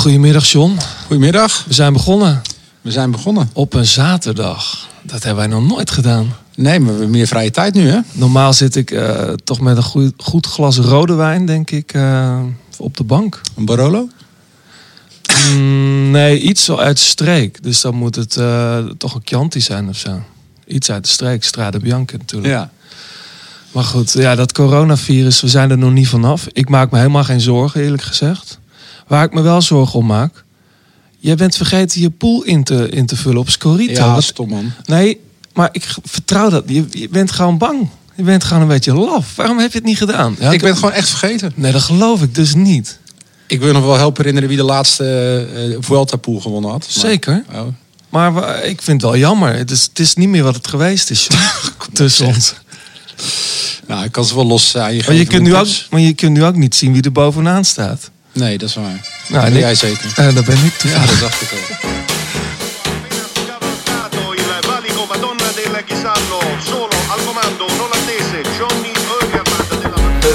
Goedemiddag John. Goedemiddag. We zijn begonnen We zijn begonnen. op een zaterdag. Dat hebben wij nog nooit gedaan. Nee, maar we hebben meer vrije tijd nu, hè? Normaal zit ik eh, toch met een goed, goed glas rode wijn, denk ik, eh, op de bank. Een Barolo? Mm, nee, iets zo uit de streek. Dus dan moet het eh, toch een Chianti zijn of zo. Iets uit de streek, Strade Bianca natuurlijk. Ja. Maar goed, ja, dat coronavirus, we zijn er nog niet vanaf. Ik maak me helemaal geen zorgen, eerlijk gezegd. Waar ik me wel zorgen om maak... Jij bent vergeten je pool in te, in te vullen op Scorito. Ja, stom man. Nee, maar ik vertrouw dat. Je, je bent gewoon bang. Je bent gewoon een beetje laf. Waarom heb je het niet gedaan? Ja, ik ben het gewoon echt vergeten. Nee, dat geloof ik dus niet. Ik wil nog wel helpen herinneren wie de laatste eh Vuelta pool gewonnen had. Maar- Zeker. Oh. Maar ik vind het wel jammer. Het is, het is niet meer wat het geweest is. Tussen ons. Nou, ik kan ze wel los aan je Maar je, geven, kunt nu ook, tips. maar je kunt nu ook niet zien wie er bovenaan staat. Nee, dat is waar. Nou, dat en jij zeker. Eh, dat ben ik Ja, dat dacht ik al.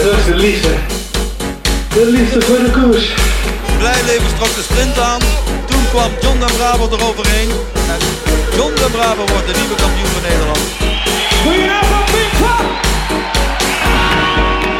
Dat is de liefde. De liefde voor de koers. Blijleven trok de sprint aan. Toen kwam John den Braber eroverheen. En John den Braber wordt de nieuwe kampioen van Nederland.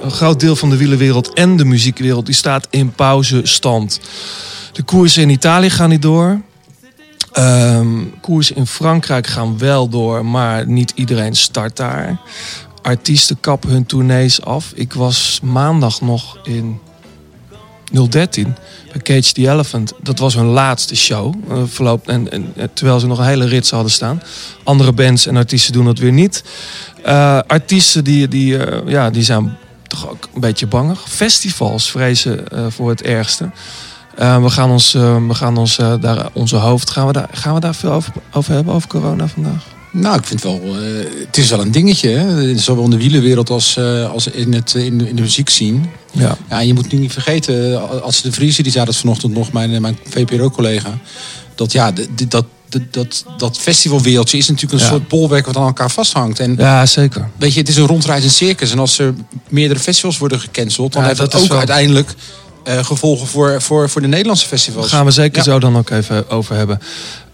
Een groot deel van de wielerwereld en de muziekwereld die staat in pauzestand. De koersen in Italië gaan niet door. Ehm koersen in Frankrijk gaan wel door, maar niet iedereen start daar. Artiesten kappen hun tournees af. Ik was maandag nog in 013 bij Cage the Elephant. Dat was hun laatste show. eh, verloopt, en, en, en terwijl ze nog een hele rits hadden staan. Andere bands en artiesten doen dat weer niet. Eh, artiesten die, die, eh, ja, die zijn toch ook een beetje bangig. Festivals vrezen eh, voor het ergste. Eh, we gaan ons, eh, we gaan ons daar, onze hoofd, gaan we daar, gaan we daar veel over, over hebben, over corona vandaag? Nou, ik vind wel, het is wel een dingetje, hè? Zowel in de wielerwereld als, als in, het, in, de, in de muziek zien. Ja. Ja, en je moet nu niet vergeten, als de Vriezen, die zei dat vanochtend nog, mijn, mijn VPRO-collega, dat ja, de- dat, dat, dat festivalwereldje is natuurlijk een Ja. soort bolwerk wat aan elkaar vasthangt. En ja, zeker. weet je, het is een rondreizend circus. En als er meerdere festivals worden gecanceld, dan Ja, heeft dat ook wel- uiteindelijk eh, gevolgen voor, voor, voor de Nederlandse Daar festivals. gaan we zeker Ja. zo dan ook even over hebben.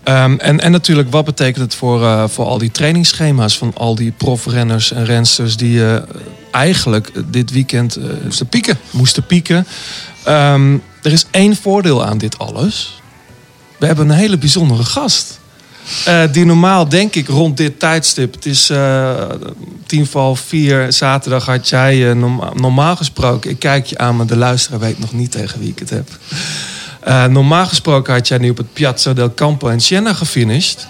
Ehm, en, en natuurlijk, wat betekent het voor, eh, voor al die trainingsschema's van al die profrenners en rensters die eh, eigenlijk dit weekend Moesten pieken. moesten pieken. Ehm, er is één voordeel aan dit alles. We hebben een hele bijzondere gast. Eh, die normaal, denk ik, rond dit tijdstip. Het is eh, tien voor half vier. Zaterdag had jij eh, norma- normaal gesproken. Ik kijk je aan, maar de luisteraar weet nog niet tegen wie ik het heb. Eh, normaal gesproken had jij nu op het Piazza del Campo in Siena gefinished.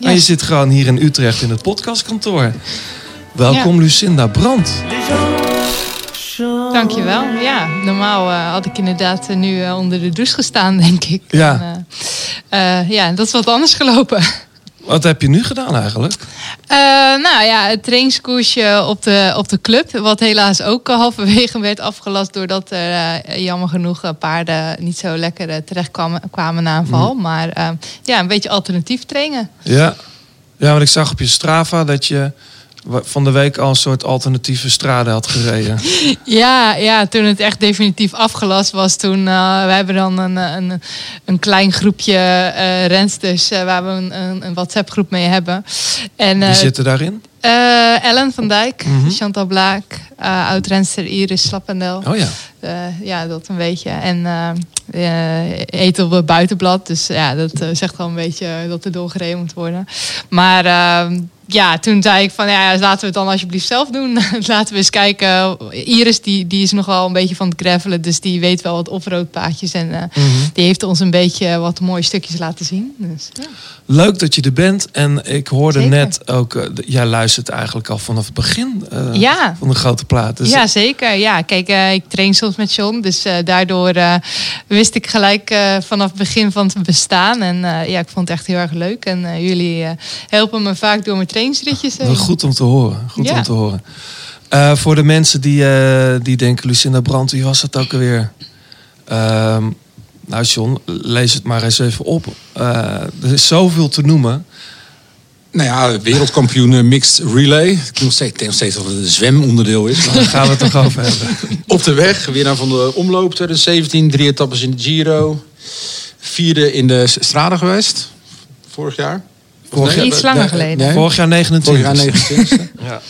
En je zit gewoon hier in Utrecht in het podcastkantoor. Welkom Lucinda Brandt. Dankjewel. Ja, normaal eh, had ik inderdaad eh, nu eh, onder de douche gestaan, denk ik. Ja. En, eh, eh, ja, dat is wat anders gelopen. Wat heb je nu gedaan eigenlijk? Eh, nou ja, het trainingskoersje op de, op de club. Wat helaas ook halverwege werd afgelast. Doordat er jammer genoeg paarden niet zo lekker terecht kwamen, kwamen na een val. Maar ja, een beetje alternatief trainen. Ja. ja, want ik zag op je Strava dat je van de week al een soort alternatieve straden had gereden. Ja, ja, toen het echt definitief afgelast was, toen uh, we hebben dan een, een, een klein groepje uh, rensters uh, waar we een, een, WhatsApp groep mee hebben. En, Wie zitten daarin? Ellen van Dijk, mm -hmm. Chantal Blaak, oud-renster Iris Slappendel. Oh ja. Ja, dat een beetje. En uh, eet op het buitenblad. Dus ja, dat zegt wel een beetje dat er doorgereden moet worden. Maar ja, toen zei ik van ja, laten we het dan alsjeblieft zelf doen. laten we eens kijken. Iris die, die is nog wel een beetje van het gravelen, dus die weet wel wat offroadpaadjes. En eh, Mhm. die heeft ons een beetje wat mooie stukjes laten zien. Dus, ja. Leuk dat je er bent. En ik hoorde Zeker. net ook, eh, jij luistert eigenlijk al vanaf het begin eh, Ja. van de grote plaat. Dus ja, zeker. Ja, kijk, ik train soms met John. Dus daardoor wist ik gelijk vanaf het begin van het bestaan. En ja, ik vond het echt heel erg leuk. En jullie helpen me vaak door mijn heen. Goed om te horen. Goed Ja. om te horen. Eh, voor de mensen die, eh, die denken, Lucinda Brandt, wie was dat ook alweer? Ehm, nou, John, lees het maar eens even op. Eh, er is zoveel te noemen. Nou ja, wereldkampioen mixed relay. Ik denk nog steeds, denk nog steeds dat het een zwemonderdeel is. Maar Daar gaan we het toch over hebben. op de weg, winnaar van de omloop 2017. Drie etappes in de Giro. Vierde in de Strade geweest. Vorig jaar. Vorig nee? Iets langer geleden. Nee? Vorig jaar 29. Vorig jaar 29. Ja.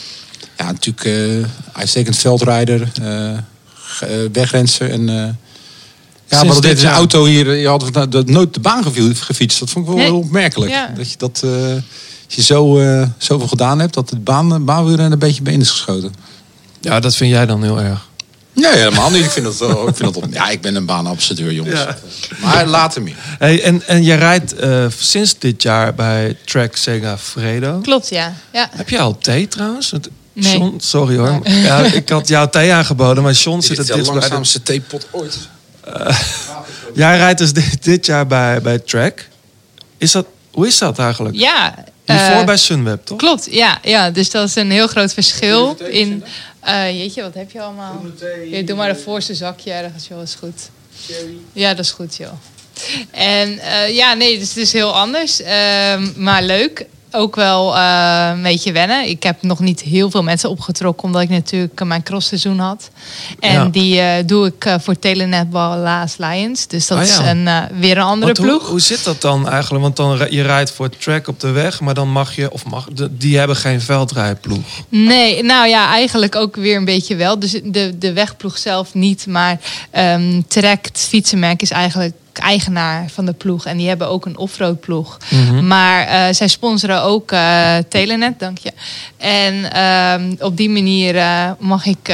Ja, natuurlijk uh, uitstekend veldrijder, eh, ge- eh, wegrenser. En, eh ja, wat dit een jaar. auto hier, je had dat- dat nooit de baan gefietst. Dat vond ik wel Nee. heel opmerkelijk. Ja. Dat je dat, eh, als je zo, eh, zoveel gedaan hebt, dat het baan, baanwielrennen een beetje bij is geschoten. ja, dat vind jij dan heel erg. Nee, helemaal niet. Ik vind dat wel. Ik, vind dat, op- ja, ik ben een baanambassadeur, jongens. Ja. Maar later meer. Hey, en, en jij rijdt eh, sinds dit jaar bij Track Sega Fredo. Klopt, ja. ja. Heb jij al thee trouwens? Nee. John, sorry hoor. Ja, ik had jou thee aangeboden, maar John zit Dit het is de langzaamste theepot ooit. Jij rijdt dus dit, dit jaar bij, bij Track. Is dat, hoe is dat eigenlijk? Ja. Hiervoor eh, bij Sunweb, toch? Klopt, ja, ja. Dus dat is een heel groot verschil in. Eh, jeetje, wat heb je allemaal? Ja, doe maar de voorste zakje ergens, joh, is goed. Ja, dat is goed, joh. En eh, ja, nee, dus het is heel anders. Ehm, maar leuk. Ook wel eh, een beetje wennen. Ik heb nog niet heel veel mensen opgetrokken, omdat ik natuurlijk eh, mijn crossseizoen had. En Ja. die eh, doe ik voor Telenetbal Laas Lions. Dus dat Ah, is een, weer een andere Want hoe, ploeg. hoe zit dat dan eigenlijk? Want dan, je rijdt voor Track op de weg, maar dan mag je, of mag, die hebben geen veldrijploeg. Nee, nou ja, eigenlijk ook weer een beetje wel. Dus de, de wegploeg zelf niet. Maar Trek, het fietsenmerk, is eigenlijk eigenaar van de ploeg. En die hebben ook een offroad ploeg. Maar eh, zij sponsoren ook eh, Telenet, dank je. En ehm, op die manier eh, mag ik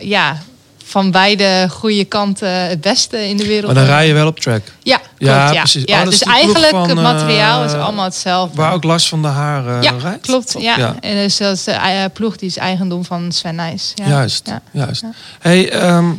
ja, van beide goede kanten het beste in de wereld. Maar dan rij je wel op Track. Ja, klopt, Ja, ja. precies. ja. Oh, dus eigenlijk van, het materiaal is allemaal hetzelfde. Waar ook Lars van der Haar ja, rijdt. klopt. Ja. En dus dat is de ploeg die is eigendom van Sven Nijs. Ja. Juist, Ja. juist. Hey, ehm,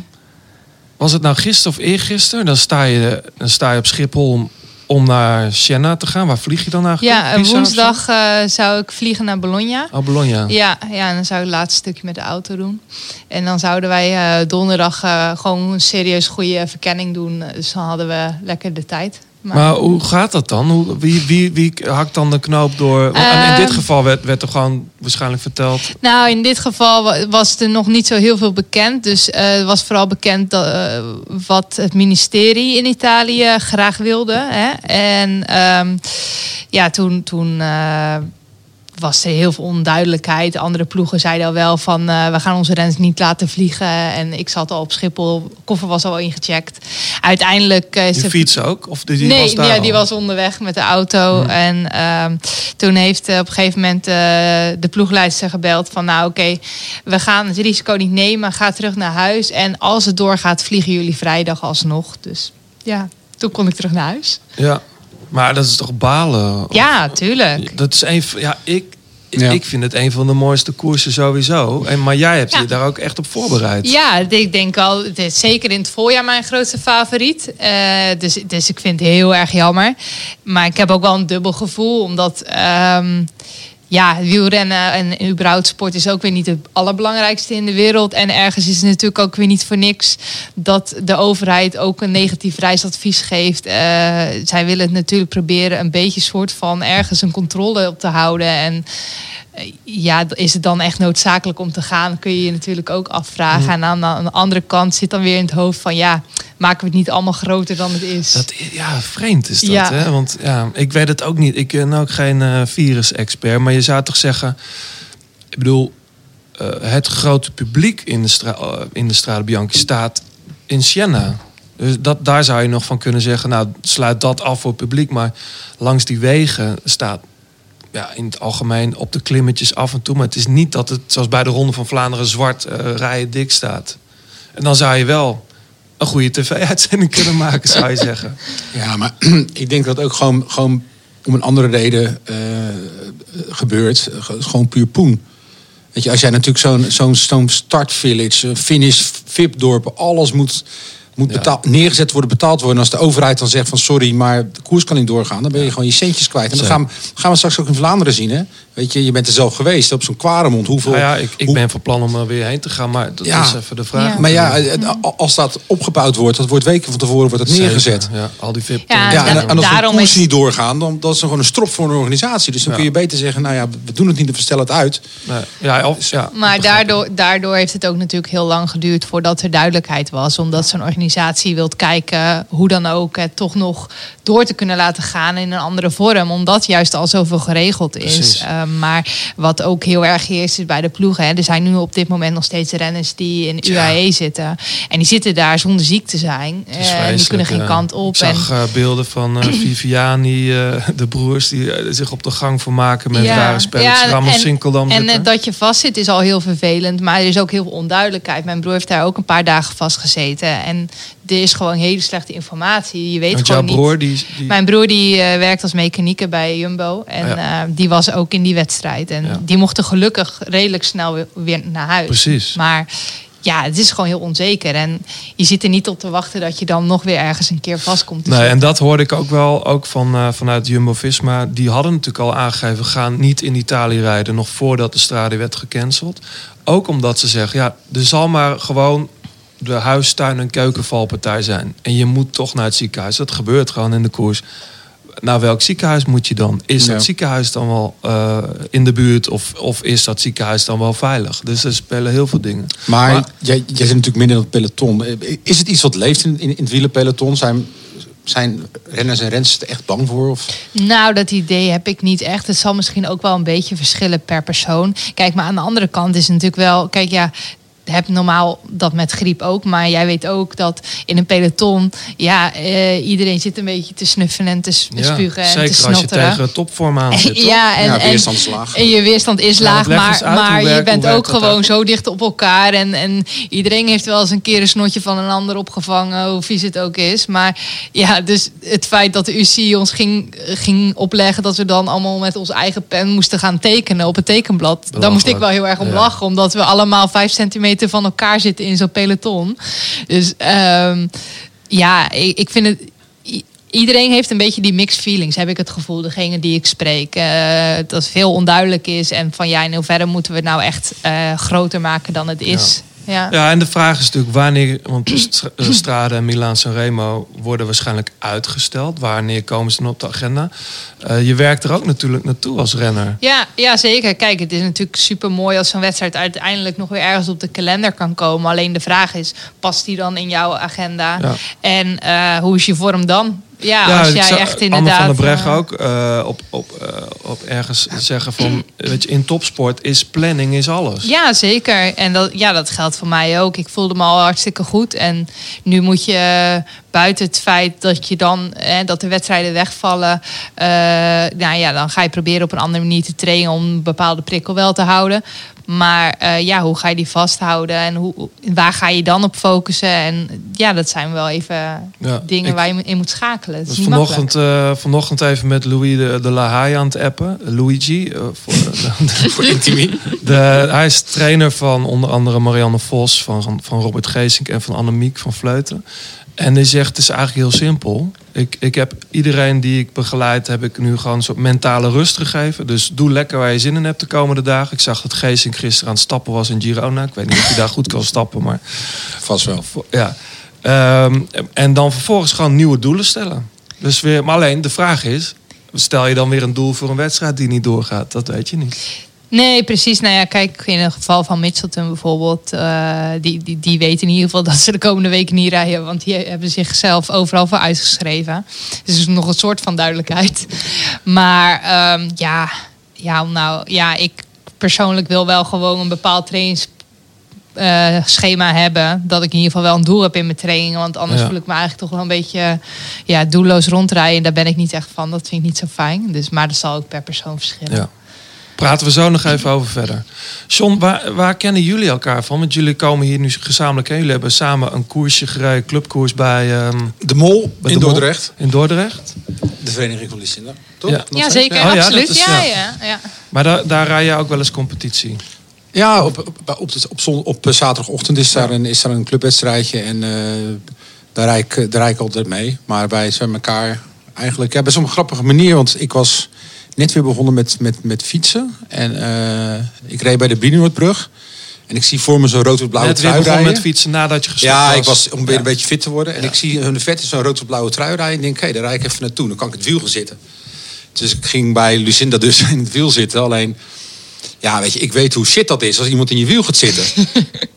was het nou gisteren of eergisteren? Dan sta je, dan sta je op Schiphol om, om naar Siena te gaan. Waar vlieg je dan eigenlijk? Ja, Pisa of zo? woensdag eh, zou ik vliegen naar Bologna. Oh, Bologna. Ja, ja, en dan zou ik het laatste stukje met de auto doen. En dan zouden wij eh, donderdag eh, gewoon een serieus goede verkenning doen. Dus dan hadden we lekker de tijd. Maar, Maar hoe gaat dat dan? Hoe, wie, wie, wie hakt dan de knoop door? In dit Ehm. geval werd, werd er gewoon waarschijnlijk verteld. Nou, in dit geval wa- was er nog niet zo heel veel bekend. Dus eh, het was vooral bekend dat, eh, wat het ministerie in Italië graag wilde. Hè? En ehm, ja, toen, toen eh, was er heel veel onduidelijkheid. Andere ploegen zeiden al wel van eh, we gaan onze renners niet laten vliegen. En ik zat al op Schiphol, koffer was al ingecheckt. Uiteindelijk eh, is Die de fiets ook? Of die, die nee, was daar ja, al? die was onderweg met de auto. En ehm, toen heeft eh, op een gegeven moment eh, de ploegleidster gebeld van... nou oké, we gaan het risico niet nemen. Ga terug naar huis. En als het doorgaat, vliegen jullie vrijdag alsnog. Dus ja, toen kon ik terug naar huis. Ja, maar dat is toch balen? Ja, tuurlijk. Dat is een ja, ik, Ja. ik vind het een van de mooiste koersen sowieso. En, maar jij hebt Ja. je daar ook echt op voorbereid. Ja, ik denk al, het is zeker in het voorjaar mijn grootste favoriet. Eh, dus, dus ik vind het heel erg jammer. Maar ik heb ook wel een dubbel gevoel, omdat ehm, ja, wielrennen en überhaupt sport is ook weer niet het allerbelangrijkste in de wereld. En ergens is het natuurlijk ook weer niet voor niks dat de overheid ook een negatief reisadvies geeft. Eh, zij willen het natuurlijk proberen een beetje soort van ergens een controle op te houden. En ja, is het dan echt noodzakelijk om te gaan? Kun je je natuurlijk ook afvragen. En aan de, aan de andere kant zit dan weer in het hoofd van ja, maken we het niet allemaal groter dan het is? Dat, ja, vreemd is dat, Ja. hè? Want ja, ik weet het ook niet. Ik ben ook geen eh, virus-expert. Maar je zou toch zeggen... Ik bedoel, eh, het grote publiek in de, stra eh, in de Strade Bianchi staat in Siena. Dus dat, daar zou je nog van kunnen zeggen... nou, sluit dat af voor het publiek. Maar langs die wegen staat ja, in het algemeen op de klimmetjes af en toe. Maar het is niet dat het, zoals bij de Ronde van Vlaanderen, zwart eh rijen dik staat. En dan zou je wel een goede tv-uitzending kunnen maken, zou je zeggen. Ja, maar ik denk dat ook gewoon, gewoon om een andere reden eh, gebeurt. Ge- Gewoon puur poen. Weet je, als jij natuurlijk zo'n zo'n zo'n startvillage, eh, finish, VIP-dorp, alles moet, moet betaald, neergezet worden, betaald worden. En als de overheid dan zegt van sorry, maar de koers kan niet doorgaan, dan ben je gewoon je centjes kwijt. En dat gaan, gaan we straks ook in Vlaanderen zien. Hè? Weet je, je bent er zelf geweest op zo'n Kwaremond. Hoeveel, Nou ja, ik, ik hoe- ben van plan om er weer heen te gaan, maar dat Ja. is even de vraag. Ja. Maar ja, als dat opgebouwd wordt, dat wordt weken van tevoren wordt dat neergezet. Zeker, Ja, al die VIP. Ja, Ja, en, en als de daarom koersen is- niet doorgaan, dan dat is gewoon een strop voor een organisatie. Dus dan Ja. kun je beter zeggen, nou ja, we doen het niet, we stellen het uit. Nee, ja, of, ja, Maar daardoor, daardoor heeft het ook natuurlijk heel lang geduurd voordat er duidelijkheid was. Omdat zo'n organisatie wilt kijken hoe dan ook het toch nog door te kunnen laten gaan in een andere vorm. Omdat juist al zoveel geregeld is. Precies. Eh, maar wat ook heel erg heerst is bij de ploegen. Hè. Er zijn nu op dit moment nog steeds renners die in UAE zitten. En die zitten daar zonder ziek te zijn. Eh, die vreselijk, kunnen geen ja. kant op. Ik zag en, eh, beelden van eh, Viviani, eh, de broers, die eh, zich op de gang vermaken met rare spelletjes. Ramos en, Sinkeldam en eh, dat je vastzit is al heel vervelend. Maar er is ook heel veel onduidelijkheid. Mijn broer heeft daar ook een paar dagen vastgezeten. En er is gewoon hele slechte informatie. Je weet Want jouw gewoon broer, niet. die, die Mijn broer die eh, werkt als mechanieker bij Jumbo. En Ja. eh, die was ook in die wedstrijd. En Ja. die mochten gelukkig redelijk snel weer, weer naar huis. Precies. Maar ja, het is gewoon heel onzeker. En je zit er niet op te wachten dat je dan nog weer ergens een keer vastkomt. Nee, en dat hoorde ik ook wel ook van, eh, vanuit Jumbo-Visma. Die hadden natuurlijk al aangegeven, gaan niet in Italië rijden... nog voordat de strade werd gecanceld. Ook omdat ze zeggen, ja, er zal maar gewoon de huis, tuin en keukenvalpartij zijn. En je moet toch naar het ziekenhuis. Dat gebeurt gewoon in de koers. Naar welk ziekenhuis moet je dan? Is Ja. dat ziekenhuis dan wel eh, in de buurt of, of is dat ziekenhuis dan wel veilig? Dus er spelen heel veel dingen. Maar, Maar- jij, jij zit natuurlijk midden in het peloton. Is het iets wat leeft in, in, in het wielerpeloton? Zijn, zijn renners en renners er echt bang voor? Of? Nou, dat idee heb ik niet echt. Het zal misschien ook wel een beetje verschillen per persoon. Kijk, maar aan de andere kant is het natuurlijk wel... Kijk, ja, je hebt normaal dat met griep ook. Maar jij weet ook dat in een peloton... Ja, eh, iedereen zit een beetje te snuffelen en te spugen en te zeker als je tegen topvorm aan zit. toch? Ja, en, ja, en, weerstand is laag. en je weerstand is Ja, laag, maar, uit, maar je bent ook gewoon zo dicht op elkaar. En, en iedereen heeft wel eens een keer een snotje van een ander opgevangen, hoe vies het ook is. Maar ja, dus het feit dat de UCI ons ging, ging opleggen dat we dan allemaal met onze eigen pen moesten gaan tekenen op het tekenblad. Daar moest ik wel heel erg om Ja. lachen, omdat we allemaal vijf centimeter van elkaar zitten in zo'n peloton. Dus ehm, ja, ik, ik vind het. Iedereen heeft een beetje die mixed feelings, heb ik het gevoel. Degene die ik spreek. eh, dat veel onduidelijk is. En van ja, in hoeverre moeten we het nou echt eh, groter maken dan het is. Ja. Ja, en de vraag is natuurlijk wanneer, want de Stra- Strade en Milaan Sanremo worden waarschijnlijk uitgesteld. Wanneer komen ze dan op de agenda? Eh, je werkt er ook natuurlijk naartoe als renner. Ja, ja, zeker. Kijk, het is natuurlijk super mooi als zo'n wedstrijd uiteindelijk nog weer ergens op de kalender kan komen. Alleen de vraag is, past die dan in jouw agenda? Ja. En eh, hoe is je vorm dan? Ja, Ja, als jij zag echt Anne inderdaad... van der Breggen eh, ook eh, op, op, eh, op ergens zeggen van, weet je, in topsport is planning is alles. Ja, zeker. En dat, ja, dat geldt voor mij ook. Ik voelde me al hartstikke goed. En nu moet je buiten het feit dat je dan eh, dat de wedstrijden wegvallen. nou ja, dan ga je proberen op een andere manier te trainen om een bepaalde prikkel wel te houden. Maar eh, ja, hoe ga je die vasthouden en hoe, waar ga je dan op focussen? En ja, dat zijn wel even Ja, dingen ik- waar je in moet schakelen. Het is niet vanochtend, eh, vanochtend even met Louis de, de La Haye aan het appen. Luigi. eh, voor, Voor Intimi. De, hij is trainer van onder andere Marianne Vos, van, van Robert Geesink en van Annemiek van Vleuten. En die zegt, het is eigenlijk heel simpel. Ik, ik heb iedereen die ik begeleid, heb ik nu gewoon een soort mentale rust gegeven. Dus doe lekker waar je zin in hebt de komende dagen. Ik zag dat Geesink gisteren aan het stappen was in Girona. Ik weet niet of hij daar goed kan stappen, maar Vast wel. ja. Ehm, en dan vervolgens gewoon nieuwe doelen stellen. Dus weer, maar alleen de vraag is, stel je dan weer een doel voor een wedstrijd die niet doorgaat? Dat weet je niet. Nee, precies. Nou ja, kijk, in het geval van Mitchelton bijvoorbeeld, eh, die, die, die weten in ieder geval dat ze de komende weken niet rijden, want die hebben zichzelf overal voor uitgeschreven. Dus er is nog een soort van duidelijkheid. Maar ehm, ja, ja, nou, ja, ik persoonlijk wil wel gewoon een bepaald trainings eh, schema hebben. Dat ik in ieder geval wel een doel heb in mijn trainingen. Want anders Ja. voel ik me eigenlijk toch wel een beetje ja, doelloos rondrijden. Daar ben ik niet echt van. Dat vind ik niet zo fijn. Dus, maar dat zal ook per persoon verschillen. Ja. Praten we zo nog even over verder. John, waar, waar kennen jullie elkaar van? Want jullie komen hier nu gezamenlijk heen. Jullie hebben samen een koersje gereden, clubkoers bij, ehm, De Mol bij in de Mol Dordrecht. In Dordrecht. De vereniging van Lucinda. Toch? Ja. Zeker. Oh ja, absoluut. is- ja, ja. ja. Ja, Maar daar, daar rij je ook wel eens competitie. Ja, op, op, op, op, zon- op eh, zaterdagochtend is daar, een, is daar een clubwedstrijdje. En eh, daar, rijd ik, daar rijd ik altijd mee. Maar wij zijn elkaar eigenlijk... Ja, best wel een grappige manier. Want ik was net weer begonnen met, met, met fietsen. En eh, ik reed bij de Brienoordbrug. En ik zie voor me zo'n rood-blauwe trui rijden. met fietsen nadat je gestopt Ja, was. ik was om weer Ja. een beetje fit te worden. En ik zie hun vet zo'n rood-blauwe trui rijden. En ik denk, hé, daar rijd ik even naartoe. Dan kan ik het wiel gaan zitten. Dus ik ging bij Lucinda dus in het wiel zitten. Alleen, ja, weet je, ik weet hoe shit dat is als iemand in je wiel gaat zitten.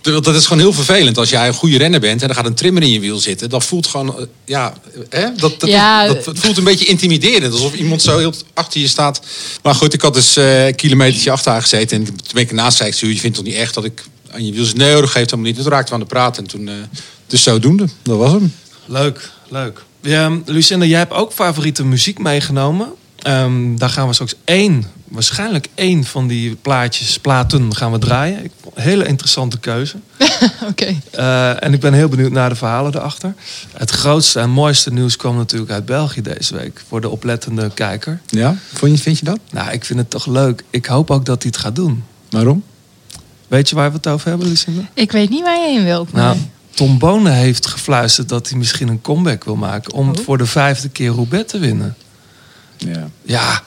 Dat is gewoon heel vervelend. Als jij een goede renner bent en er gaat een trimmer in je wiel zitten. Dat voelt gewoon, eh, ja, hè? Dat, dat, Ja. dat, voelt een beetje intimiderend. Alsof iemand zo heel achter je staat. Maar goed, ik had dus eh, een kilometertje achter haar gezeten. En toen ben ik ernaast zei ik, "Zo, je vindt toch niet echt dat ik aan je wiel zit? Nee, dat geeft helemaal niet. Toen raakten we aan de praten. En toen, eh, dus zodoende. Dat was hem. Leuk, leuk. Ja, Lucinda, jij hebt ook favoriete muziek meegenomen. Ehm, daar gaan we straks één, waarschijnlijk één van die plaatjes, platen gaan we draaien. Ik hele interessante keuze. Oké. Eh, en ik ben heel benieuwd naar de verhalen erachter. Het grootste en mooiste nieuws kwam natuurlijk uit België deze week. Voor de oplettende kijker. Ja, Vond je, vind je dat? Nou, ik vind het toch leuk. Ik hoop ook dat hij het gaat doen. Waarom? Weet je waar we het over hebben, Lucinda? Ik weet niet waar je heen wilt. Nou, nee. Tom Bonen heeft gefluisterd dat hij misschien een comeback wil maken... om het Oh. voor de vijfde keer Roubaix te winnen. Ja. Ja,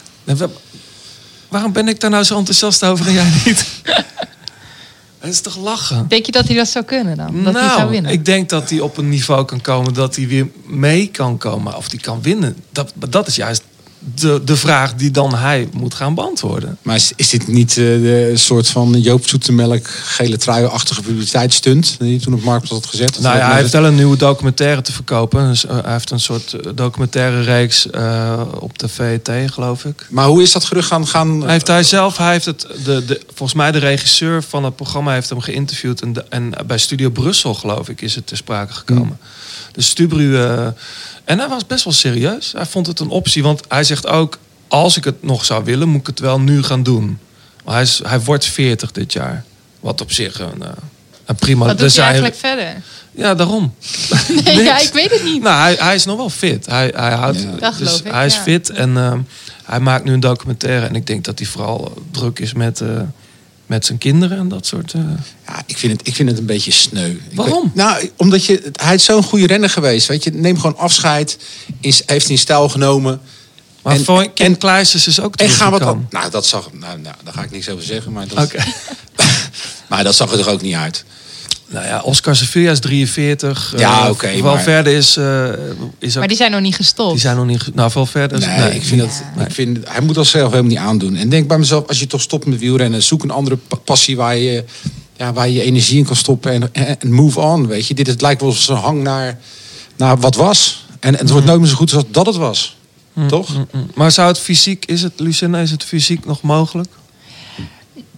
waarom ben ik daar nou zo enthousiast over en jij niet? Het is toch lachen? Denk je dat hij dat zou kunnen dan? Dat hij zou nou, winnen? ik denk dat hij op een niveau kan komen dat hij weer mee kan komen. Of die kan winnen. Dat, dat is juist de, de vraag die dan hij moet gaan beantwoorden. Maar is, is dit niet eh, de soort van Joop Zoetemelk gele trui-achtige publiciteitsstunt die hij toen op markt had gezet? Dat Nou ja, hij heeft wel een nieuwe documentaire te verkopen. Dus, eh, hij heeft een soort eh, documentaire reeks op de VT, geloof ik. Maar hoe is dat gerucht gaan? gaan Hij heeft hij zelf, hij heeft het, de, de, volgens mij de regisseur van het programma heeft hem geïnterviewd. En, de- en bij Studio Brussel, geloof ik, is het ter sprake gekomen. Dus Stubru, eh, en hij was best wel serieus. Hij vond het een optie, want hij zegt ook, als ik het nog zou willen, moet ik het wel nu gaan doen. Maar hij, is, hij wordt 40 dit jaar. Wat op zich een, eh, een prima... Wat doet hij zijn- eigenlijk verder? Ja, daarom. Nee, ja, ik weet het niet. Nou, hij, hij is nog wel fit. Hij, hij, houdt, Ja. Dus ik, hij is ja. fit en ehm, hij maakt nu een documentaire. En ik denk dat hij vooral druk is met, eh, met zijn kinderen en dat soort... eh, Ja, ik vind, het, ik vind het een beetje sneu. Waarom? nou, omdat je, hij is zo'n goede renner geweest. Weet je, neem gewoon afscheid. Is, heeft in stijl genomen. Maar En- voor Ken en- is ook En ga wat teruggekomen. Nou, dat zag. Nou, nou, daar ga ik niks over zeggen. Maar dat, Oké. maar dat zag er toch ook niet uit. Nou ja, Oscar Sevilla is 43. Ja, eh, oké, Valverde is, eh, is ook... Maar die zijn nog niet gestopt. die zijn nog niet... Nou, Valverde is... Nee, ik vind dat, ik vind, hij moet dat zelf helemaal niet aandoen. En denk bij mezelf, als je toch stopt met wielrennen, zoek een andere pa- passie waar je, ja, waar je je energie in kan stoppen en, en, move on. Weet je, dit het lijkt wel zo'n hang naar, naar wat was. En, en het wordt nooit meer zo goed als dat het was. Toch? Mm. Maar zou het fysiek... Is het, Lucinda, is het fysiek nog mogelijk?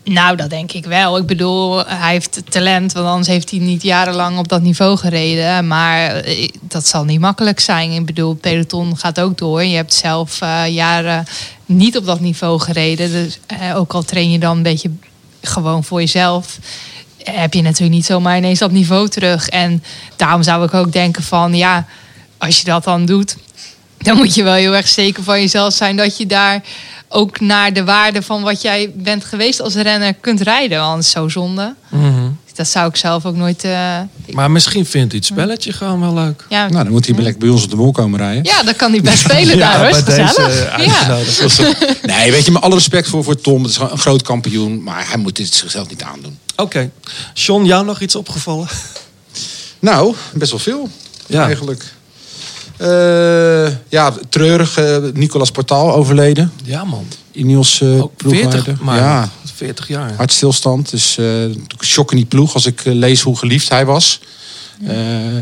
Nou, dat denk ik wel. Ik bedoel, hij heeft talent, want anders heeft hij niet jarenlang op dat niveau gereden. Maar eh, dat zal niet makkelijk zijn. Ik bedoel, peloton gaat ook door. Je hebt zelf eh, jaren niet op dat niveau gereden. Dus eh, ook al train je dan een beetje gewoon voor jezelf, heb je natuurlijk niet zomaar ineens dat niveau terug. En daarom zou ik ook denken van, ja, als je dat dan doet, dan moet je wel heel erg zeker van jezelf zijn dat je daar ook naar de waarde van wat jij bent geweest als renner kunt rijden. Is zo zonde. Dat zou ik zelf ook nooit. eh, Maar misschien vindt hij het spelletje gewoon wel leuk. ja, Nou, dan moet hij lekker bij ons op de mol komen rijden. ja, dan kan hij best spelen daar hoor. Deze eh, ja. uitgenodigd. Nee, weet je, met alle respect voor, voor Tom. Het is een groot kampioen. Maar hij moet dit zichzelf niet aandoen. Oké. John, jou nog iets opgevallen? Nou, best wel veel. Ja. Eigenlijk. Eh, ja, treurig. eh, Nicolas Portaal overleden. Ja, man. Ineos eh Ook 40, ploegleider. maar Ja, 40 jaar. hartstilstand. Dus eh shock in die ploeg als ik lees hoe geliefd hij was.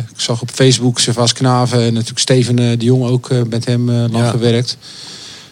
Ik zag op Facebook Servaas Knaven en natuurlijk Steven de Jong ook met hem lang Ja. gewerkt.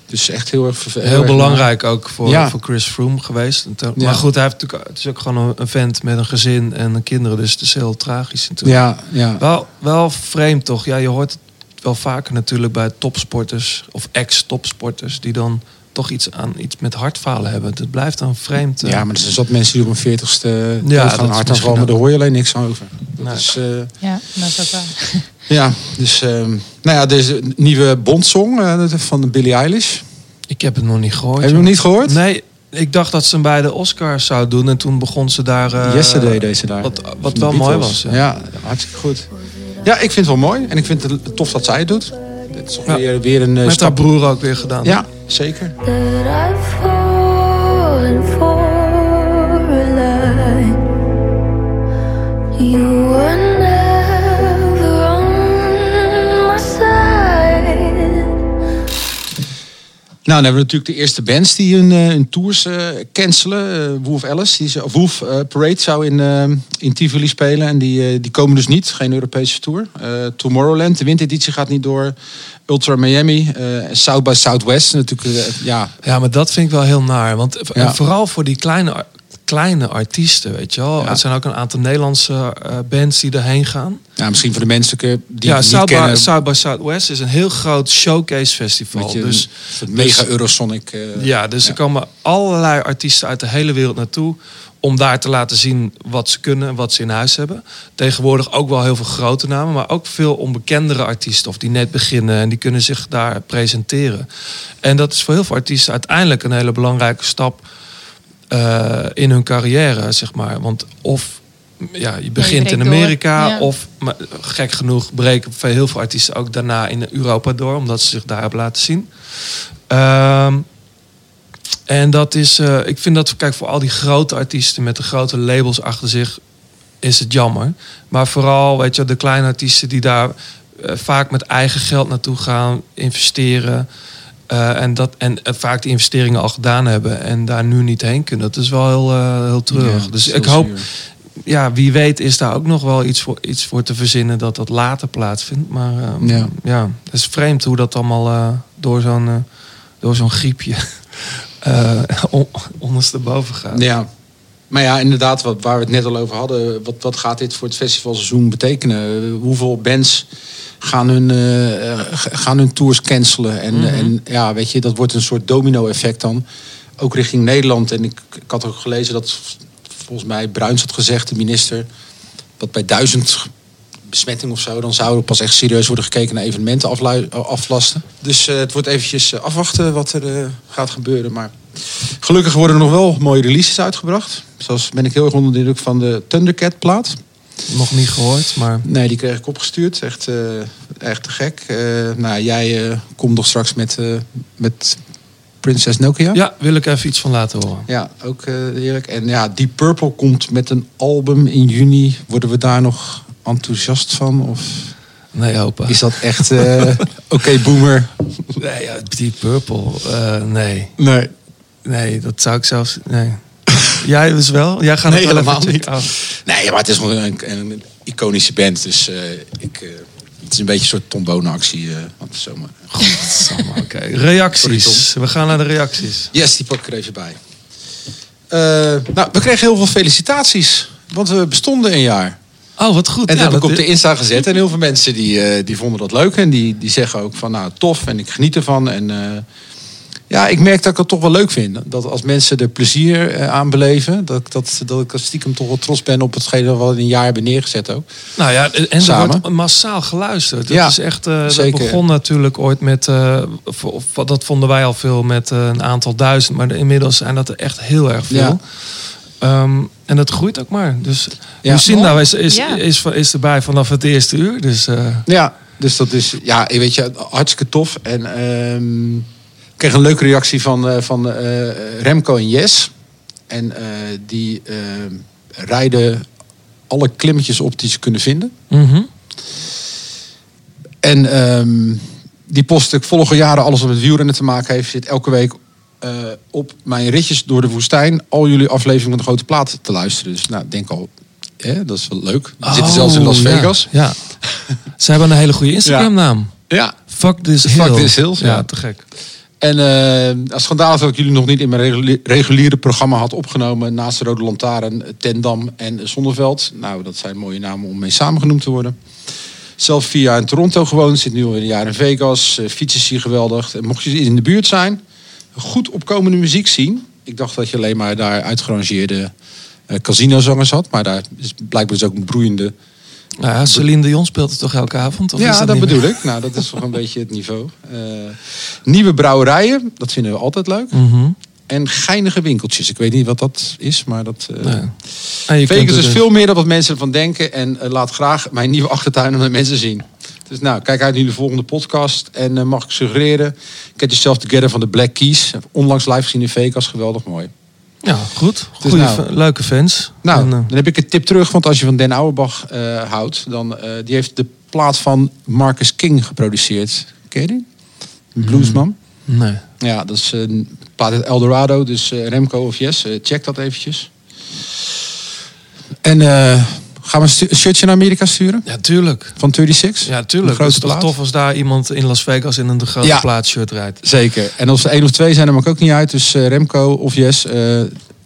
Dus echt heel erg Heel erg belangrijk ook voor, Ja. voor Chris Froome geweest. Ja. Maar goed, hij heeft natuurlijk, het is ook gewoon een, een vent met een gezin en een kinderen. Dus het is heel tragisch natuurlijk. Ja, ja. Wel, wel vreemd toch? Ja, je hoort het wel vaker natuurlijk bij topsporters of ex-topsporters die dan toch iets aan iets met hartfalen hebben. Het blijft dan vreemd. eh. Ja, maar er zijn zat mensen die op een veertigste Ja, dat gaan aanvallen, maar daar hoor je alleen niks over. Dat Nee. is, eh, Ja, dat is ook waar. ja, dus, ehm, nou ja, deze nieuwe Bondsong eh, van Billie Eilish. Ik heb het nog niet gehoord. Heb je hem niet gehoord? Nee, ik dacht dat ze hem bij de Oscars zou doen. En toen begon ze daar... eh, Yesterday deze daar. Wat, wat wel mooi was. Ja. Ja. hartstikke goed. Ja, ik vind het wel mooi. En ik vind het tof dat zij het doet. Dit is toch Ja. weer, weer een eh, Met haar stap. broer ook weer gedaan. Ja, zeker. that I've fallen for a lie. You Nou, dan hebben we natuurlijk de eerste bands die hun, eh, hun tours eh, cancelen. Eh, Wolf Alice, die, ze- of Wolf Parade zou in, in Tivoli spelen. En die, die komen dus niet. Geen Europese tour. Tomorrowland, de wintereditie gaat niet door. Ultra Miami, South by Southwest. Natuurlijk, ja, Ja, maar dat vind ik wel heel naar. Want Ja. vooral voor die kleine, kleine artiesten, weet je wel. Ja. Er zijn ook een aantal Nederlandse eh, bands die erheen gaan. ja, misschien voor de mensen die ja, het niet South by, kennen. South by Southwest is een heel groot showcase festival. Met je, Dus het mega Eurosonic. eh, ja, dus ja. er komen allerlei artiesten uit de hele wereld naartoe om daar te laten zien wat ze kunnen en wat ze in huis hebben. Tegenwoordig ook wel heel veel grote namen, maar ook veel onbekendere artiesten of die net beginnen en die kunnen zich daar presenteren. En dat is voor heel veel artiesten uiteindelijk een hele belangrijke stap eh, in hun carrière, zeg maar. Want of ja, je begint in. Amerika Ja. of maar, gek genoeg breken veel- heel veel artiesten ook daarna in Europa door, omdat ze zich daar hebben laten zien. Ehm, en dat is, eh, ik vind dat, kijk, voor al die grote artiesten met de grote labels achter zich, is het jammer. Maar vooral, weet je, de kleine artiesten die daar eh, vaak met eigen geld naartoe gaan investeren. Eh, en, dat, en eh, vaak die investeringen al gedaan hebben en daar nu niet heen kunnen. Dat is wel heel, eh, heel treurig. Ja, dus ik hoop, zuur. ja, wie weet is daar ook nog wel iets voor, iets voor te verzinnen dat dat later plaatsvindt. Maar eh, Ja. ja. het is vreemd hoe dat allemaal door zo'n door zo'n griepje on, ondersteboven gaat. Ja. Maar ja, inderdaad, wat, waar we het net al over hadden. Wat, wat gaat dit voor het festivalseizoen betekenen? Hoeveel bands gaan hun, eh, eh, gaan hun tours cancelen? En, en ja, weet je, dat wordt een soort domino-effect dan. Ook richting Nederland. En ik, ik had ook gelezen dat volgens mij Bruins had gezegd, de minister... dat bij duizend besmetting of zo... dan zou er pas echt serieus worden gekeken naar evenementen aflasten. Dus eh, het wordt eventjes afwachten wat er gaat gebeuren. Maar gelukkig worden er nog wel mooie releases uitgebracht. Zoals ben ik heel erg onder de indruk van de Thundercat plaat. Nog niet gehoord, maar Nee, die kreeg ik opgestuurd. Echt, eh, echt te gek. Eh, nou, jij eh, komt nog straks met, met Princess Nokia. ja, wil ik even iets van laten horen. Ja, ook heerlijk. En ja, Deep Purple komt met een album in juni. Worden we daar nog enthousiast van? Of Nee, opa. is dat echt... Oké, boomer. Nee, ja, Deep Purple. nee. Nee. Nee, dat zou ik zelfs... Nee. Jij dus wel? Jij gaat Nee, helemaal niet. checken. Oh. Nee, maar het is gewoon een, een iconische band. Dus eh, ik, eh, het is een beetje een soort Tom Bonen actie. eh want zomaar. Godsamme, Oké, reacties. We gaan naar de reacties. Yes, die pak ik er even bij. Nou, we kregen heel veel felicitaties. Want we bestonden een jaar. Oh, wat goed. En dat Ja, heb ik op de Insta gezet. En heel veel mensen die, die vonden dat leuk. En die, die zeggen ook van nou tof en ik geniet ervan. En ja, ik merk dat ik het toch wel leuk vind. Dat als mensen er plezier eh, aan beleven. Dat, ik dat, dat ik stiekem toch wel trots ben op hetgene wat we in een jaar hebben neergezet ook. Nou ja, en er Samen. wordt massaal geluisterd. Dat Ja, is echt. eh, dat begon natuurlijk ooit met. eh, of, of, dat vonden wij al veel met een aantal duizend. Maar inmiddels zijn dat er echt heel erg veel. Ja. Ehm, en dat groeit ook maar. Dus Ja. Lucinda is, is, Ja. is, is erbij vanaf het eerste uur. Dus eh, Ja, dus dat is ja, weet je, hartstikke tof. En ehm, kreeg een leuke reactie van, eh, van eh, Remco en Jes. En eh, die rijden alle klimmetjes op die ze kunnen vinden. mhm. En ehm, die post ik volgende jaren alles wat met wielrennen te maken heeft. Zit elke week op mijn ritjes door de woestijn. Al jullie afleveringen van de grote plaat te luisteren. Dus nou, denk al, hè, dat is wel leuk. We zitten zelfs in Las Oh, ja, Vegas. Ja. Ze hebben een hele goede Instagram naam. Ja, Fuck this Fuck hill. this hills, Ja, ja. te gek. En eh als schandaal dat ik jullie nog niet in mijn reguli- reguliere programma had opgenomen. Naast de Rode Lantaarn, Tendam en Zonneveld. Nou, dat zijn mooie namen om mee samengenoemd te worden. Zelf vier jaar in Toronto gewoond. Zit nu al een jaar in Vegas. Uh, fietsen is hier geweldig. Mocht je in de buurt zijn, goed opkomende muziek zien. Ik dacht dat je alleen maar daar uitgerangeerde eh casinozangers had. Maar daar is blijkbaar dus ook een broeiende Nou ja, Celine Dion speelt het toch elke avond? Of is ja, dat, niet bedoel ik. Nou, dat is toch een beetje het niveau. Eh, nieuwe brouwerijen, dat vinden we altijd leuk. Mhm. En geinige winkeltjes. Ik weet niet wat dat is, maar dat... Nee. En je kunt Vegas er is dus- veel meer dan wat mensen ervan denken. En eh, laat graag mijn nieuwe achtertuin aan de mensen zien. Dus nou, kijk uit naar de volgende podcast. En eh, mag ik suggereren... Get Yourself Together van de Black Keys. Onlangs live gezien in Vegas. Geweldig mooi. Ja, goed. Dus Goeie, nou- leuke fans. Nou, En, eh, dan heb ik een tip terug. Want als je van Den Auerbach eh, houdt... dan eh, die heeft de plaat van Marcus King geproduceerd. Ken je die? Een bluesman. nee. Ja, dat is een plaat uit Eldorado. Dus Remco of Yes, check dat eventjes. En eh, gaan we een shirtje naar Amerika sturen? Ja, tuurlijk. Van 36? Ja, tuurlijk. Het is toch tof als daar iemand in Las Vegas in een de grote Ja. plaat shirt rijdt. Zeker. En als er één of twee zijn, dan maakt ook niet uit. Dus eh, Remco of Yes, eh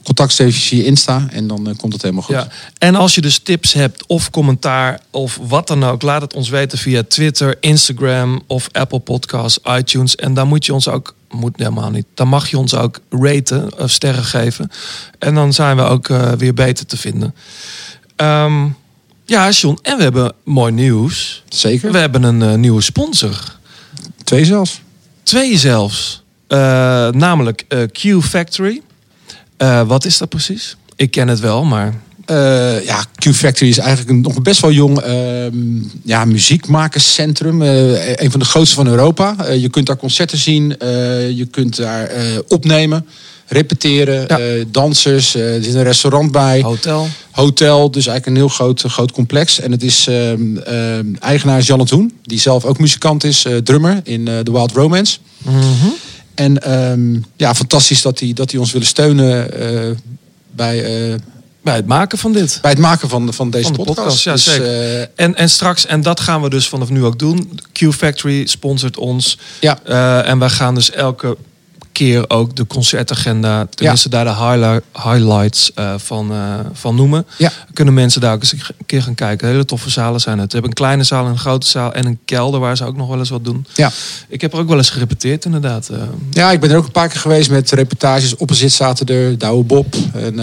contact via Insta. En dan eh, komt het helemaal goed. Ja. En als je dus tips hebt of commentaar of wat dan ook, laat het ons weten via Twitter, Instagram of Apple Podcasts, iTunes. En dan moet je ons ook, moet helemaal niet, dan mag je ons ook raten of sterren geven. En dan zijn we ook weer beter te vinden. Ehm, ja, John, en we hebben mooi nieuws. Zeker. We hebben een eh, nieuwe sponsor. Twee zelfs. Twee zelfs. Eh, namelijk eh, Q Factory. Wat is dat precies? Ik ken het wel, maar ja, Q-Factory is eigenlijk een, nog best wel jong ehm, ja, muziekmakerscentrum. Een van de grootste van Europa. Je kunt daar concerten zien. je kunt daar opnemen, repeteren. Ja. eh, dansers. eh, er zit een restaurant bij. hotel. Hotel. Dus eigenlijk een heel groot, groot complex. En het is ehm, ehm, eigenaar is Jan Hoen. Die zelf ook muzikant is. eh, drummer in eh, The Wild Romance. En ehm, ja, fantastisch dat hij dat die ons willen steunen eh, bij... eh, Bij het maken van dit. bij het maken van, van deze Van de podcast. podcast, ja, Dus, zeker. eh, En, en straks, en dat gaan we dus vanaf nu ook doen. Q Factory sponsort ons. ja, Eh, en wij gaan dus elke keer ook de concertagenda, tenminste daar de highli- highlights eh, van, eh, van noemen. ja, Kunnen mensen daar ook eens een keer gaan kijken. Hele toffe zalen zijn het. We hebben een kleine zaal, een grote zaal en een kelder waar ze ook nog wel eens wat doen. ja. Ik heb er ook wel eens gerepeteerd inderdaad. eh. ja, ik ben er ook een paar keer geweest met reportages. Opposite zaten er, Douwe Bob. En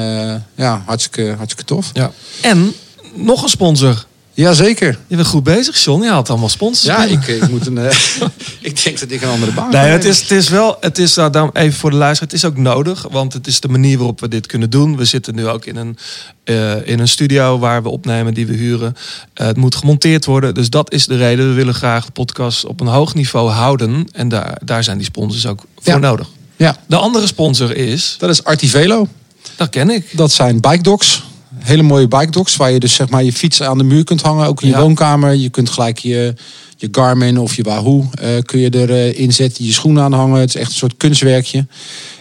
ja, hartstikke, hartstikke tof. ja. En nog een sponsor. Jazeker. Je bent goed bezig, John. Je haalt allemaal sponsors. Ja, ik, ik, moet een, eh, ik denk dat ik een andere baan Nee, het is, het is wel, het is nou, daarom even voor de luisteraar, het is ook nodig, want het is de manier waarop we dit kunnen doen. We zitten nu ook in een, eh, in een studio waar we opnemen, die we huren. Eh, het moet gemonteerd worden, dus dat is de reden. We willen graag de podcast op een hoog niveau houden en daar, daar zijn die sponsors ook voor Ja. nodig. Ja, De andere sponsor is, dat is Artivelo. dat ken ik. Dat zijn bike dogs. Hele mooie bike dogs. Waar je dus zeg maar je fiets aan de muur kunt hangen. Ook in je Ja. woonkamer. Je kunt gelijk je, je Garmin of je Wahoo eh, kun je erin inzetten. Je schoenen aanhangen. Het is echt een soort kunstwerkje.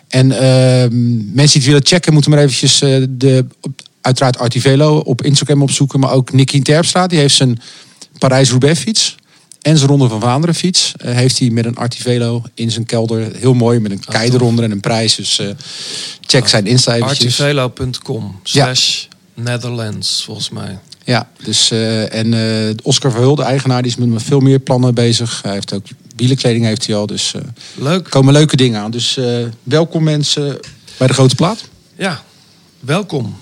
En ehm, mensen die het willen checken moeten maar eventjes eh, de, op- uiteraard Artivelo op Instagram opzoeken. Maar ook Nicky Terpstra. Die heeft zijn Parijs-Roubaix fiets. En zijn Ronde van Vlaanderen fiets. eh, heeft hij met een Artivelo in zijn kelder. Heel mooi met een kei tof. eronder en een prijs. Dus eh, check zijn Insta eventjes. Artivelo.com slash Netherlands, volgens mij. Ja, dus, eh, en eh, Oscar Verhul, de eigenaar, die is met veel meer plannen bezig. Hij heeft ook wielenkleding heeft hij al, dus eh, Leuk. er komen leuke dingen aan. Dus eh, welkom mensen bij de grote plaat. Ja, welkom.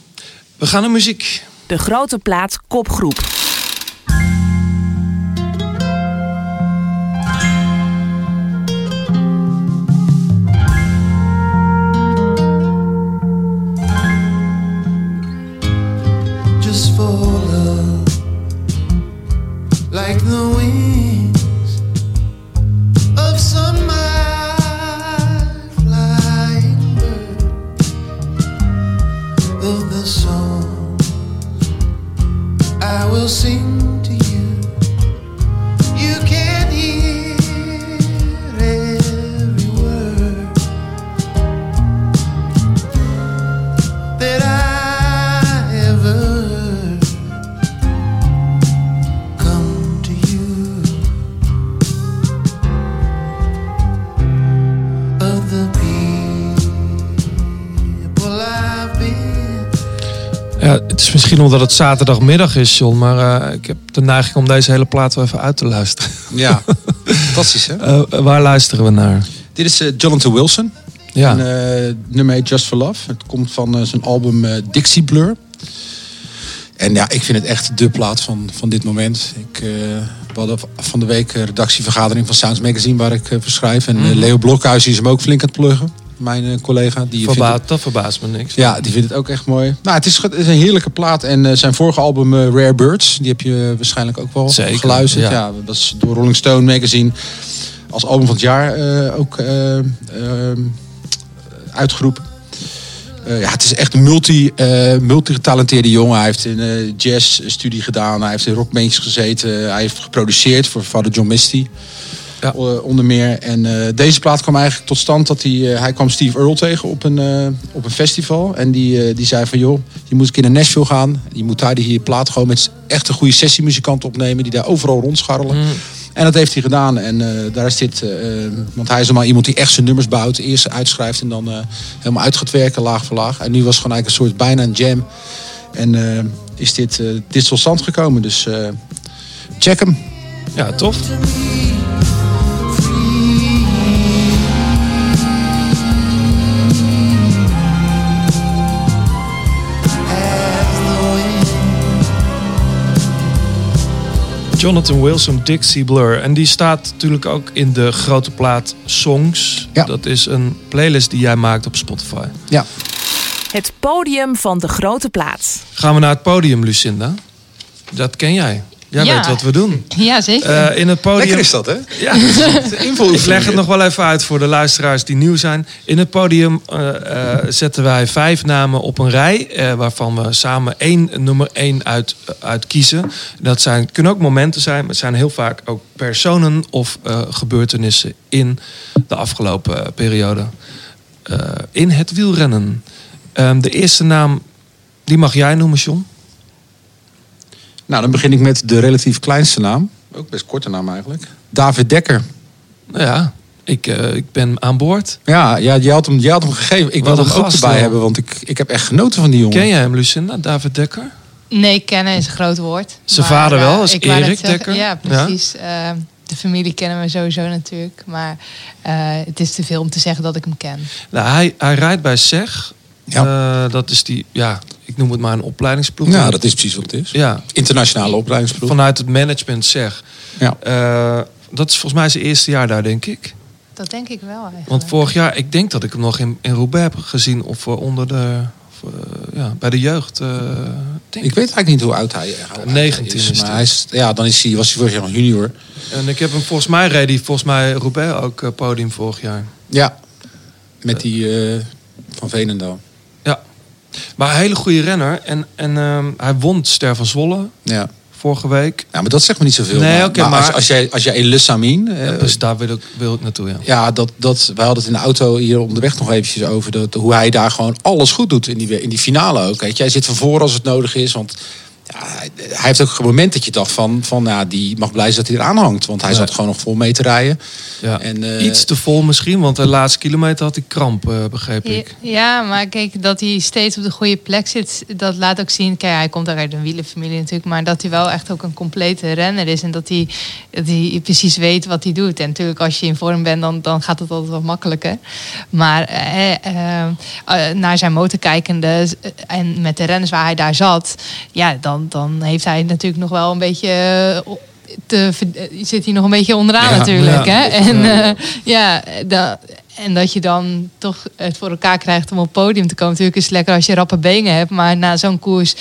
We gaan naar muziek. De grote plaat kopgroep. Like the wings of some flying bird, of the I will sing Ja, het is misschien omdat het zaterdagmiddag is, John. Maar eh, ik heb de neiging om deze hele plaat wel even uit te luisteren. Ja, fantastisch hè? Eh, waar luisteren we naar? Dit is eh, Jonathan Wilson. Ja. En, nummer heet Just for Love. Het komt van zijn album Dixie Blur. En ja, ik vind het echt de plaat van, van dit moment. Ik, we hadden van de week een redactievergadering van Sounds Magazine waar ik eh, voor schrijf. En eh, Leo Blokhuis is hem ook flink aan het pluggen. Mijn eh, collega. Die vindt Verba het- dat verbaast me niks. ja, die vindt het ook echt mooi. Nou, het is, het is een heerlijke plaat. En eh, zijn vorige album eh, Rare Birds, die heb je waarschijnlijk ook wel Zeker, geluisterd. ja. Ja. dat is door Rolling Stone Magazine als album van het jaar ook eh, eh, uitgeroepen. Ja, het is echt een multi, eh multi-getalenteerde jongen. Hij heeft een eh, jazzstudie gedaan. Hij heeft in rockbands gezeten. Hij heeft geproduceerd voor vader John Misty. Ja. eh, onder meer. En eh, deze plaat kwam eigenlijk tot stand dat hij... eh, hij kwam Steve Earle tegen op een, op een festival. En die, die zei van... joh, je moet een keer naar Nashville gaan. Je moet daar die hier plaat gewoon met echt een goede sessiemuzikanten opnemen... die daar overal rondscharrelen. En dat heeft hij gedaan. En daar is dit... want hij is normaal iemand die echt zijn nummers bouwt. Eerst uitschrijft en dan helemaal uit gaat werken, laag voor laag. En nu was het gewoon eigenlijk een soort bijna een jam. En is dit, dit tot stand gekomen. Dus check hem. Ja, tof. Jonathan Wilson, Dixie Blur. En die staat natuurlijk ook in de grote plaat Songs. Ja. Dat is een playlist die jij maakt op Spotify. Ja. Het podium van de grote plaat. Gaan we naar het podium, Lucinda? Dat ken jij. Jij Ja. weet wat we doen. Ja, zeker. Eh, in het podium... dat, hè? Ja, ik leg het nog wel even uit voor de luisteraars die nieuw zijn. In het podium eh, eh, zetten wij vijf namen op een rij. eh, waarvan we samen één nummer één uit, uit kiezen. Dat zijn, kunnen ook momenten zijn. Maar het zijn heel vaak ook personen of eh, gebeurtenissen in de afgelopen periode. Eh, in het wielrennen. Ehm, de eerste naam, die mag jij noemen, John. Nou, dan begin ik met de relatief kleinste naam. Ook best korte naam eigenlijk. David Dekker. Nou ja, ik, eh, ik ben aan boord. Ja, ja je, had hem, je had hem gegeven. Ik wilde een hem ook gast, erbij hoor. hebben, want ik, ik heb echt genoten van die jongen. Ken jij hem, Lucinda? David Dekker? Nee, kennen is een groot woord. Zijn Maar, vader wel, eh, is ik wou net Erik Dekker. Ja, precies. Eh, de familie kennen we sowieso natuurlijk. Maar eh, het is te veel om te zeggen dat ik hem ken. Nou, hij, hij rijdt bij SEG. Ja. Eh, dat is die, ja, ik noem het maar een opleidingsploeg. Ja, dat is precies wat het is. Ja, Internationale opleidingsploeg. vanuit het management SEG. Ja. Eh, dat is volgens mij zijn eerste jaar daar, denk ik. Dat denk ik wel eigenlijk. Want vorig jaar, ik denk dat ik hem nog in, in Roubaix heb gezien. Of eh, onder de, of, eh, ja, bij de jeugd. eh, denk Ik weet eigenlijk niet hoe oud hij, hoe oud hij 19 is maar hij. is, ja, dan is hij, was hij vorig jaar nog junior. En ik heb hem volgens mij reed hij volgens mij Roubaix ook podium vorig jaar. Ja, met die eh, van Veenendaal. Maar een hele goede renner. En, en ehm, hij won Ster van Zwolle Ja. vorige week. ja, maar dat zegt me niet zoveel. Nee, maar, maar, maar- Als, als jij, als jij Samin... eh, Ja, dus daar wil ik, wil ik naartoe, ja. Ja, dat, dat, wij hadden het in de auto hier onderweg nog eventjes over. Dat, hoe hij daar gewoon alles goed doet in die, in die finale ook. Weet je. Hij zit van voor als het nodig is. Want hij, hij heeft ook een moment dat je dacht van... van ja, die mag blij zijn dat hij eraan hangt. Want hij Ja. zat gewoon nog vol mee te rijden. ja. En, eh, Iets te vol misschien, want de laatste kilometer had hij kramp, eh, begreep ik. ja, maar kijk, dat hij steeds op de goede plek zit, dat laat ook zien. Kijk, hij komt uit een wielenfamilie natuurlijk, maar dat hij wel echt ook een complete renner is. En dat hij, dat hij precies weet wat hij doet. En natuurlijk, als je in vorm bent, dan, dan gaat het altijd wat makkelijker. Maar eh, naar zijn motor kijkende en met de renners waar hij daar zat, ja, dan, dan heeft hij natuurlijk nog wel een beetje. Te, eh, zit hij nog een beetje onderaan Ja, natuurlijk. ja. hè? En eh, ja, da- en dat je dan toch het voor elkaar krijgt om op het podium te komen. Natuurlijk is het lekker als je rappe benen hebt. Maar na zo'n koers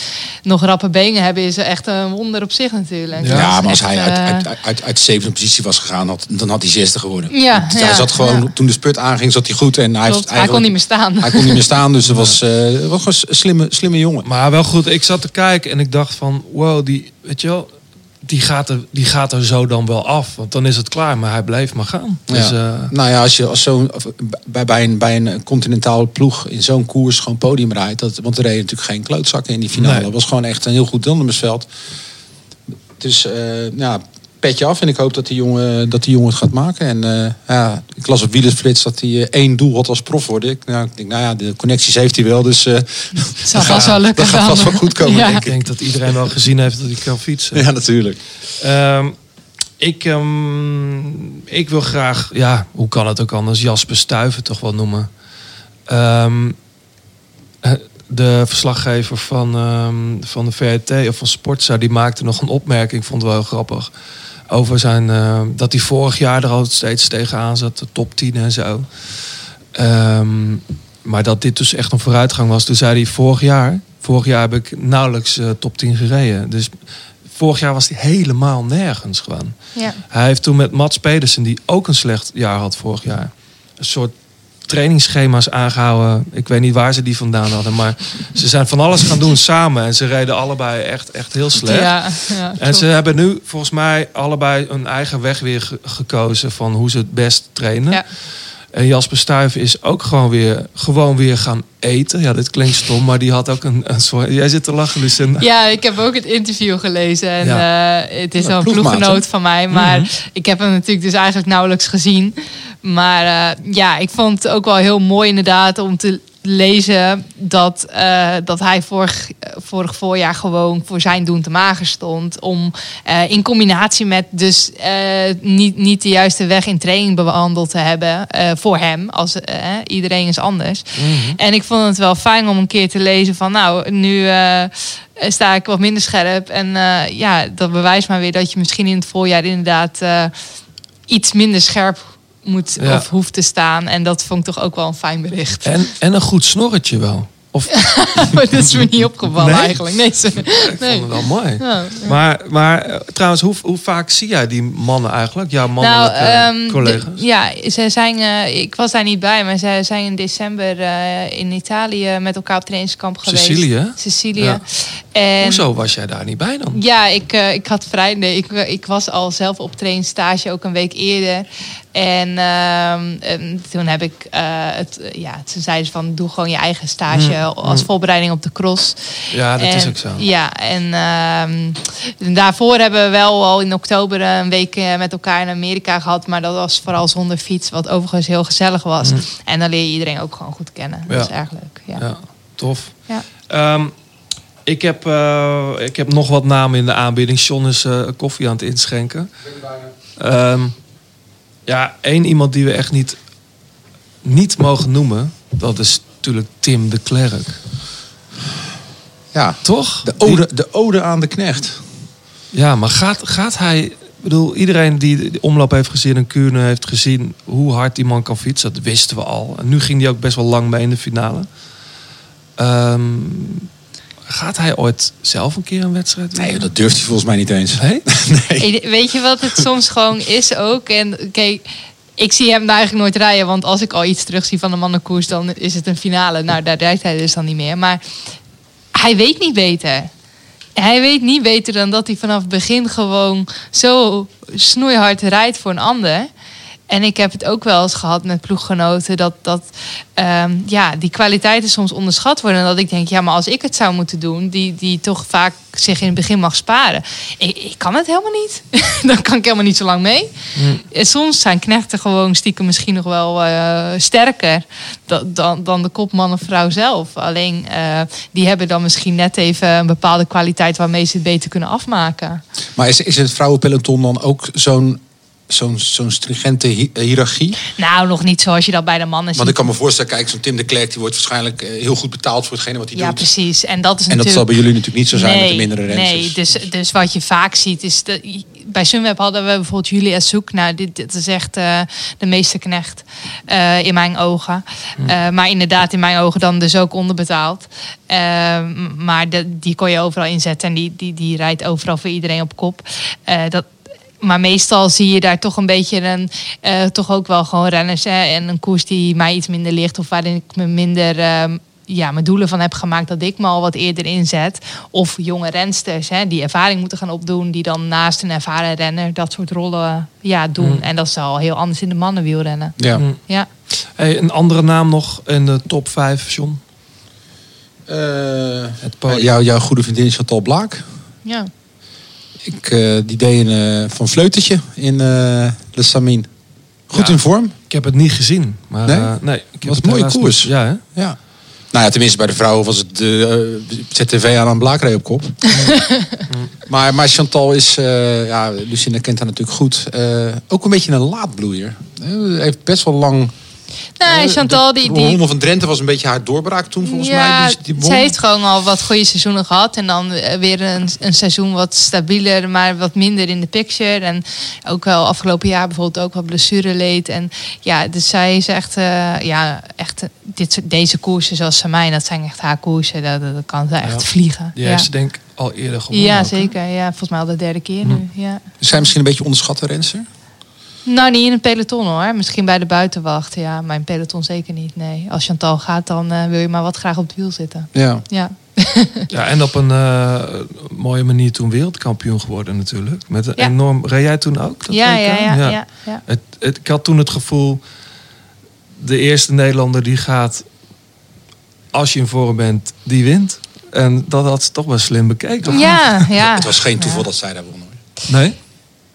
nog rappe benen hebben is echt een wonder op zich natuurlijk. Ja, Ja, Dat is maar als echt, hij uit, eh, uit, uit, uit, uit zevende positie was gegaan, had, dan had hij zesde geworden. Ja, Dus hij ja, zat gewoon, ja. toen de spurt aanging, zat hij goed. En hij, heeft hij kon niet meer staan. Hij kon niet meer staan, dus het was, eh, het was een slimme, slimme jongen. Maar wel goed, ik zat te kijken en ik dacht van, wow, die, weet je wel, die gaat, er, die gaat er zo dan wel af. Want dan is het klaar, maar hij bleef maar gaan. Dus, Ja. eh, Nou ja, als je als zo'n of bij, bij, een, bij een continentaal ploeg in zo'n koers gewoon podium rijdt. Dat, want er reden natuurlijk geen klootzakken in die finale. Nee. Het was gewoon echt een heel goed deelnemersveld. Dus eh, ja, petje af. En ik hoop dat die jongen, dat die jongen het gaat maken. En eh, ja, ik las op Wielerflits dat hij eh, één doel had als prof worden. Ik, nou, ik denk, nou ja, de connecties heeft hij wel. Dus eh Het zal vast wel lukken dat gaat vast wel goed komen, Ja. denk Ik ik. denk dat iedereen wel gezien heeft dat hij kan fietsen. Ja, natuurlijk. Ehm, ik, ehm, ik wil graag, ja, hoe kan het ook anders, Jasper Stuyven toch wel noemen. Ehm, eh, de verslaggever van, ehm, van de VRT of van Sportza, die maakte nog een opmerking, ik vond het wel heel grappig. Over zijn, ehm, dat hij vorig jaar er al steeds tegenaan zat, de top 10 en zo. Ehm, maar dat dit dus echt een vooruitgang was. Toen zei hij vorig jaar, vorig jaar heb ik nauwelijks eh, top 10 gereden. Dus vorig jaar was hij helemaal nergens gewoon. Ja. Hij heeft toen met Mats Pedersen, die ook een slecht jaar had vorig jaar, een soort trainingsschema's aangehouden. Ik weet niet waar ze die vandaan hadden, maar ze zijn van alles gaan doen samen en ze reden allebei echt, echt heel slecht. Ja, ja, En ze hebben nu volgens mij allebei een eigen weg weer ge- gekozen van hoe ze het best trainen. Ja. En Jasper Stuyven is ook gewoon weer, gewoon weer gaan eten. Ja, dit klinkt stom, maar die had ook een, een soort... Jij zit te lachen, Lucien. Ja, ik heb ook het interview gelezen. En Ja. eh, het is Ja, wel een ploeggenoot van mij. Maar ik heb hem natuurlijk dus eigenlijk nauwelijks gezien. Maar eh, ja, ik vond het ook wel heel mooi inderdaad om te lezen dat, eh, dat hij vorig, vorig voorjaar gewoon voor zijn doen te mager stond. Om eh, in combinatie met dus eh, niet, niet de juiste weg in training bewandeld te hebben voor hem. Als, iedereen is anders. En ik vond het wel fijn om een keer te lezen van nou, nu sta ik wat minder scherp. En ja, dat bewijst maar weer dat je misschien in het voorjaar inderdaad iets minder scherp moet Ja. of hoeft te staan. En dat vond ik toch ook wel een fijn bericht. En, en een goed snorretje wel. Of, dat is me niet opgevallen Nee? eigenlijk. Nee, ze- ik nee. vond het wel mooi. Ja. Maar, maar eh, trouwens, hoe, hoe vaak zie jij die mannen eigenlijk? Jouw Nou, mannelijke ehm, collega's? de- ja, ze zijn, eh, ik was daar niet bij, maar ze zijn in december eh, in Italië met elkaar op trainingskamp geweest. Sicilië? Sicilië. Ja. En, Hoezo was jij daar niet bij dan? Ja, ik, ik had vrij. Nee, ik, ik was al zelf op trainingsstage ook een week eerder. En, ehm, en toen heb ik eh, het, ja, toen zeiden ze van doe gewoon je eigen stage Mm, als mm. voorbereiding op de cross. Ja, dat En- is ook zo. Ja, en ehm, daarvoor hebben we wel al in oktober een week eh, met elkaar in Amerika gehad. Maar dat was vooral zonder fiets, wat overigens heel gezellig was. Mhm. En dan leer je iedereen ook gewoon goed kennen. Dat is Ja. erg leuk. Ja. Ja, tof. Ja. Ehm, ik, heb, eh, ik heb nog wat namen in de aanbieding. John is koffie aan het inschenken. Ehm, ja, één iemand die we echt niet, niet mogen noemen. Dat is natuurlijk Tim de Klerk. Ja, Toch? de ode, de ode aan de knecht. Ja, maar gaat, gaat hij... Ik bedoel, iedereen die de omloop heeft gezien en Kuurne heeft gezien hoe hard die man kan fietsen, dat wisten we al. En nu ging hij ook best wel lang mee in de finale. Ehm, gaat hij ooit zelf een keer een wedstrijd Nee, winnen? dat durft hij volgens mij niet eens. Nee? nee. Weet je wat het soms gewoon is ook? En kijk, ik zie hem daar eigenlijk nooit rijden. Want als ik al iets terugzie van de mannenkoers, dan is het een finale. Nou, daar rijdt hij dus dan niet meer. Maar hij weet niet beter. Hij weet niet beter dan dat hij vanaf het begin gewoon zo snoeihard rijdt voor een ander. En ik heb het ook wel eens gehad met ploeggenoten dat, dat ehm, ja, die kwaliteiten soms onderschat worden. En dat ik denk, ja, maar als ik het zou moeten doen, die, die toch vaak zich in het begin mag sparen. Ik, ik kan het helemaal niet. Dan kan ik helemaal niet zo lang mee. En soms zijn knechten gewoon stiekem misschien nog wel eh, sterker dan, dan, dan de kopman of vrouw zelf. Alleen eh, die hebben dan misschien net even een bepaalde kwaliteit waarmee ze het beter kunnen afmaken. Maar is, is het vrouwenpeloton dan ook zo'n zo'n zo'n stringente hi- eh, hiërarchie? Nou, nog niet zoals je dat bij de mannen ziet. Want ik kan me voorstellen, kijk, zo'n Tim de Klerk... die wordt waarschijnlijk eh, heel goed betaald voor hetgene wat hij Ja, doet. precies. En dat is En dat natuurlijk... zal bij jullie natuurlijk niet zo zijn met de mindere rensters. Nee, dus, dus wat je vaak ziet is... De, bij Sunweb hadden we bijvoorbeeld Julia Soek. Nou, dit, dit is echt eh, de meesterknecht eh, in mijn ogen. Eh, maar inderdaad in mijn ogen dan dus ook onderbetaald. Maar de, die kon je overal inzetten. En die, die, die rijdt overal voor iedereen op kop. Dat, maar meestal zie je daar toch een beetje een, eh, toch ook wel gewoon renners. Hè, en een koers die mij iets minder ligt. Of waarin ik me minder ehm, ja, mijn doelen van heb gemaakt. Dat ik me al wat eerder inzet. Of jonge rensters hè, die ervaring moeten gaan opdoen. Die dan naast een ervaren renner dat soort rollen ja, doen. Mm. En dat is al heel anders in de mannenwielrennen. Ja. Mm. Ja. Hey, een andere naam nog in de top 5, John. Eh, Het jouw, jouw goede vriendin Chantal Blaak. ja. Ik, eh, die deed een, eh, van Vleutertje in eh Le Samin. Goed Ja. in vorm. Ik heb het niet gezien. Maar, Nee? nee ik Was een mooie koers. niet- Ja, hè? Ja. Nou ja, tenminste bij de vrouwen was het de ZTV aan een blaakree op kop. maar, maar Chantal is, ja, Lucinda kent haar natuurlijk goed. ook een beetje een laadbloeier. Heeft best wel lang... Nee, Chantal die... de die Ronde van Drenthe was een beetje haar doorbraak toen volgens ja, mij. Die, die won. ze heeft gewoon al wat goede seizoenen gehad. En dan eh, weer een, een seizoen wat stabieler, maar wat minder in de picture. En ook wel afgelopen jaar bijvoorbeeld ook wat blessure leed. En ja, dus zij is echt, eh, ja, echt eh, dit, deze koersen zoals Samijn, dat zijn echt haar koersen. Dat, dat kan ze echt Ja. vliegen. Die ja. heeft ze denk al eerder gewonnen. ja, ook, hè? zeker. Ja, volgens mij al de derde keer nu. Ja. Is zij misschien een beetje onderschatte renster? Nou, niet in een peloton hoor. Misschien bij de buitenwacht. Ja, maar in peloton zeker niet. Nee. Als Chantal gaat, dan eh, wil je maar wat graag op het wiel zitten. Ja. Ja. Ja, en op een eh, mooie manier toen wereldkampioen geworden natuurlijk. Met een Ja. enorm... Reed jij toen ook? dat Ja, ja, ja, ja, ja. Het, het, ik had toen het gevoel... De eerste Nederlander die gaat... Als je in vorm bent, die wint. En dat had ze toch wel slim bekeken. Ja, ja. Het was geen toeval Ja. dat zij daar won. hoor. Nee?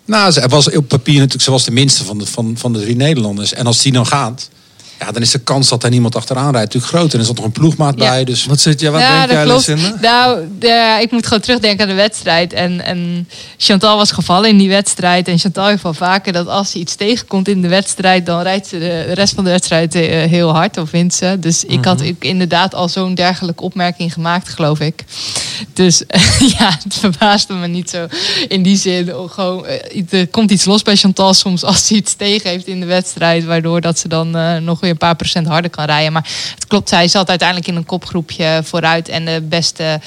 Nou, ze was op papier natuurlijk, ze was de minste van de, van, van de drie Nederlanders. En als die dan gaat, ja, dan is de kans dat er niemand achteraan rijdt natuurlijk groot. En er zat nog een ploegmaat Ja. bij. Dus Wat zit jij, wat ja, denk jij. Lucinda? Nou, de, ik moet gewoon terugdenken aan de wedstrijd. En, en Chantal was gevallen in die wedstrijd. En Chantal heeft wel vaker dat als ze iets tegenkomt in de wedstrijd, dan rijdt ze de, rest van de wedstrijd eh, heel hard of wint ze. Dus ik had Mhm. ook inderdaad al zo'n dergelijke opmerking gemaakt, geloof ik. Dus ja, het verbaasde me niet zo in die zin. Oh, Gewoon, eh, er komt iets los bij Chantal soms als ze iets tegen heeft in de wedstrijd. Waardoor dat ze dan eh, nog weer een paar procent harder kan rijden. Maar het klopt, zij zat uiteindelijk in een kopgroepje vooruit. En de beste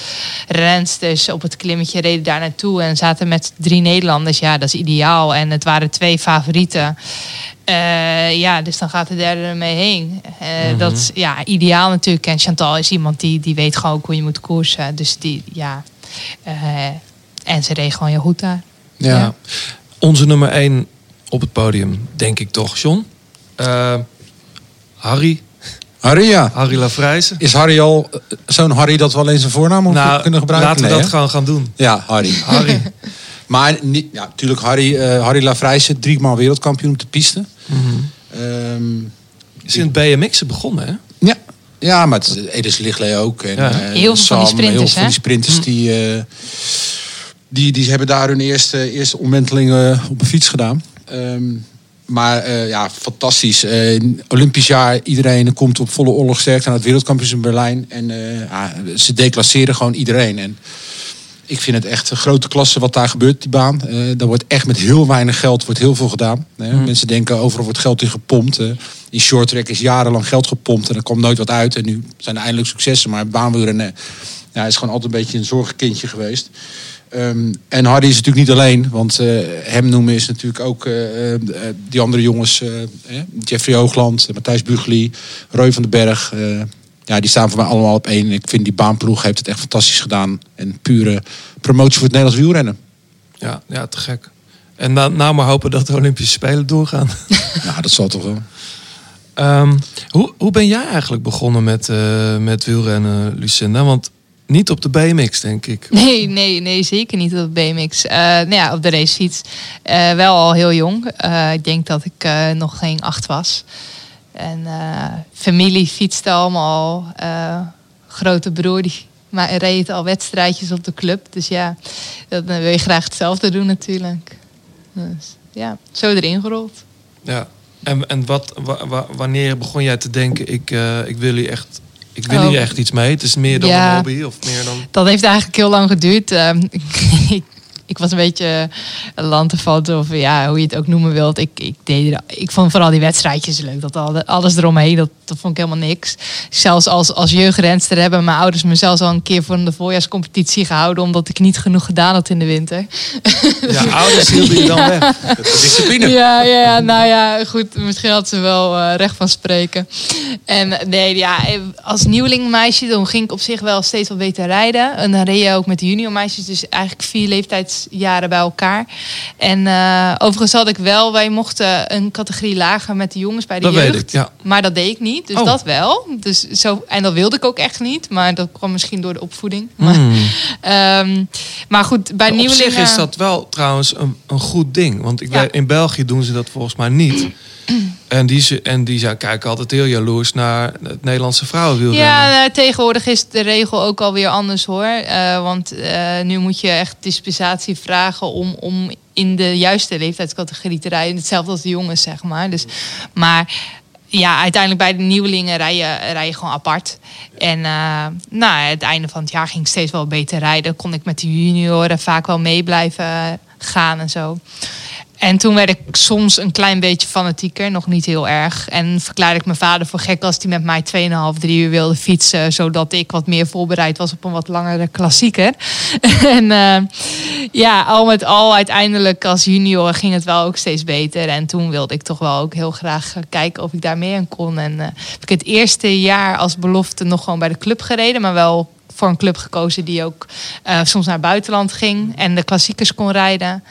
rensters op het klimmetje reden daar naartoe. En zaten met drie Nederlanders. Ja, dat is ideaal. En het waren twee favorieten. Eh, ja, dus dan gaat de derde ermee heen. Eh, Dat is ja, ideaal natuurlijk. En Chantal is iemand die, die weet gewoon ook hoe je moet koersen. Dus die, ja. eh, en ze reed gewoon heel goed daar. ja. Ja. Onze nummer 1 op het podium, denk ik toch, John? Harry, Harry, ja. Harry Lafrijzen. Is Harry al eh, zo'n Harry dat we alleen zijn voornaam of Nou, kunnen gebruiken? laten we Nee, dat gewoon gaan doen. Ja, Harry. Harry. Maar niet, ja, natuurlijk Harry, eh Harry Lafrijse, drie maal wereldkampioen op de piste. Ehm, Is in het BMX begonnen, hè? ja. ja, maar het is Edis Lichtley ook. En, Ja. eh, Heel veel van die sprinters, Heel veel van die sprinters die, eh, die, die hebben daar hun eerste, eerste omwentelingen op een fiets gedaan. Ehm, maar eh, ja, fantastisch. Eh, Olympisch jaar, iedereen komt op volle oorlogsterkte aan het wereldkampioen in Berlijn. En eh, ja, ze declasseren gewoon iedereen. En ik vind het echt een grote klasse wat daar gebeurt, die baan. Daar wordt echt met heel weinig geld wordt heel veel gedaan. Hè. Mensen denken overal wordt geld in gepompt. in short track is jarenlang geld gepompt en er kwam nooit wat uit. En nu zijn er eindelijk successen. Maar baanwielrennen ja, is gewoon altijd een beetje een zorgenkindje geweest. Ehm, en Hardy is natuurlijk niet alleen, want eh, hem noemen is natuurlijk ook eh, eh, die andere jongens, eh, Jeffrey Hoogland, Matthijs Bugli, Roy van den Berg. ja, die staan voor mij allemaal op één. Ik vind die baanploeg heeft het echt fantastisch gedaan. En pure promotie voor het Nederlands wielrennen. Ja, ja te gek. En dan nou maar hopen dat de Olympische Spelen doorgaan. Ja, dat zal toch wel. Ehm, hoe, hoe ben jij eigenlijk begonnen met, met wielrennen, Lucinda? Want niet op de BMX, denk ik. Nee, nee, nee, zeker niet op de BMX. Eh nou ja, op de racefiets. Eh, wel al heel jong. Eh, ik denk dat ik nog geen acht was. En familie fietste allemaal al. Grote broer die maar reed al wedstrijdjes op de club. Dus ja, dan wil je graag hetzelfde doen natuurlijk. Dus ja, zo erin gerold. Ja. En, en wat, wa- wa- wanneer begon jij te denken, ik, ik wil hier echt... Ik wil Oh. hier echt iets mee. Het is meer dan Ja. een hobby of meer dan... Dat heeft eigenlijk heel lang geduurd. Ehm, ik, ik was een beetje een lanterfant, of ja, hoe je het ook noemen wilt. Ik, ik, deed, ik vond vooral die wedstrijdjes leuk. Dat al, alles eromheen, dat, dat vond ik helemaal niks. Zelfs als, als jeugdrenster hebben mijn ouders me zelfs al een keer voor de voorjaarscompetitie gehouden. Omdat ik niet genoeg gedaan had in de winter. Ja, ouders hielden je dan weg. Discipline. Ja, ja, ja, nou ja, goed. Misschien had ze wel eh, recht van spreken. En eh, nee, ja, eh, als nieuwelingmeisje dan ging ik op zich wel steeds wat beter rijden. En dan reed je ook met de juniormeisjes. Dus eigenlijk vier zes jaren bij elkaar. En eh, overigens had ik wel, wij mochten een categorie lager met de jongens bij de Dat jeugd. weet ik, ja. Maar dat deed ik niet, dus Oh. dat wel. Dus zo, en dat wilde ik ook echt niet, maar dat kwam misschien door de opvoeding. Maar, Hmm. ehm, maar goed, bij Op nieuwelingen... zich is dat wel trouwens een, een goed ding. Want ik Ja. weet, in België doen ze dat volgens mij niet. En die, ze- en die zijn kijken altijd heel jaloers naar het Nederlandse vrouwenwielrennen. Ja, nou, tegenwoordig is de regel ook alweer anders hoor. Eh, want eh, nu moet je echt dispensatie vragen om, om in de juiste leeftijdscategorie te rijden. Hetzelfde als de jongens, zeg maar. Dus, maar ja, uiteindelijk bij de nieuwelingen rij je, rij je gewoon apart. En eh nou, het einde van het jaar ging ik steeds wel beter rijden. Kon ik met de junioren vaak wel mee blijven gaan en zo. En toen werd ik soms een klein beetje fanatieker, nog niet heel erg. En verklaarde ik mijn vader voor gek als hij met mij 2,5, 3 uur wilde fietsen. Zodat ik wat meer voorbereid was op een wat langere klassieker. en eh, ja, al met al, uiteindelijk als junior ging het wel ook steeds beter. En toen wilde ik toch wel ook heel graag eh, kijken of ik daar mee aan kon. En eh, heb ik het eerste jaar als belofte nog gewoon bij de club gereden, maar wel voor een club gekozen die ook soms naar het buitenland ging en de klassiekers kon rijden.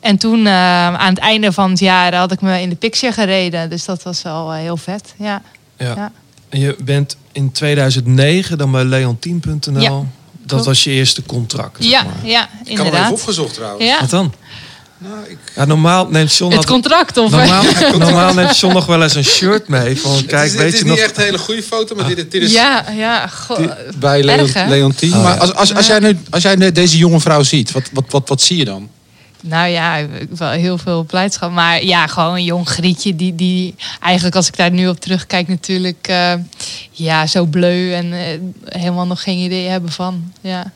En toen eh, aan het einde van het jaar had ik me in de picture gereden. Dus dat was wel eh, heel vet. Ja. Ja. Ja. En je bent in 2009 dan bij leontien.nl. Ja, dat was je eerste contract. zeg Ja, maar. ja, Ik had hem even inderdaad. opgezocht trouwens. Ja. Wat dan? Nou, ik, Ja, normaal neemt John, Het contract of normaal, normaal neemt John nog wel eens een shirt mee. Van, kijk, het is, weet het is je niet nog... echt een hele goede foto, maar dit, dit is Ja, ja. dit- bij? Leontien. Oh, maar ja. als, als, als, jij nu, als jij nu deze jonge vrouw ziet, wat, wat, wat, wat zie je dan? Nou ja, wel heel veel blijdschap. Maar ja, gewoon een jong grietje die, die eigenlijk als ik daar nu op terugkijk natuurlijk... eh, ja, zo bleu en eh, helemaal nog geen idee hebben van. Ja.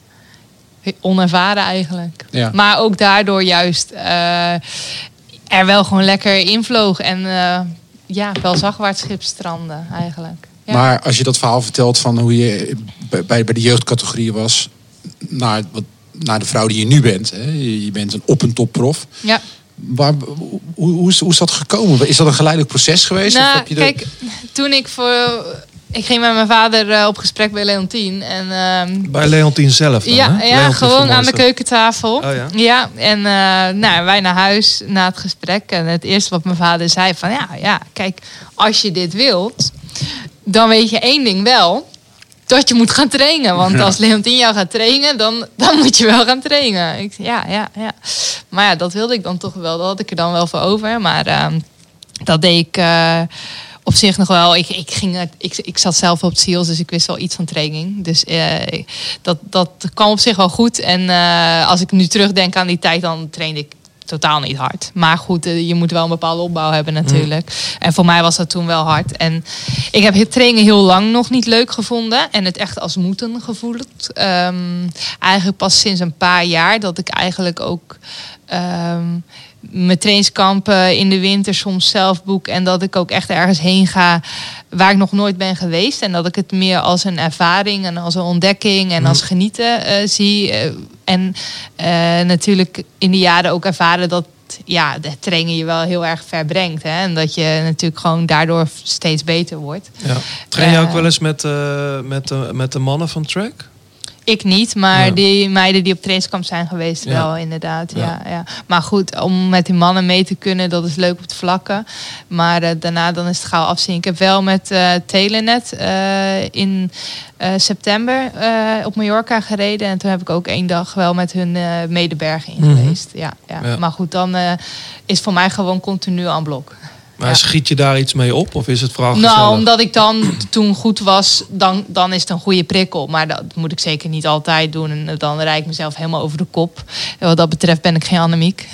Onervaren eigenlijk. Ja. Maar ook daardoor juist eh, er wel gewoon lekker invloog. En ja, wel zagwaartsschip stranden eigenlijk. Ja. Maar als je dat verhaal vertelt van hoe je bij, bij de jeugdcategorieën was... naar, wat, naar de vrouw die je nu bent. Hè? Je bent een op- en top prof. ja. Waar, hoe, hoe, is, hoe is dat gekomen? Is dat een geleidelijk proces geweest? of Nou, heb je de- kijk, toen ik voor... Ik ging met mijn vader eh, op gesprek bij Leontien. En ehm, Bij Leontien zelf dan, Ja, hè? ja Leontien gewoon aan de keukentafel. Oh ja? en eh, nou, wij naar huis na het gesprek. En het eerste wat mijn vader zei van... Ja, ja, kijk, als je dit wilt... dan weet je één ding wel... dat je moet gaan trainen. Want als Leontien jou gaat trainen... Dan, dan moet je wel gaan trainen. Ik ja, ja, ja. Maar ja, dat wilde ik dan toch wel. Dat had ik er dan wel voor over. Maar ehm, dat deed ik... eh, op zich nog wel. Ik, ik, ging, ik, ik zat zelf op het SEALS, dus ik wist wel iets van training. Dus eh, dat, dat kwam op zich wel goed. En eh, als ik nu terugdenk aan die tijd, dan trainde ik totaal niet hard. Maar goed, eh, je moet wel een bepaalde opbouw hebben natuurlijk. En voor mij was dat toen wel hard. En ik heb het trainen heel lang nog niet leuk gevonden. En het echt als moeten gevoeld. Ehm, eigenlijk pas sinds een paar jaar dat ik eigenlijk ook... ehm, mijn trainingskampen in de winter soms zelf boek. En dat ik ook echt ergens heen ga waar ik nog nooit ben geweest. En dat ik het meer als een ervaring en als een ontdekking en als genieten eh, zie. Eh, en eh, natuurlijk in de jaren ook ervaren dat ja, de trainen je wel heel erg ver brengt. Hè? En dat je natuurlijk gewoon daardoor steeds beter wordt. Ja. Train je ook wel eens met, met, de, met de mannen van track? Ik niet, maar Ja. die meiden die op trainingskamp zijn geweest, Ja. wel inderdaad. Ja. Ja. Ja, Maar goed, om met die mannen mee te kunnen, dat is leuk op het vlakken. Maar eh, daarna dan is het gauw afzien. Ik heb wel met eh Telenet eh, in september op Mallorca gereden. En toen heb ik ook één dag wel met hun medebergen in Mhm. geweest. Ja, ja. Ja. Maar goed, dan is voor mij gewoon continu aan blok. Maar Ja. schiet je daar iets mee op? Of is het vooral Nou, omdat ik dan toen goed was, dan, dan is het een goede prikkel. Maar dat moet ik zeker niet altijd doen. En dan rijd ik mezelf helemaal over de kop. En wat dat betreft ben ik geen Annemiek.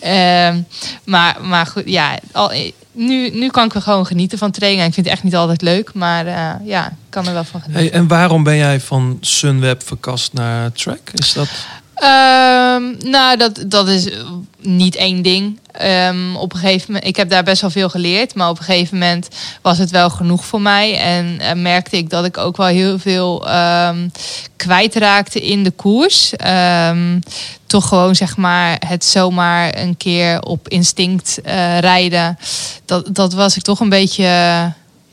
Ehm, maar, maar goed, ja. Al, nu, nu kan ik er gewoon genieten van trainen. Ik vind het echt niet altijd leuk. Maar eh, ja, ik kan er wel van genieten. Hey, en waarom ben jij van Sunweb verkast naar track? Is dat... Ehm, nou, dat, dat is eh, niet één ding. Ehm, op een gegeven moment, ik heb daar best wel veel geleerd, maar op een gegeven moment was het wel genoeg voor mij. En eh, merkte ik dat ik ook wel heel veel ehm kwijtraakte in de koers. Toch gewoon zeg maar het zomaar een keer op instinct eh, rijden. Dat, dat was ik toch een beetje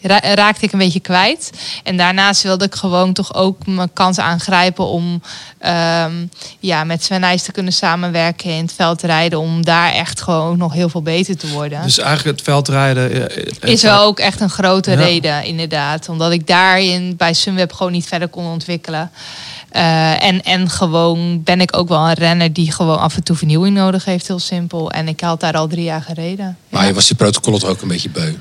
raakte ik een beetje kwijt. En daarnaast wilde ik gewoon toch ook mijn kans aangrijpen om ehm, ja, met Sven Nijs te kunnen samenwerken in het veldrijden. Om daar echt gewoon nog heel veel beter te worden. Dus eigenlijk het veldrijden... eh, eh, is wel ook echt een grote Ja. reden, inderdaad. Omdat ik daarin bij Sunweb gewoon niet verder kon ontwikkelen. Eh, en, en gewoon ben ik ook wel een renner die gewoon af en toe vernieuwing nodig heeft, heel simpel. En ik had daar al drie jaar gereden. Maar Ja. je was die protocollen toch ook een beetje beu.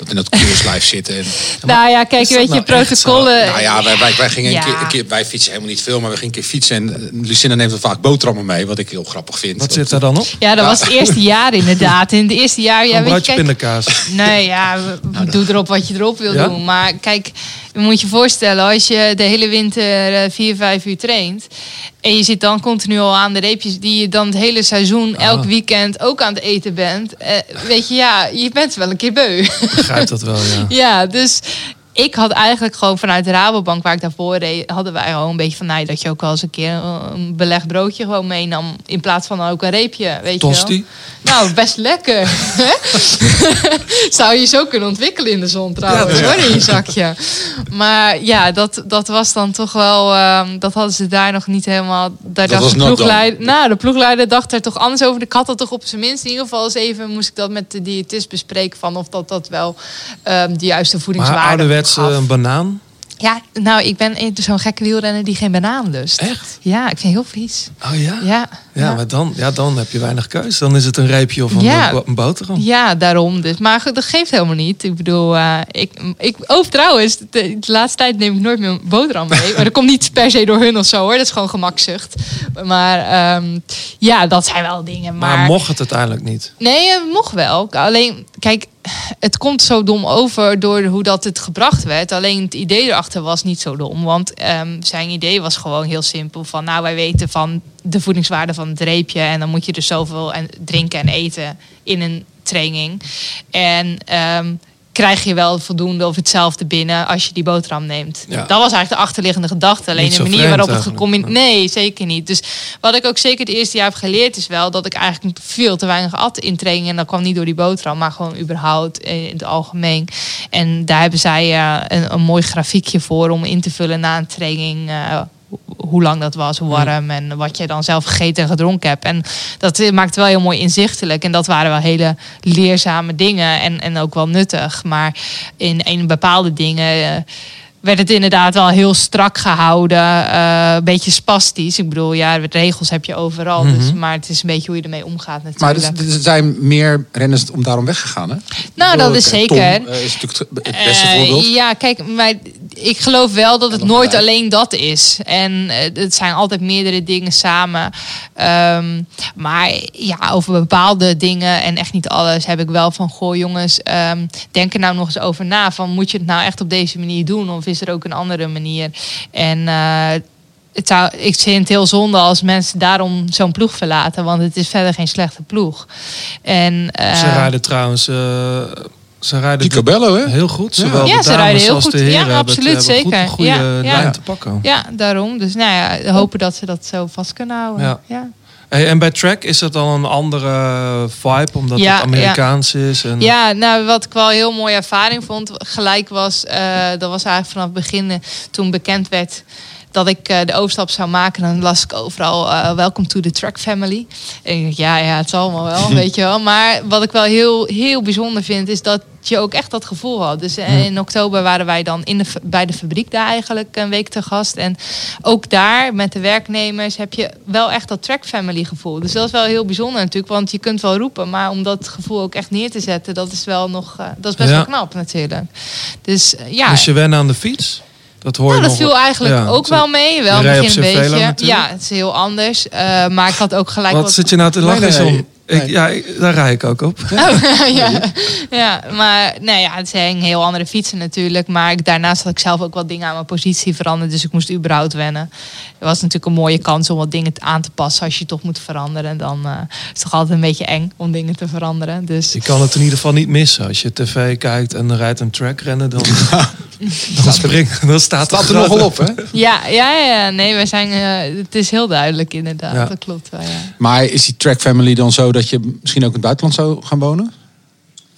Dat in dat koerslijf zitten. En, Nou ja, kijk, weet je, nou protocollen. nou ja, wij, wij, wij gingen Ja. een, keer, een keer... Wij fietsen helemaal niet veel, maar we gingen een keer fietsen. En eh, Lucinda neemt er vaak boterhammen mee, wat ik heel grappig vind. Wat Dat- zit daar dan op? Ja, dat was het eerste jaar inderdaad. In het eerste jaar, ja, een weet je, kijk, pindakaas. Nee, ja, we- doe erop wat je erop wil Ja? doen. Maar kijk, je moet je voorstellen, als je de hele winter eh, vier, vijf uur traint. En je zit dan continu al aan de reepjes die je dan het hele seizoen, Ah. elk weekend ook aan het eten bent. Eh, weet je, ja, je bent wel een keer beu. Begrijp dat wel, ja. ja, dus ik had eigenlijk gewoon vanuit de Rabobank waar ik daarvoor reed, hadden wij gewoon een beetje van, nou, dat je ook wel eens een keer een belegd broodje gewoon meenam. In plaats van ook een reepje, weet je wel. Tosti? Nou, best lekker. Zou je zo kunnen ontwikkelen in de zon trouwens, Ja, hoor, in je zakje. Maar ja, dat, dat was dan toch wel... ehm, dat hadden ze daar nog niet helemaal... Daar dacht was de ploegleider, nou, de ploegleider dacht er toch anders over. Ik had dat toch op zijn minst in ieder geval eens even... moest ik dat met de diëtist bespreken van of dat, dat wel ehm, de juiste voedingswaarde eh, een banaan? Ja, nou, ik ben zo'n gekke wielrenner die geen banaan lust. Echt? Ja, ik vind het heel vies. Oh ja? Ja, Ja, maar dan, ja, dan heb je weinig keus. Dan is het een reepje of een, Ja. bo- een boterham. Ja, daarom dus. Maar goed, dat geeft helemaal niet. Ik bedoel, eh, ik, ik, oh trouwens, de, de laatste tijd neem ik nooit meer een boterham mee. Maar dat komt niet per se door hun of zo hoor. Dat is gewoon gemakzucht. Maar ehm, ja, dat zijn wel dingen. Maar, Maar, mocht het uiteindelijk niet? Nee, het mocht wel. Alleen, kijk, het komt zo dom over door hoe dat het gebracht werd. Alleen het idee erachter was niet zo dom. Want ehm, zijn idee was gewoon heel simpel. Van, nou, wij weten van de voedingswaarde van het reepje. En dan moet je dus zoveel en, drinken en eten in een training. En ehm, krijg je wel voldoende of hetzelfde binnen als je die boterham neemt. Ja. Dat was eigenlijk de achterliggende gedachte. Alleen de manier waarop het gecombineerd... Nee, zeker niet. Dus wat ik ook zeker het eerste jaar heb geleerd is wel... dat ik eigenlijk veel te weinig at in training. En dat kwam niet door die boterham, maar gewoon überhaupt in het algemeen. En daar hebben zij eh, een, een mooi grafiekje voor om in te vullen na een training... eh, hoe lang dat was, hoe warm en wat je dan zelf gegeten en gedronken hebt. En dat eh, maakt wel heel mooi inzichtelijk. En dat waren wel hele leerzame dingen en, en ook wel nuttig. Maar in, in bepaalde dingen eh, werd het inderdaad wel heel strak gehouden. eh, een beetje spastisch. Ik bedoel, ja, regels heb je overal. dus, maar het is een beetje hoe je ermee omgaat Maar natuurlijk. er, er zijn meer renners om daarom weggegaan, hè? nou, dat is Tom, zeker. eh, is natuurlijk het beste voorbeeld. Ja, kijk, maar ik geloof wel dat het nooit alleen dat is. En eh, het zijn altijd meerdere dingen samen. Ehm, maar ja, over bepaalde dingen en echt niet alles heb ik wel van... Goh jongens, ehm, denk er nou nog eens over na. Van, moet je het nou echt op deze manier doen? Of is er ook een andere manier? En... eh, het zou, ik vind het heel zonde als mensen daarom zo'n ploeg verlaten. Want het is verder geen slechte ploeg. En, eh, Ze rijden trouwens... eh, ze rijden Die Cabello, hè? heel goed. Zowel Ja, de ze rijden heel goed. Ja, het- absoluut, goed zeker. een goede Ja, ja. lijn te pakken. Ja, daarom. Dus nou ja, hopen dat ze dat zo vast kunnen houden. Ja. Ja. Hey, en bij track is het dan een andere vibe, omdat Ja, het Amerikaans is. En, Ja, nou wat ik wel een heel mooie ervaring vond, gelijk was, eh, dat was eigenlijk vanaf het begin eh, toen bekend werd dat ik eh, de overstap zou maken. Dan las ik overal eh, Welcome to the Truck Family. En ik dacht, ja, ja, het zal allemaal wel, weet je wel. Maar wat ik wel heel, heel bijzonder vind, is dat je ook echt dat gevoel had. Dus eh, in oktober waren wij dan in de, bij de fabriek daar eigenlijk een week te gast. En ook daar met de werknemers heb je wel echt dat track family gevoel. Dus dat is wel heel bijzonder natuurlijk. Want je kunt wel roepen, maar om dat gevoel ook echt neer te zetten, dat is wel nog, eh, dat is best Ja. wel knap natuurlijk. Dus eh, ja. Moest je wennen aan de fiets? Dat hoor Nou, dat viel eigenlijk Ja, ook wel mee. Wel begin een beetje. natuurlijk. Ja, het is heel anders. Maar ik had ook gelijk Wat wat... zit je nou te lachen, nee. Ik, ja, ik- daar rij ik ook op. ja, ja, maar nee, ja, het zijn heel andere fietsen natuurlijk. Maar ik, daarnaast had ik zelf ook wat dingen aan mijn positie veranderd. Dus ik moest überhaupt wennen. Het was natuurlijk een mooie kans om wat dingen aan te passen als je toch moet veranderen. Dan eh, is het toch altijd een beetje eng om dingen te veranderen. Dus Je kan het in ieder geval niet missen. Als je tv kijkt en er rijdt een track rennen, dan, dan, spring, dan staat, Staat er nogal op, hè? ja, ja, ja, nee, we zijn, eh, het is heel duidelijk inderdaad. Ja. Dat klopt wel, ja. Maar is die track family dan zo dat je misschien ook in het buitenland zou gaan wonen?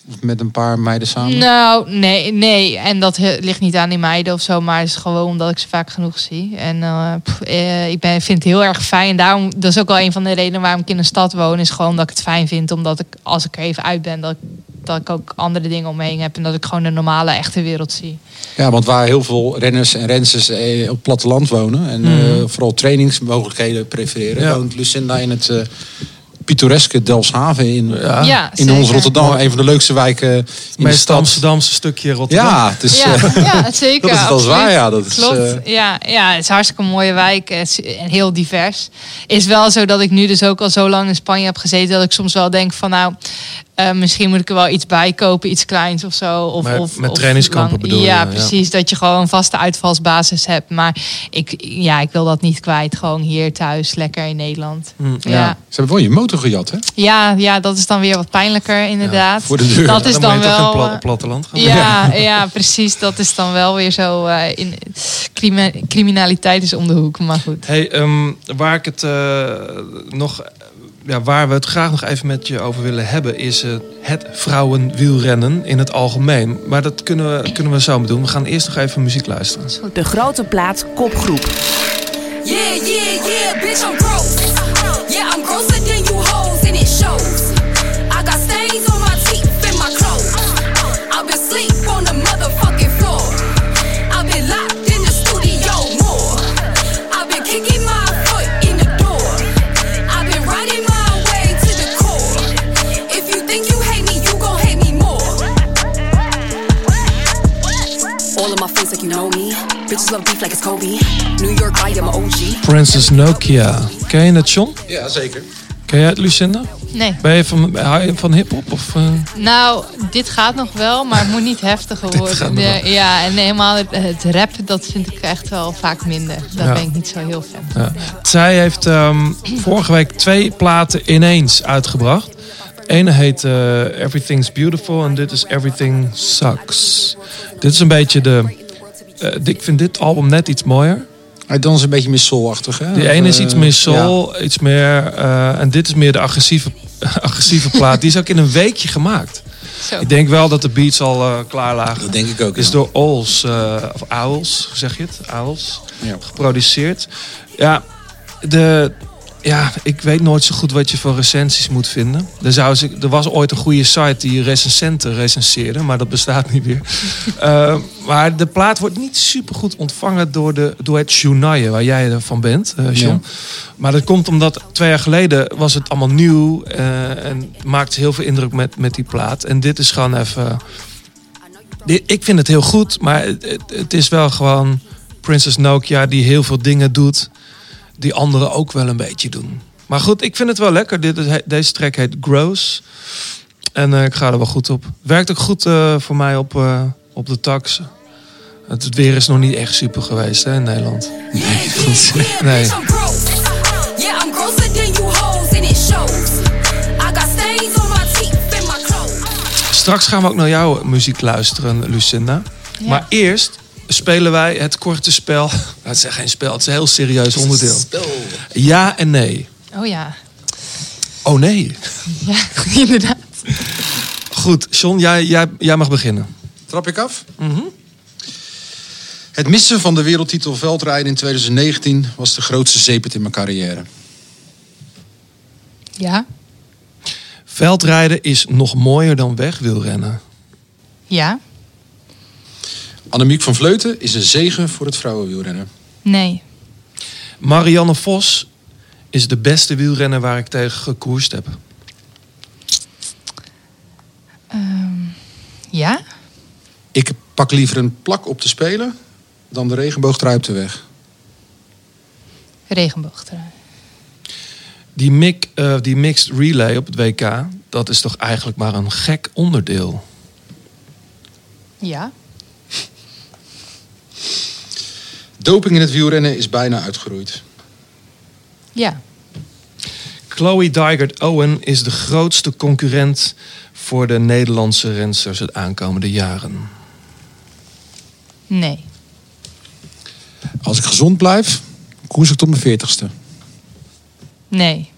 Of met een paar meiden samen? Nou, nee, nee. En dat ligt niet aan die meiden of zo, maar het is gewoon omdat ik ze vaak genoeg zie. En eh, pff, eh, ik ben, vind het heel erg fijn. Daarom, dat is ook wel een van de redenen waarom ik in een stad woon. Is gewoon dat ik het fijn vind, omdat ik als ik er even uit ben, dat ik, dat ik ook andere dingen om me heen heb. En dat ik gewoon de normale, echte wereld zie. Ja, want waar heel veel renners en rensters eh, op het platteland wonen... en eh, vooral trainingsmogelijkheden prefereren... Ja. woont Lucinda in het eh, pittoreske Delfshaven in, Ja. Ja, in ons. Rotterdam. Een van de leukste wijken in de Meest stad. Amsterdamse stukje Rotterdam. Ja, het is, Ja, eh, ja zeker. dat is wel zwaar, ja. Dat is, Klopt. eh, ja, ja, het is een hartstikke mooie wijk eh, en heel divers. Is wel zo dat ik nu dus ook al zo lang in Spanje heb gezeten... dat ik soms wel denk van nou, eh, misschien moet ik er wel iets bij kopen. Iets kleins of zo. Of, Met- of, met of trainingskampen lang- bedoel je, Ja, ja. precies. Dat je gewoon een vaste uitvalsbasis hebt. Maar ik, ja, ik wil dat niet kwijt. Gewoon hier thuis, lekker in Nederland. Hm, ja. Ze hebben wel je motor gejat, hè? Ja, ja, dat is dan weer wat pijnlijker inderdaad. voor de deur. Dat is dan, dan, moet je toch wel... pla- eh, platteland gaan. ja, ja, precies. Dat is dan wel weer zo. eh, in, crimi- criminaliteit is om de hoek, maar goed. Hey, ehm, waar ik het eh, nog, ja, waar we het graag nog even met je over willen hebben, is eh, het vrouwenwielrennen in het algemeen. Maar dat kunnen we, kunnen we zo doen. We gaan eerst nog even muziek luisteren. De grote plaat kopgroep. Yeah, yeah, yeah, bitch, I'm beef like it's Kobe. New York, I am a OG. Princess Nokia. Ken je het, John? Ja, zeker. Ken jij het, Lucinda? Nee. Ben je van, hou je van hip-hop? Of, eh? Nou, dit gaat nog wel, maar het moet niet heftiger gaat worden. De- ja, en helemaal het, het rap, dat vind ik echt wel vaak minder. Daar Ja. ben ik niet zo heel fan van. Ja. Zij heeft ehm, vorige week twee platen ineens uitgebracht. De ene heet eh, Everything's Beautiful en dit is Everything Sucks. Dit is een beetje de... eh, ik vind dit album net iets mooier. Hij danst een beetje meer soul-achtig, hè? Die ene is eh, iets meer soul, iets meer... eh, en dit is meer de agressieve, agressieve plaat. Die is ook in een weekje gemaakt. Zo. Ik denk wel dat de beats al eh, klaar lagen. Dat denk ik ook. Is ja. door Ols, eh, of Owls, zeg je het? Owls, Ja. geproduceerd. Ja, de, ja, ik weet nooit zo goed wat je voor recensies moet vinden. Er, zou, ze- er was ooit een goede site die recensenten recenseerde, maar dat bestaat niet meer. Eh, maar de plaat wordt niet super goed ontvangen door, de, door het journaille waar jij ervan bent, eh John. Maar dat komt omdat twee jaar geleden was het allemaal nieuw eh, en maakte heel veel indruk met, met die plaat. En dit is gewoon even. Dit- Ik vind het heel goed, maar het, het, het is wel gewoon Princess Nokia die heel veel dingen doet die anderen ook wel een beetje doen. Maar goed, ik vind het wel lekker. Dit is, deze track heet Gross. En eh, ik ga er wel goed op. Werkt ook goed eh, voor mij op, eh, op de tax. Het het weer is nog niet echt super geweest hè, in Nederland. Nee. clothes. Straks gaan we ook naar jouw muziek luisteren, Lucinda. Ja. Maar eerst spelen wij het korte spel. Het is geen spel, het is een heel serieus onderdeel. Ja en nee. Oh ja. Oh nee. Ja, inderdaad. Goed, John, jij, jij, jij mag beginnen. Trap ik af? Het missen van de wereldtitel veldrijden in 2019 was de grootste zeepet in mijn carrière. Ja. Veldrijden is nog mooier dan wegwielrennen. Ja. Annemiek van Vleuten is een zegen voor het vrouwenwielrennen. Nee. Marianne Vos is de beste wielrenner waar ik tegen gekoerst heb. Ehm, ja. Ik pak liever een plak op te spelen dan de regenboogtrui op de weg. Regenboogtrui. Die, mic, eh, die mixed relay op het WK, dat is toch eigenlijk maar een gek onderdeel. Ja. Doping in het wielrennen is bijna uitgeroeid. Ja. Chloe Dygert Owen is de grootste concurrent voor de Nederlandse rensters het aankomende jaren. Nee. Als ik gezond blijf, koers ik tot mijn veertigste. Nee.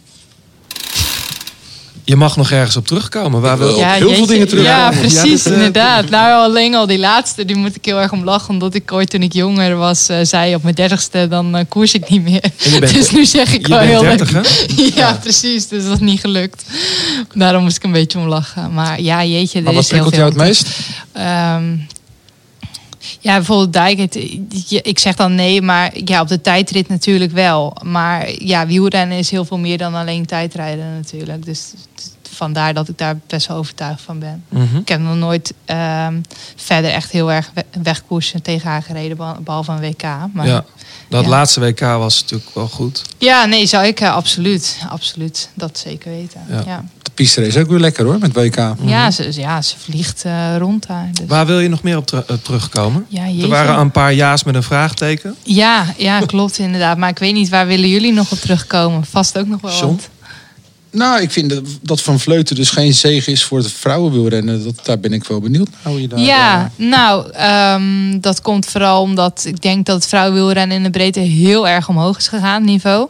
Je mag nog ergens op terugkomen. Waar we, op heel veel dingen terug. Ja, Ja, precies, dat, eh, inderdaad. Nou, alleen al die laatste, die moet ik heel erg om lachen. Omdat ik ooit toen ik jonger was, eh, zei op mijn dertigste, dan eh, koers ik niet meer. Bent- dus nu zeg ik wel heel 30, leuk. hè? Ja, precies. Dus dat is niet gelukt. Daarom moest ik een beetje om lachen. Maar ja, jeetje, er Maar wat is heel prikkelt veel. jou het meest? Ehm, ja, bijvoorbeeld Dijk. het- ik zeg dan nee, maar ja, op de tijdrit natuurlijk wel. Maar ja, wielrennen is heel veel meer dan alleen tijdrijden natuurlijk. Dus vandaar dat ik daar best wel overtuigd van ben. Mhm. Ik heb nog nooit ehm, verder echt heel erg we- wegkoersen tegen haar gereden, behal- behalve een WK. Maar Ja, dat Ja. laatste WK was natuurlijk wel goed. ja, nee, zou ik eh, absoluut, absoluut, dat zeker weten. Ja. Piste is ook weer lekker hoor, met WK. ja. ze, ja ze vliegt eh, rond daar. Dus. Waar wil je nog meer op ter- eh, terugkomen? Ja, Er waren een paar ja's met een vraagteken. Ja, ja, klopt inderdaad. Maar ik weet niet, waar willen jullie nog op terugkomen? Vast ook nog wel John? wat. Nou, ik vind dat, dat Van Vleuten dus geen zege is voor het vrouwenwielrennen. Dat, daar ben ik wel benieuwd naar hoe je daar... Ja, eh, nou, ehm, dat komt vooral omdat ik denk dat het vrouwenwielrennen in de breedte heel erg omhoog is gegaan, niveau.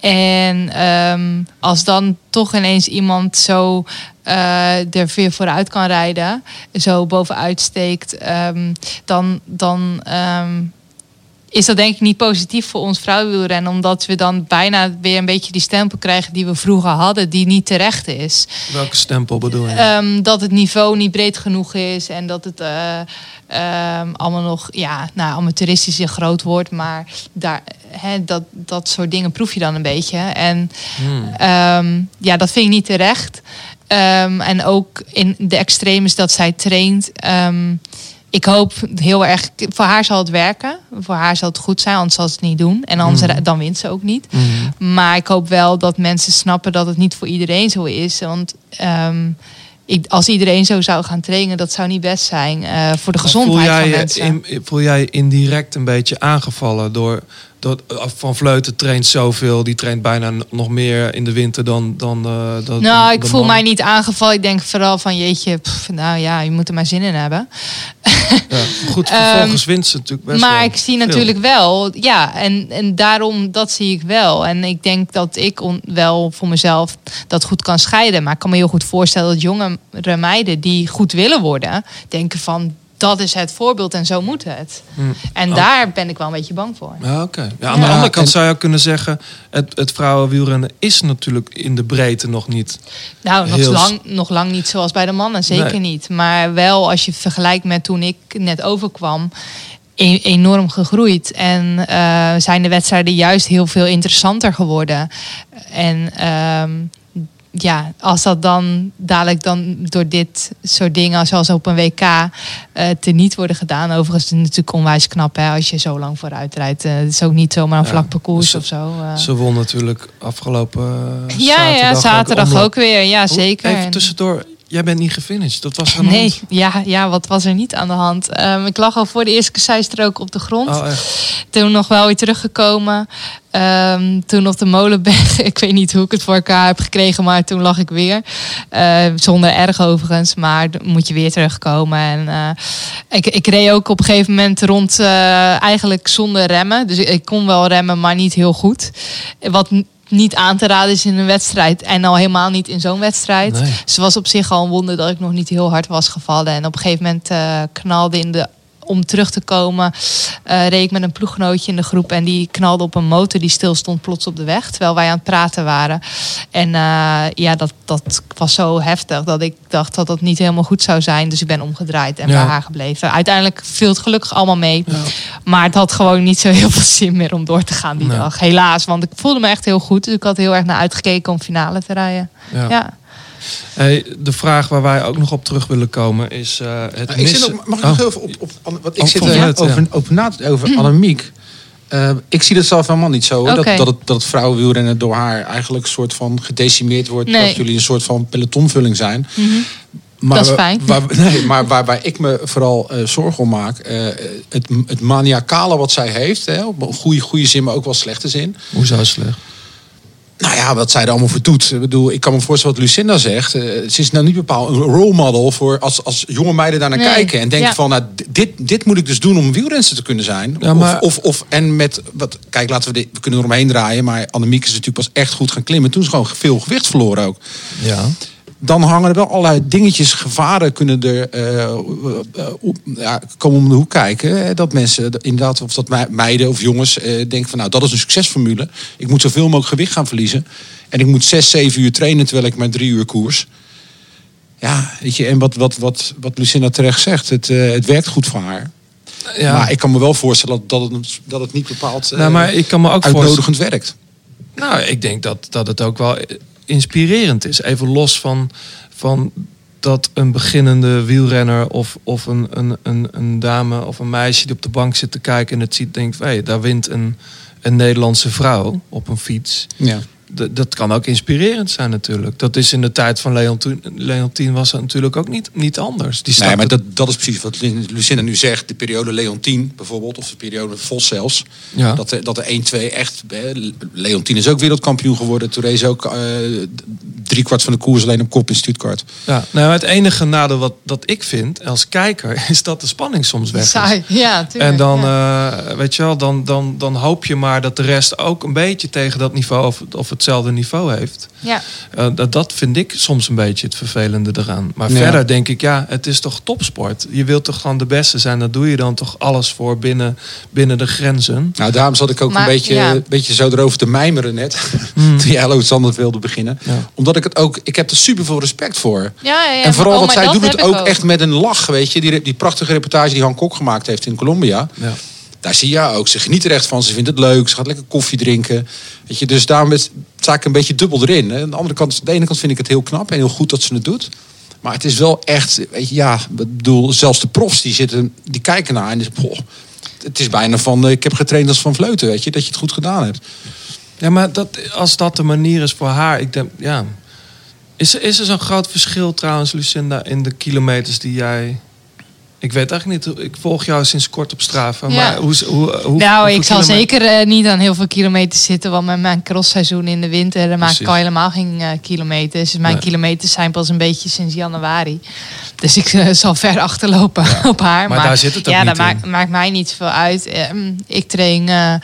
En ehm, als dan toch ineens iemand zo eh, er weer vooruit kan rijden, zo bovenuit steekt, ehm, dan, dan is dat denk ik niet positief voor ons vrouwenwielrennen. Omdat we dan bijna weer een beetje die stempel krijgen die we vroeger hadden, die niet terecht is. Welke stempel bedoel je? Ehm, dat het niveau niet breed genoeg is en dat het eh, ehm, allemaal nog ja, nou, amateuristisch en groot wordt. Maar daar, dat, dat soort dingen proef je dan een beetje. En Hmm. ehm, ja, dat vind ik niet terecht. En ook in de extremes dat zij traint. Ik hoop heel erg, voor haar zal het werken. Voor haar zal het goed zijn, anders zal ze het niet doen. En anders, dan wint ze ook niet. Mhm. Maar ik hoop wel dat mensen snappen dat het niet voor iedereen zo is. Want ehm, ik, als iedereen zo zou gaan trainen, dat zou niet best zijn eh, voor de voel gezondheid jij, van je mensen. in- voel jij indirect een beetje aangevallen door, door eh, Van Vleuten traint zoveel, die traint bijna nog meer in de winter dan dan dan- nou, ik voel man. mij niet aangevallen. Ik denk vooral van jeetje, pff, nou ja, je moet er maar zin in hebben. Ja, goed, Ehm, vervolgens wint ze natuurlijk best maar wel ik zie natuurlijk wel, ja, en, en daarom, dat zie ik wel. En ik denk dat ik on- wel voor mezelf dat goed kan scheiden. Maar ik kan me heel goed voorstellen dat jongere meiden die goed willen worden, denken van dat is het voorbeeld en zo moet het. Hmm. En Oh. daar ben ik wel een beetje bang voor. Ja, aan de andere kant zou je ook kunnen zeggen, het, het vrouwenwielrennen is natuurlijk in de breedte nog niet. Nou, nog Heel lang, nog lang niet zoals bij de mannen, zeker Nee. niet. Maar wel als je vergelijkt met toen ik net overkwam, e- enorm gegroeid. En eh, zijn de wedstrijden juist heel veel interessanter geworden. En ehm, ja, als dat dan dadelijk dan door dit soort dingen, zoals op een WK, eh te niet worden gedaan. Overigens is het natuurlijk onwijs knap hè, als je zo lang vooruit rijdt. Eh, het is ook niet zomaar een Ja, vlak parcours dus of zo. eh. Ze won natuurlijk afgelopen ja, ja, zaterdag ook weer. Ja, zeker. Even En- tussendoor, jij bent niet gefinished. Dat was er aan de Nee, hand. ja, ja, wat was er niet aan de hand? Ehm, ik lag al voor de eerste kasseistrook op de grond. Oh? Toen nog wel weer teruggekomen. Ehm, toen op de molenberg. Ik weet niet hoe ik het voor elkaar heb gekregen, maar toen lag ik weer. Eh, zonder erg overigens, maar dan moet je weer terugkomen. En, eh, ik, ik reed ook op een gegeven moment rond eh, eigenlijk zonder remmen. Dus ik, ik kon wel remmen, maar niet heel goed. Wat niet aan te raden is in een wedstrijd. En al helemaal niet in zo'n wedstrijd. Nee. Dus het was op zich al een wonder dat ik nog niet heel hard was gevallen. En op een gegeven moment eh, knalde in de. Om terug te komen, eh, reed ik met een ploeggenootje in de groep. En die knalde op een motor die stil stond plots op de weg. Terwijl wij aan het praten waren. En eh, ja, dat, dat was zo heftig dat ik dacht dat dat niet helemaal goed zou zijn. Dus ik ben omgedraaid en Ja. bij haar gebleven. Uiteindelijk viel het gelukkig allemaal mee. Ja. Maar het had gewoon niet zo heel veel zin meer om door te gaan die Nee. dag. Helaas, want ik voelde me echt heel goed. Dus ik had heel erg naar uitgekeken om finale te rijden. Ja. ja. Hey, de vraag waar wij ook nog op terug willen komen is eh, het Nou, ik missen... zit ook, mag ik Oh. nog heel even op, op, op wat ik Oh, zit er over, ja. over, na, over Annemiek. Eh, ik zie dat zelf helemaal niet zo. Dat, dat, het, dat het vrouwenwielrennen door haar eigenlijk een soort van gedecimeerd wordt. Nee. Dat jullie een soort van pelotonvulling zijn. Maar, Dat is fijn. Waar, nee, maar waarbij ik me vooral eh, zorgen om maak. eh, het, het maniacale wat zij heeft. Hè, op een goede, goede zin, maar ook wel slechte zin. Hoezo slecht? Nou ja, wat zij er allemaal voor doet. Ik bedoel, ik kan me voorstellen wat Lucinda zegt. Eh, ze is nou niet bepaald een role model voor als, als jonge meiden daar naar Nee. kijken. En denken Ja. van, nou, dit, dit moet ik dus doen om wielrenster te kunnen zijn. Ja, maar- of, of, of, en met, wat, kijk, laten we dit, we kunnen eromheen draaien. Maar Annemiek is natuurlijk pas echt goed gaan klimmen. Toen is gewoon veel gewicht verloren ook. Ja. Dan hangen er wel allerlei dingetjes, gevaren kunnen er eh, eh, ja, komen om de hoek kijken. hè. Dat mensen inderdaad, of dat me- meiden of jongens eh, denken van nou dat is een succesformule. Ik moet zoveel mogelijk gewicht gaan verliezen. En ik moet zes, zeven uur trainen terwijl ik maar drie uur koers. Ja, weet je, en wat, wat, wat, wat Lucinda terecht zegt, het, het werkt goed voor haar. ja. Maar ik kan me wel voorstellen dat, dat, het, dat het niet bepaald eh, nou, maar ik kan me ook voorstellen. uitnodigend werkt. Nou, ik denk dat, dat het ook wel inspirerend is. Even los van, van dat een beginnende wielrenner of, of een, een, een, een dame of een meisje die op de bank zit te kijken en het ziet, denkt: hé, daar wint een, een Nederlandse vrouw op een fiets. Ja. Dat kan ook inspirerend zijn natuurlijk. Dat is in de tijd van Leontien, Leontien was het natuurlijk ook niet, niet anders. Die Nee, maar dat, dat is precies wat Lucinda nu zegt. De periode Leontien bijvoorbeeld, of de periode Vos zelfs. Ja. Dat, de- dat de 1-2 echt... hè, Leontien is ook wereldkampioen geworden. Toen race ook eh drie kwart van de koers alleen op kop in Stuttgart. Ja, nou, het enige nadeel wat dat ik vind als kijker is dat de spanning soms weg is. Saai. Ja, tuurlijk. En dan, ja. eh, weet je wel, dan, dan, dan hoop je maar dat de rest ook een beetje tegen dat niveau of, of hetzelfde niveau heeft. ja. Eh, dat, dat vind ik soms een beetje het vervelende eraan. Maar Ja. verder denk ik, ja, het is toch topsport. Je wilt toch gewoon de beste zijn. Daar doe je dan toch alles voor binnen, binnen de grenzen. Nou, daarom zat ik ook Maar, een beetje, ja. een beetje zo erover te mijmeren net. Toen jij Hallo Sander wilde beginnen. Ja. Omdat ik het ook... Ik heb er super veel respect voor. Ja, ja, ja, en vooral, oh, want maar zij doet het ook, echt met een lach, weet je. Die, die prachtige reportage die Han Kok gemaakt heeft in Colombia. Ja. Daar zie je ook. Ze geniet er echt van. Ze vindt het leuk. Ze gaat lekker koffie drinken. Weet je, dus daarom is, ik een beetje dubbel erin. hè. Aan de andere kant, aan de ene kant vind ik het heel knap en heel goed dat ze het doet. Maar het is wel echt, weet je, ja, bedoel, zelfs de profs die zitten, die kijken naar en die "Goh, het is bijna van, eh, ik heb getraind als van Vleuten, weet je, dat je het goed gedaan hebt. Ja, maar dat, als dat de manier is voor haar, ik denk, ja. Is, is er zo'n groot verschil trouwens, Lucinda, in de kilometers die jij. Ik weet eigenlijk niet, ik volg jou sinds kort op Strava. Ja. Maar hoe, hoe, hoe, nou, ik zal kilometer- zeker eh, niet aan heel veel kilometers zitten. Want met mijn crossseizoen in de winter dan maak ik al helemaal geen eh, kilometers. Dus mijn Nee. kilometers zijn pas een beetje sinds januari. Dus ik eh, zal ver achterlopen op haar. Maar daar zit het ook ja, niet dat maakt, maakt mij niet veel uit. Eh, mm, ik train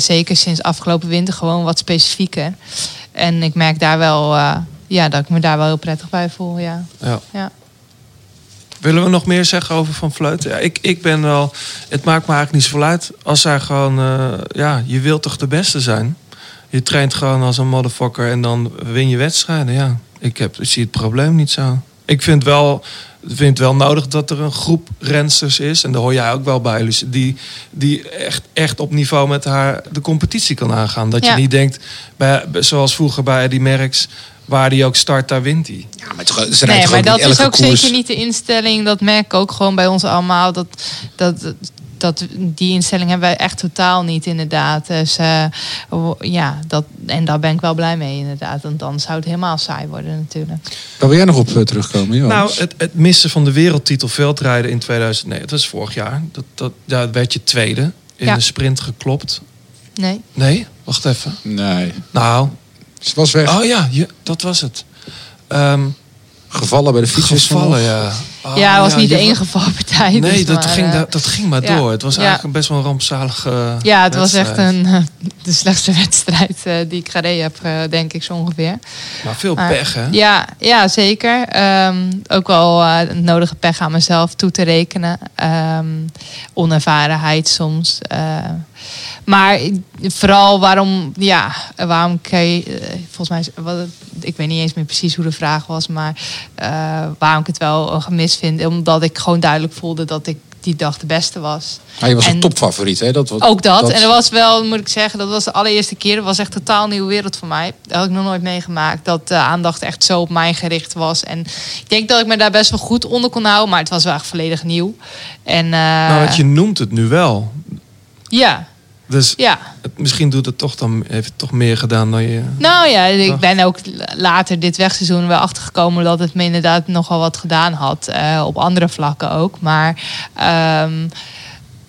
zeker sinds afgelopen winter gewoon wat specifieker. En ik merk daar wel ja, dat ik me daar wel heel prettig bij voel. Ja. Ja. Ja. Willen we nog meer zeggen over Van Vleuten? Ja, ik, ik ben wel. Het maakt me eigenlijk niet zoveel uit. Als zij gewoon. eh, ja, je wilt toch de beste zijn? Je traint gewoon als een motherfucker en dan win je wedstrijden. Ja, ik, heb, ik zie het probleem niet zo. Ik vind wel. Ik vind het wel nodig dat er een groep rensters is. En daar hoor jij ook wel bij, Lucie, Die, die echt, echt op niveau met haar de competitie kan aangaan. Dat Ja. je niet denkt, bij, zoals vroeger bij Eddie Merckx... waar die ook start, daar wint hij. Ja, maar toch, ze rijdt Nee, maar dat is ook koers. zeker niet de instelling. Dat merk ik ook gewoon bij ons allemaal. Dat, dat, dat, die instelling hebben wij echt totaal niet, inderdaad. Dus eh, ja, dat, en daar ben ik wel blij mee, inderdaad. Want dan zou het helemaal saai worden, natuurlijk. Waar wil jij nog op eh, terugkomen, Johan? Nou, het, het missen van de wereldtitel veldrijden in 2009, dat was vorig jaar. Dat, dat, daar werd je tweede in Ja. de sprint geklopt. Nee. Nee, wacht even. nee, Nou, was weg. oh ja, je, dat was het. Ehm, Gevallen bij de fiets. gevallen, ja. Oh, ja, het was niet de enige valpartij. Nee, dus dat, maar, ging, eh, dat, ging maar ja. door. Het was Ja. eigenlijk best wel een rampzalige Ja, het was echt een, eh, de slechtste wedstrijd eh, die ik gereden heb, denk ik zo ongeveer. Maar veel pech, hè? Ja, ja zeker. Ehm, ook wel het nodige pech aan mezelf toe te rekenen. Ehm, onervarenheid soms. Maar vooral waarom, ja, waarom eh, volgens mij, wat, ik weet niet eens meer precies hoe de vraag was, maar waarom ik het wel een vind, omdat ik gewoon duidelijk voelde dat ik die dag de beste was. Ah, je was een En- topfavoriet, hè? Dat, was- Ook dat. En dat was wel, moet ik zeggen, dat was de allereerste keer. Dat was echt een totaal nieuwe wereld voor mij. Dat had ik nog nooit meegemaakt. Dat de aandacht echt zo op mij gericht was. En ik denk dat ik me daar best wel goed onder kon houden. Maar het was wel echt volledig nieuw. En, eh, Nou, want je noemt het nu wel. Ja, Dus ja. misschien doet het toch dan, heeft het toch meer gedaan dan je... Nou ja, ik ben ook later dit wegseizoen wel achtergekomen dat het me inderdaad nogal wat gedaan had. eh, op andere vlakken ook. Maar ehm,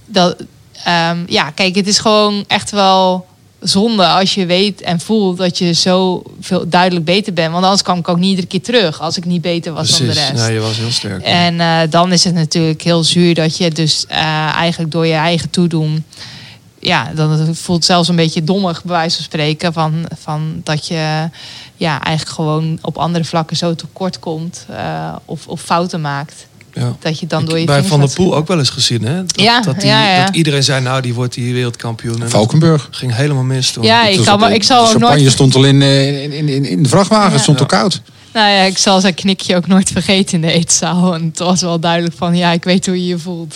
dat, ehm, ja, kijk, het is gewoon echt wel zonde als je weet en voelt dat je zo veel duidelijk beter bent. Want anders kwam ik ook niet iedere keer terug als ik niet beter was dan de rest. Nee, je was heel sterk. En eh, dan is het natuurlijk heel zuur dat je dus eh, eigenlijk door je eigen toedoen. Ja, dan het voelt zelfs een beetje dommig, bij wijze van spreken. Van, van dat je ja, eigenlijk gewoon op andere vlakken zo tekort komt. eh, of, of fouten maakt. Ja. Dat je dan door je Bij Van der Poel ook wel eens gezien, hè? Dat, Ja, dat, die- ja, ja. dat iedereen zei, nou, die wordt hier wereldkampioen. En Valkenburg. ging helemaal mis toen. Ja, ik, kan, me- ik zal ook champagne nooit. stond al in, eh, in, in, in, in de vrachtwagen, Ja. stond al koud. Nou ja, ik zal zijn knikje ook nooit vergeten in de eetzaal. En het was wel duidelijk van, ja, ik weet hoe je je voelt.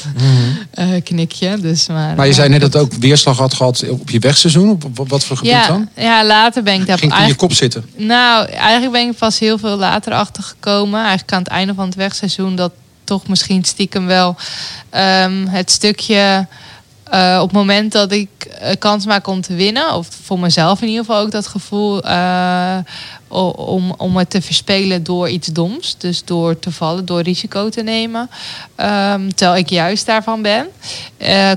Eh, knikje. Dus, maar, Maar je eh, zei net dat het ook weerslag had gehad op je wegseizoen. Op, wat voor gebied ja, dan? ja, later ben ik daar Ging in je kop zitten? Nou, eigenlijk ben ik pas heel veel later achter gekomen. Eigenlijk aan het einde van het wegseizoen. Dat toch misschien stiekem wel ehm, het stukje. Eh, op het moment dat ik eh, kans maak om te winnen, of voor mezelf in ieder geval ook dat gevoel eh, om, om het te verspelen door iets doms. Dus door te vallen, door risico te nemen. Ehm, terwijl ik juist daarvan ben,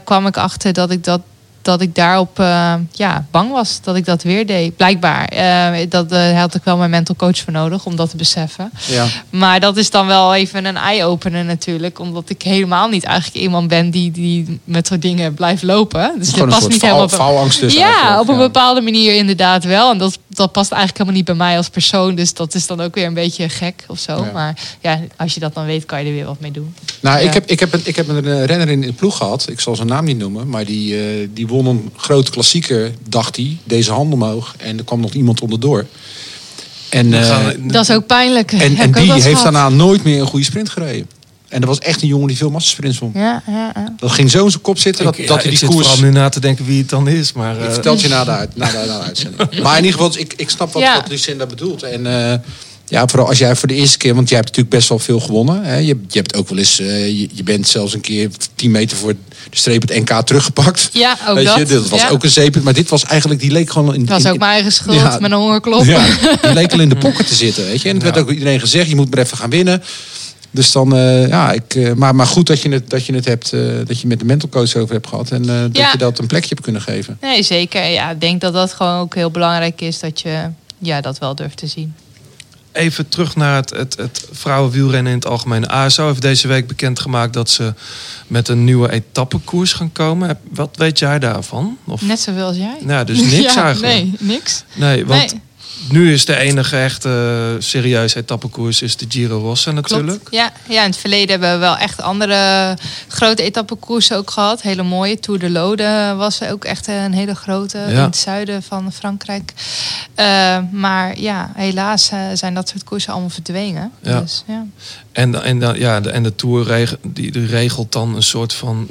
kwam ik achter dat ik dat dat ik daarop eh, ja, bang was dat ik dat weer deed. Blijkbaar. Eh, dat eh, had ik wel mijn mental coach voor nodig om dat te beseffen. Ja. Maar dat is dan wel even een eye-opener natuurlijk. Omdat ik helemaal niet eigenlijk iemand ben die, die met soort dingen blijft lopen. Dus dat past niet helemaal faalangst dus Ja, op een ja. bepaalde manier inderdaad wel. En dat, dat past eigenlijk helemaal niet bij mij als persoon. Dus dat is dan ook weer een beetje gek of zo. Ja. Maar ja, als je dat dan weet, kan je er weer wat mee doen. Nou, Ja. ik, heb, ik, heb een, ik heb een renner in de ploeg gehad. Ik zal zijn naam niet noemen. Maar die, die won een grote klassieker, dacht hij. Deze hand omhoog. En er kwam nog iemand onderdoor. En, eh, Dat is ook pijnlijk. en, ik die heeft gehad. daarna nooit meer een goede sprint gereden. En dat was echt een jongen die veel massasprints won. Ja, ja, ja. Dat ging zo in zijn kop zitten. Dat, ik, dat hij ik die zit koers... vooral nu na te denken wie het dan is. Maar, Ik eh, vertel het je na de, uit- na de, na de uitzending. Maar in ieder geval, ik, ik snap wat, Ja. wat Lucinda bedoelt. En eh, ja, vooral als jij voor de eerste keer... Want jij hebt natuurlijk best wel veel gewonnen. Hè? Je, je hebt ook wel eens... eh, je, je bent zelfs een keer 10 meter voor de streep het NK teruggepakt. Ja, ook Weet dat. je, dat was Ja. ook een zeep. Maar dit was eigenlijk... Die leek gewoon... In, Het was in- ook mijn eigen schuld Ja. met een hongerklop. Ja, die leek al in de pocket te zitten. Weet je? En het werd ook iedereen gezegd... Je moet maar even gaan winnen. Dus dan, eh, ja, ik, eh, maar, maar goed dat je het, dat je het hebt, eh, dat je met de mental coach over hebt gehad. En eh, dat Ja. je dat een plekje hebt kunnen geven. Nee, zeker. Ja, ik denk dat dat gewoon ook heel belangrijk is dat je ja, dat wel durft te zien. Even terug naar het, het, het vrouwenwielrennen in het algemeen. ASO heeft deze week bekendgemaakt dat ze met een nieuwe etappekoers gaan komen. Wat weet jij daarvan? Of, Net zoveel als jij. nou, dus niks Ja, eigenlijk. Nee, niks. Nee, want Nee. Nu is de enige echte eh, serieuze etappekoers is de Giro Rossa natuurlijk. Klopt. Ja, ja, in het verleden hebben we wel echt andere grote etappekoersen ook gehad. Hele mooie. Tour de Lode was ook echt een hele grote in het zuiden van Frankrijk. Eh, maar ja, helaas eh, zijn dat soort koersen allemaal verdwenen. Ja. Dus, ja. En, de- en, ja, de, en de Tour die, die regelt dan een soort van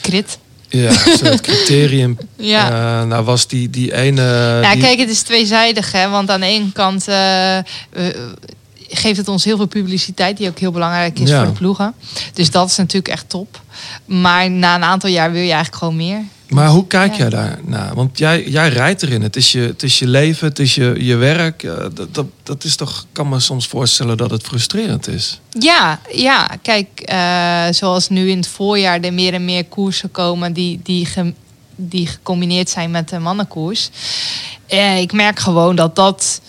Krit. Ja, soort criterium. Ja. Eh, nou was die, die ene... Ja, die- kijk, het is tweezijdig. Hè? Want aan de ene kant eh, geeft het ons heel veel publiciteit, die ook heel belangrijk is Ja. voor de ploegen. Dus dat is natuurlijk echt top. Maar na een aantal jaar wil je eigenlijk gewoon meer. Maar hoe kijk jij daar naar? Want jij, jij rijdt erin. Het is je, het is je leven, het is je, je werk. Eh, dat, dat, dat is toch, ik kan me soms voorstellen dat het frustrerend is. Ja, ja. kijk, eh, zoals nu in het voorjaar er meer en meer koersen komen die, die, ge- die gecombineerd zijn met de mannenkoers. Eh, ik merk gewoon dat dat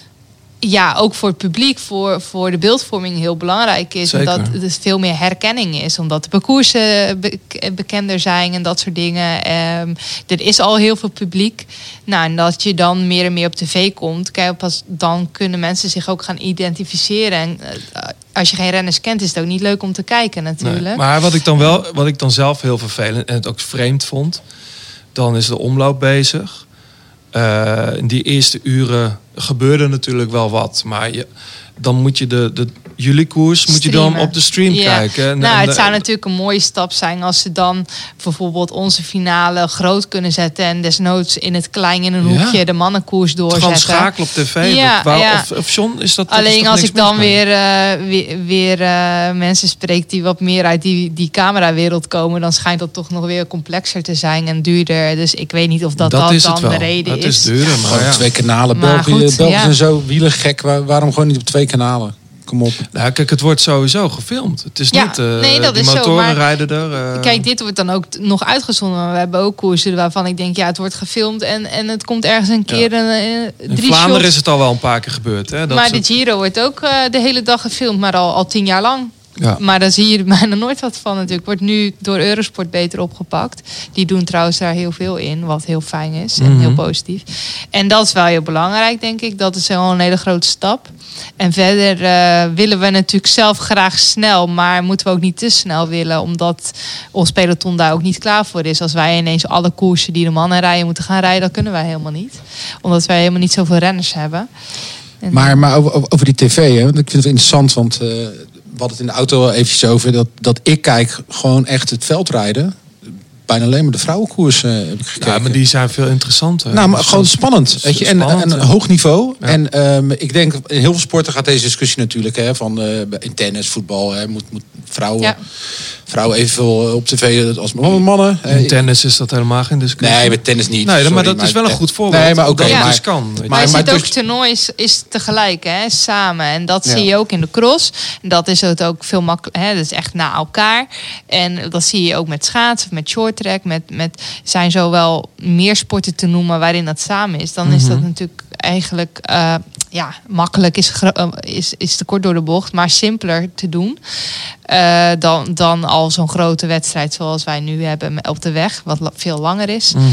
ja, ook voor het publiek, voor, voor de beeldvorming heel belangrijk is. Zeker. En dat er veel meer herkenning is, omdat de parcoursen be- bekender zijn en dat soort dingen. Ehm, er is al heel veel publiek. Nou, en dat je dan meer en meer op tv komt, kijk, pas dan kunnen mensen zich ook gaan identificeren. En eh, als je geen renners kent, is het ook niet leuk om te kijken natuurlijk. Nee. Maar wat ik dan wel, wat ik dan zelf heel vervelend en het ook vreemd vond, dan is de omloop bezig. Eh, in die eerste uren gebeurde natuurlijk wel wat, maar je, dan moet je de, de jullie koers moet je dan op de stream kijken. En- nou, en- het zou natuurlijk een mooie stap zijn als ze dan bijvoorbeeld onze finale groot kunnen zetten en desnoods in het klein in een Ja. hoekje de mannenkoers doorzetten. gewoon schakelen op tv. Ja, Dat. Of, of John, is dat dat is Alleen als ik dan weer, eh, weer, weer eh, mensen spreek die wat meer uit die, die camerawereld komen, dan schijnt dat toch nog weer complexer te zijn en duurder. Dus ik weet niet of dat, dat, is dan de reden Het is duurder, maar ja. twee kanalen. Maar België, goed, België ja. zijn zo wielergek. Waar- waarom gewoon niet op twee kanalen? kom op. Nou, kijk, het wordt sowieso gefilmd. Het is Ja, niet... eh, nee, dat die is zo, motoren maar- rijden er. eh, Kijk, dit wordt dan ook nog uitgezonden. Maar we hebben ook koersen waarvan ik denk, ja, het wordt gefilmd en, en het komt ergens een keer een, eh, in drie Vlaanderen shots. is het al wel een paar keer gebeurd. Hè, dat maar de Giro wordt ook eh, de hele dag gefilmd, maar al, al tien jaar lang. Ja. Maar daar zie je er bijna nooit wat van natuurlijk. Wordt nu door Eurosport beter opgepakt. Die doen trouwens daar heel veel in, wat heel fijn is en Mhm. heel positief. En dat is wel heel belangrijk, denk ik. Dat is wel een hele grote stap. En verder eh, willen we natuurlijk zelf graag snel, maar moeten we ook niet te snel willen, omdat ons peloton daar ook niet klaar voor is. Als wij ineens alle koersen die de mannen rijden moeten gaan rijden, dan kunnen wij helemaal niet. Omdat wij helemaal niet zoveel renners hebben. En- Maar, maar over, die tv, hè, ik vind het interessant, want eh hadden het in de auto eventjes over dat, dat ik kijk gewoon echt het veldrijden. Bijna alleen maar de vrouwenkoers eh, heb ik gekeken. ja, maar die zijn veel interessanter. Nou, maar Dus gewoon spannend. Weet je? En, spannend, en een ja. hoog niveau. Ja. En ehm, ik denk, in heel veel sporten gaat deze discussie natuurlijk. Hè, van, eh, in tennis, voetbal, hè, moet, moet vrouwen, Ja. Vrouwen evenveel op tv als mannen. In Eh, tennis is dat helemaal geen discussie. Nee, met tennis niet. Nee, sorry, maar dat is wel een goed voorbeeld. Nee, maar. Dat het Ja. dus kan. Maar, Maar- maar ook dus- toernoois is tegelijk, hè, samen. En dat Ja. zie je ook in de cross. En dat is het ook veel makkelijker. Dat is echt na elkaar. En dat zie je ook met schaatsen, met short track. Met, met zijn zo wel meer sporten te noemen waarin dat samen is. Dan is dat natuurlijk eigenlijk eh, ja, makkelijk is, eh, is, is te kort door de bocht, maar simpeler te doen. eh, dan, dan al zo'n grote wedstrijd zoals wij nu hebben op de weg, wat la- veel langer is. Mhm.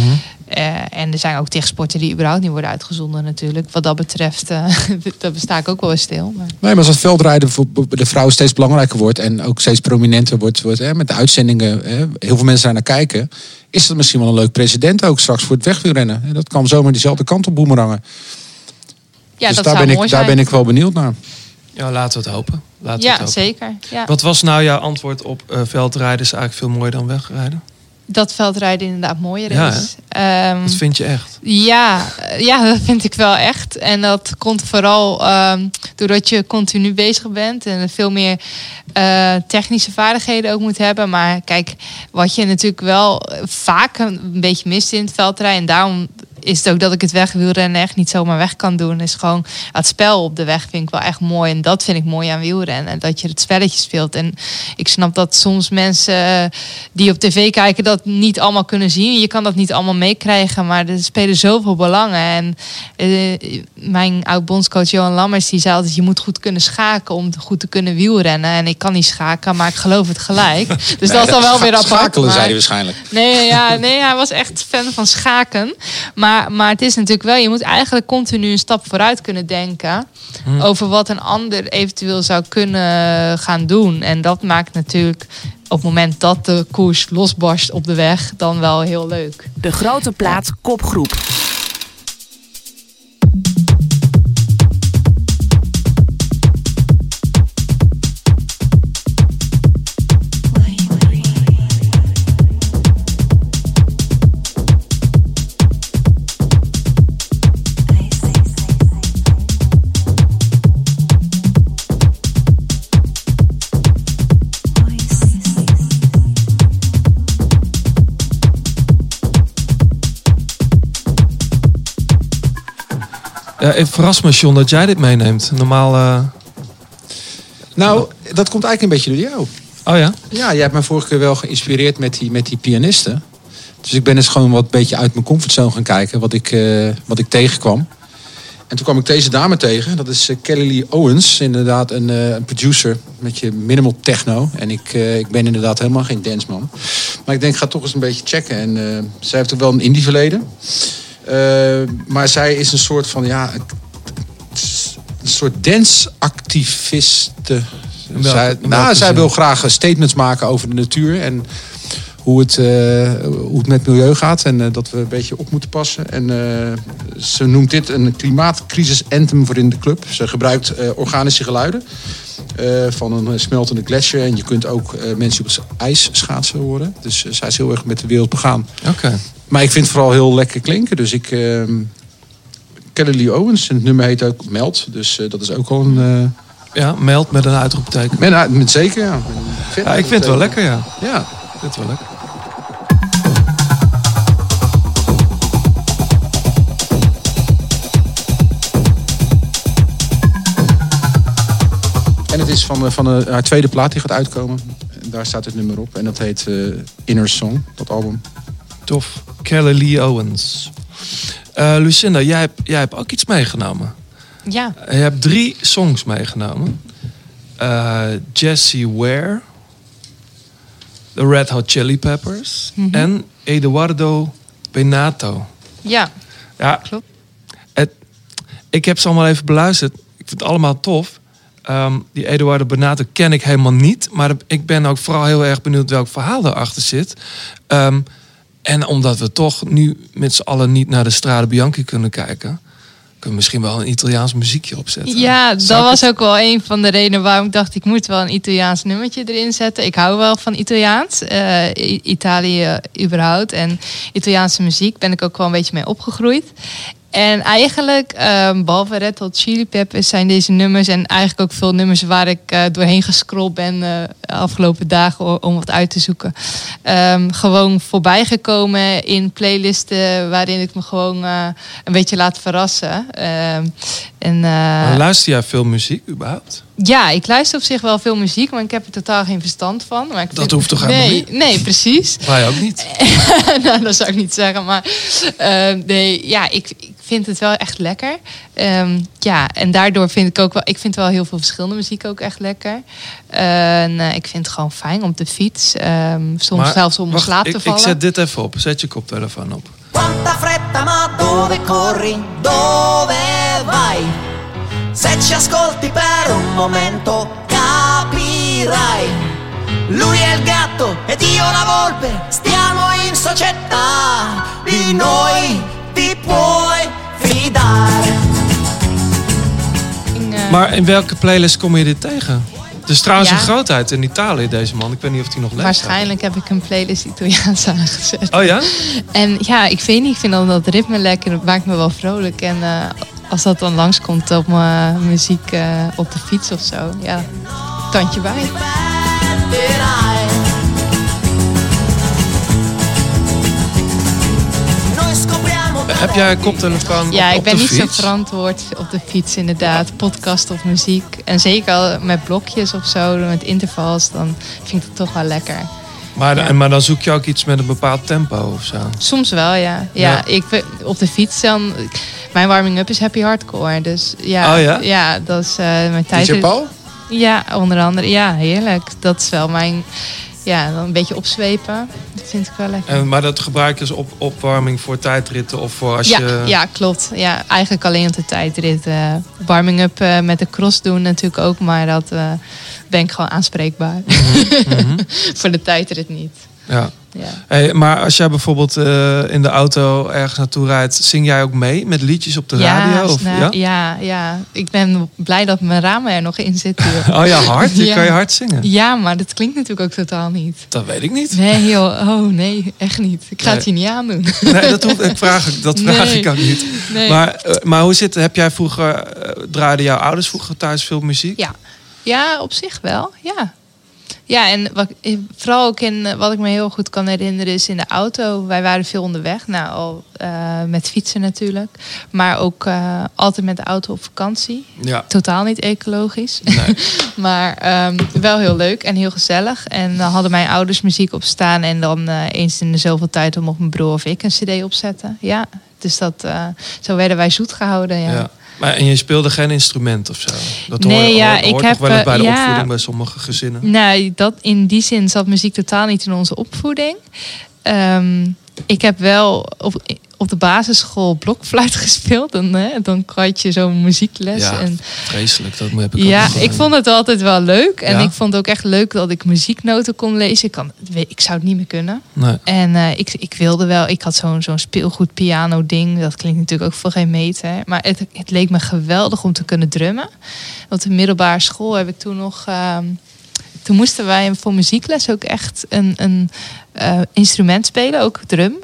Eh, en er zijn ook tegensporten die überhaupt niet worden uitgezonden natuurlijk. Wat dat betreft, eh daar sta ik ook wel eens stil. Maar... Nee, maar als het veldrijden voor de vrouwen steeds belangrijker wordt en ook steeds prominenter wordt, wordt hè, met de uitzendingen, hè, heel veel mensen daar naar kijken, is dat misschien wel een leuk precedent ook straks voor het wegwielrennen. En Dat kan zomaar diezelfde kant op boemerangen. Ja, dus dat daar, ben ik, daar zijn. ben ik wel benieuwd naar. Ja, laten we het hopen. Laten we ja, het hopen. zeker. Ja. Wat was nou jouw antwoord op eh, veldrijden is eigenlijk veel mooier dan wegrijden? Dat veldrijden inderdaad mooier Ja, is. Dat vind je echt? Ja, eh, ja, dat vind ik wel echt. En dat komt vooral ehm, doordat je continu bezig bent en veel meer eh, technische vaardigheden ook moet hebben. Maar kijk, wat je natuurlijk wel vaak een beetje mist in het veldrijden, en daarom is het ook dat ik het wegwielrennen echt niet zomaar weg kan doen. Is gewoon het spel op de weg vind ik wel echt mooi. En dat vind ik mooi aan wielrennen. Dat je het spelletje speelt. En ik snap dat soms mensen eh, die op tv kijken dat niet allemaal kunnen zien. Je kan dat niet allemaal meekrijgen. Maar er spelen zoveel belangen. En eh, mijn oud-bondscoach Johan Lammers die zei altijd... je moet goed kunnen schaken om goed te kunnen wielrennen. En ik kan niet schaken, maar ik geloof het gelijk. Dus dat is dan wel weer apart. Schakelen, maar- zei hij waarschijnlijk. Nee, ja, nee, hij was echt fan van schaken. Maar, maar het is natuurlijk wel, je moet eigenlijk continu een stap vooruit kunnen denken. Over wat een ander eventueel zou kunnen gaan doen. En dat maakt natuurlijk op het moment dat de koers losbarst op de weg, dan wel heel leuk. De grote plaat kopgroep. Ja, het verrast me, John, dat jij dit meeneemt. Normaal... eh, Nou, dat komt eigenlijk een beetje door jou. Oh ja? Ja, jij hebt mij vorige keer wel geïnspireerd met die, met die pianisten. Dus ik ben eens gewoon wat beetje uit mijn comfortzone gaan kijken, wat ik, eh, wat ik tegenkwam. En toen kwam ik deze dame tegen. Dat is eh, Kelly Lee Owens, inderdaad een, een producer met je minimal techno. En ik, ik ben inderdaad helemaal geen danceman. Maar ik denk, ik ga toch eens een beetje checken. En eh, zij heeft ook wel een indie verleden. Eh, maar zij is een soort van, ja, een, soort dance-activiste. welke- Zij, nou, zij wil graag eh, statements maken over de natuur en hoe het, hoe het met milieu gaat. En dat we een beetje op moeten passen. En ze noemt dit een klimaatcrisis anthem voor in de club. Ze gebruikt organische geluiden van een smeltende gletsjer. En je kunt ook mensen op het ijs schaatsen horen. Dus zij is heel erg met de wereld begaan. Oké. Maar ik vind het vooral heel lekker klinken. Dus ik... ehm Kelly Lee Owens. En het nummer heet ook Meld. Dus eh, dat is ook al een... eh, Ja, meld met een uitroepteken. met, met, met zeker, ja. Ja, ik vind het wel lekker, ja. Ja. Ik vind het wel lekker. En van, de, van de, haar tweede plaat die gaat uitkomen. En daar staat het nummer op. En dat heet eh, Inner Song, dat album. Tof. Kelly Lee Owens. Eh, Lucinda, jij hebt, jij hebt ook iets meegenomen. Ja, Je hebt drie songs meegenomen. Eh Jessie Ware. The Red Hot Chili Peppers. Mhm. En Eduardo Benato. ja. Ja, Klopt. Het, ik heb ze allemaal even beluisterd. Ik vind het allemaal tof. Ehm, die Eduardo Benato ken ik helemaal niet. Maar ik ben ook vooral heel erg benieuwd welk verhaal erachter zit. Ehm, en omdat we toch nu met z'n allen niet naar de Strade Bianchi kunnen kijken... kunnen we misschien wel een Italiaans muziekje opzetten. Ja, dat Zou was ook wel een van de redenen waarom ik dacht... ik moet wel een Italiaans nummertje erin zetten. Ik hou wel van Italiaans. eh, Italië überhaupt. En Italiaanse muziek ben ik ook wel een beetje mee opgegroeid. En eigenlijk, ehm behalve Red Hot Chili Peppers... zijn deze nummers en eigenlijk ook veel nummers... waar ik eh, doorheen gescrolld ben eh, de afgelopen dagen... om wat uit te zoeken. Ehm, gewoon voorbijgekomen in playlisten... waarin ik me gewoon eh, een beetje laat verrassen. Ehm, en, luister jij veel muziek überhaupt? Ja, ik luister op zich wel veel muziek, maar ik heb er totaal geen verstand van. Maar ik Dat vind- hoeft toch helemaal nee, niet? Nee, precies. Wij ook niet. nou, dat zou ik niet zeggen, maar eh, nee, ja, ik, ik vind het wel echt lekker. Ehm, ja, en daardoor vind ik ook wel, ik vind wel heel veel verschillende muziek ook echt lekker. En eh, ik vind het gewoon fijn om de fiets, ehm, soms Maar zelfs om wacht, slaap te ik, vallen. ik zet dit even op. Zet je koptelefoon op. Quanta fretta, ma dove corri? Dove vai? Se ci ascolti per un momento capirai. Lui è il gatto ed io la volpe, stiamo in società. Di noi ti puoi fidare. Eh, Maar in welke playlist kom je dit tegen? Het is trouwens Ja. een grootheid in Italië, deze man. Ik weet niet of hij nog leeft. Waarschijnlijk heb ik een playlist Italiaans aangezet. Oh ja? En ja, ik weet niet, ik vind dan dat ritme lekker, dat maakt me wel vrolijk. En eh, als dat dan langskomt op mijn muziek eh, op de fiets of zo, ja, tandje bij. Heb jij koptelefoon Ja, op, ik ben niet zo verantwoord op de fiets inderdaad. Podcast of muziek. En zeker al met blokjes of zo, met intervals, dan vind ik het toch wel lekker. Maar, Ja. maar dan zoek je ook iets met een bepaald tempo of zo. Soms wel, ja. Ja, Ja. ik op de fiets dan. Mijn warming-up is happy hardcore. Dus ja, Oh ja? ja dat is eh, mijn tijd. DJ Paul? Ja, onder andere. Ja, heerlijk. Dat is wel mijn. Ja, dan een beetje opzwepen. Dat vind ik wel lekker. En, maar dat gebruik je als op, opwarming voor tijdritten of voor als ja, je... ja, klopt. Ja, eigenlijk alleen op de tijdrit. eh warming-up eh, met de cross doen natuurlijk ook. Maar dat eh, ben ik gewoon aanspreekbaar. Mhm, Voor de tijdrit niet. Ja. Ja. Hey, maar als jij bijvoorbeeld eh, in de auto ergens naartoe rijdt, zing jij ook mee met liedjes op de radio? Of, ja? ja, ja. Ik ben blij dat mijn ramen er nog in zitten. Oh ja, hard? Je kan je hard zingen? Ja, maar dat klinkt natuurlijk ook totaal niet. Dat weet ik niet. Nee joh, oh nee, echt niet. Ik ga Nee. het je niet aandoen. Nee, dat, hoef, ik vraag, dat vraag Nee. ik ook niet. Nee. Maar, eh, maar hoe zit het? Heb jij vroeger, eh, draaiden jouw ouders vroeger thuis veel muziek? Ja. ja, op zich wel, ja. Ja, en wat, vooral ook in eh, wat ik me heel goed kan herinneren is in de auto. Wij waren veel onderweg, nou al eh, met fietsen natuurlijk. Maar ook eh, altijd met de auto op vakantie. Ja. Totaal niet ecologisch. Nee. maar ehm, wel heel leuk en heel gezellig. En dan hadden mijn ouders muziek op staan. En dan eens in de zoveel tijd om op mijn broer of ik een cd opzetten. Ja, dus dat, zo werden wij zoet gehouden. Ja. Ja. Maar, en je speelde geen instrument of zo? Dat Nee, hoor, ja, hoort, ik heb, wel eens bij de eh, ja. opvoeding bij sommige gezinnen. Nou, dat, in die zin zat muziek totaal niet in onze opvoeding. Ehm, ik heb wel op, op de basisschool blokfluit gespeeld. Dan, hè, dan had je zo'n muziekles. Ja, en, vreselijk. Dat heb ik ja, ik gedaan. vond het altijd wel leuk. En Ja? ik vond ook echt leuk dat ik muzieknoten kon lezen. Ik, kan, ik zou het niet meer kunnen. Nee. En eh, ik, ik wilde wel, ik had zo'n zo'n speelgoed piano ding. Dat klinkt natuurlijk ook voor geen meter. Maar het, het leek me geweldig om te kunnen drummen. Op de middelbare school heb ik toen nog... ehm, toen moesten wij voor muziekles ook echt een, een eh, instrument spelen, ook drum.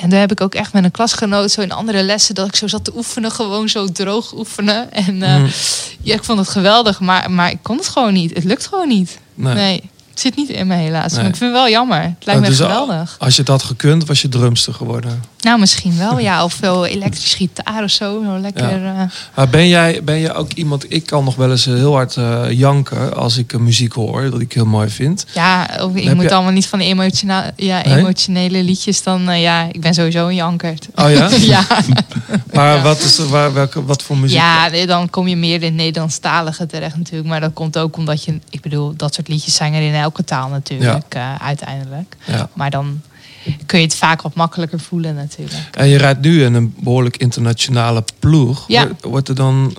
En daar heb ik ook echt met een klasgenoot zo in andere lessen dat ik zo zat te oefenen, gewoon zo droog oefenen. En eh, Mhm. ja, ik vond het geweldig, maar, maar ik kon het gewoon niet. Het lukt gewoon niet. Nee. Nee, het zit niet in me helaas. Nee. Maar ik vind het wel jammer. Het lijkt Oh, me dus geweldig. Als je dat gekund, was je drumster geworden. Nou, misschien wel, ja. Of veel elektrisch gitaar of zo. Zo lekker. Ja. eh, Maar ben jij, ben jij ook iemand... Ik kan nog wel eens eh, heel hard eh, janken als ik muziek hoor. Dat ik heel mooi vind. Ja, ook, ik moet je- allemaal niet van emotiona- ja, Nee? emotionele liedjes. Dan, ja, ik ben sowieso een jankert. Oh ja? ja. Maar wat, is er, waar, welke, wat voor muziek? Ja, nee, dan kom je meer in het Nederlandstalige terecht natuurlijk. Maar dat komt ook omdat je, ik bedoel, dat soort liedjes zijn er in elke taal natuurlijk, uiteindelijk. Ja. Maar dan kun je het vaak wat makkelijker voelen natuurlijk. En je rijdt nu in een behoorlijk internationale ploeg. Ja. Wordt- er dan,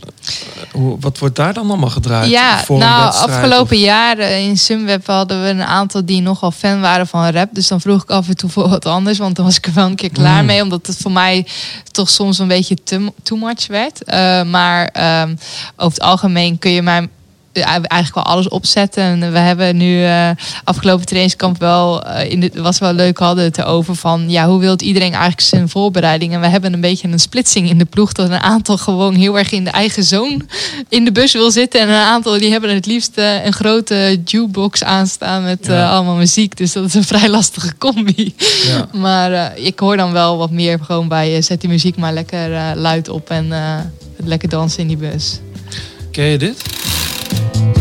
eh, wat wordt daar dan allemaal gedraaid? Ja, Voor nou, afgelopen of- jaren in Sunweb hadden we een aantal die nogal fan waren van rap. Dus dan vroeg ik af en toe voor wat anders, want dan was ik er wel een keer klaar Mm. mee. Omdat het voor mij toch soms een beetje too much werd. Eh, maar ehm, over het algemeen kun je mij eh, eigenlijk wel alles opzetten. En we hebben nu eh, afgelopen trainingskamp wel, eh, in de, was wel leuk, hadden het erover van ja, hoe wilt iedereen eigenlijk zijn voorbereiding? En we hebben een beetje een splitsing in de ploeg dat een aantal gewoon heel erg in de eigen zone in de bus wil zitten. En een aantal die hebben het liefst eh, een grote jukebox aanstaan met eh, Ja. allemaal muziek. Dus dat is een vrij lastige combi. Ja. Maar eh, ik hoor dan wel wat meer gewoon bij eh, zet die muziek maar lekker eh, luid op en eh, lekker dansen in die bus. Ken je dit? thank you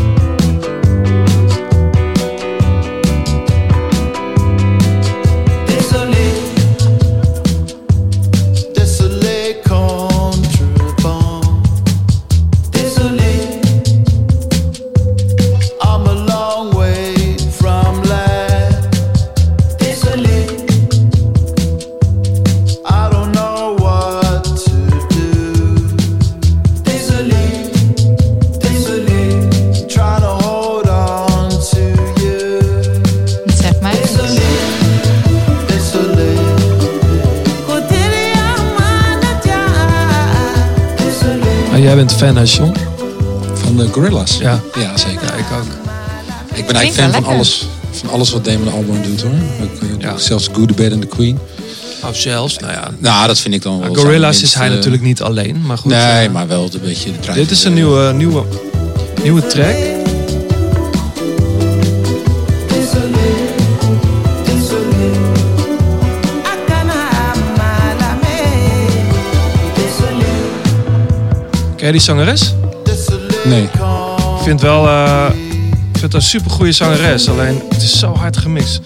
jij bent fan, hè, John? Van de Gorillas. Ja. Ja, zeker. Ja, ik ook. Ik ben eigenlijk fan van alles, van alles wat Damon Albarn doet hoor. Ook, eh, Ja. Zelfs Good, the Bad and the Queen. Of zelfs, nou ja. Nou, dat vind ik dan wel. Gorillas is hij eh, natuurlijk niet alleen, maar goed. Nee, eh, maar wel een beetje de Dit is een nieuwe, nieuwe, nieuwe track. Ken je die zangeres? Nee. Ik vind wel eh, ik vind een supergoeie zangeres. Alleen het is zo hard gemixt.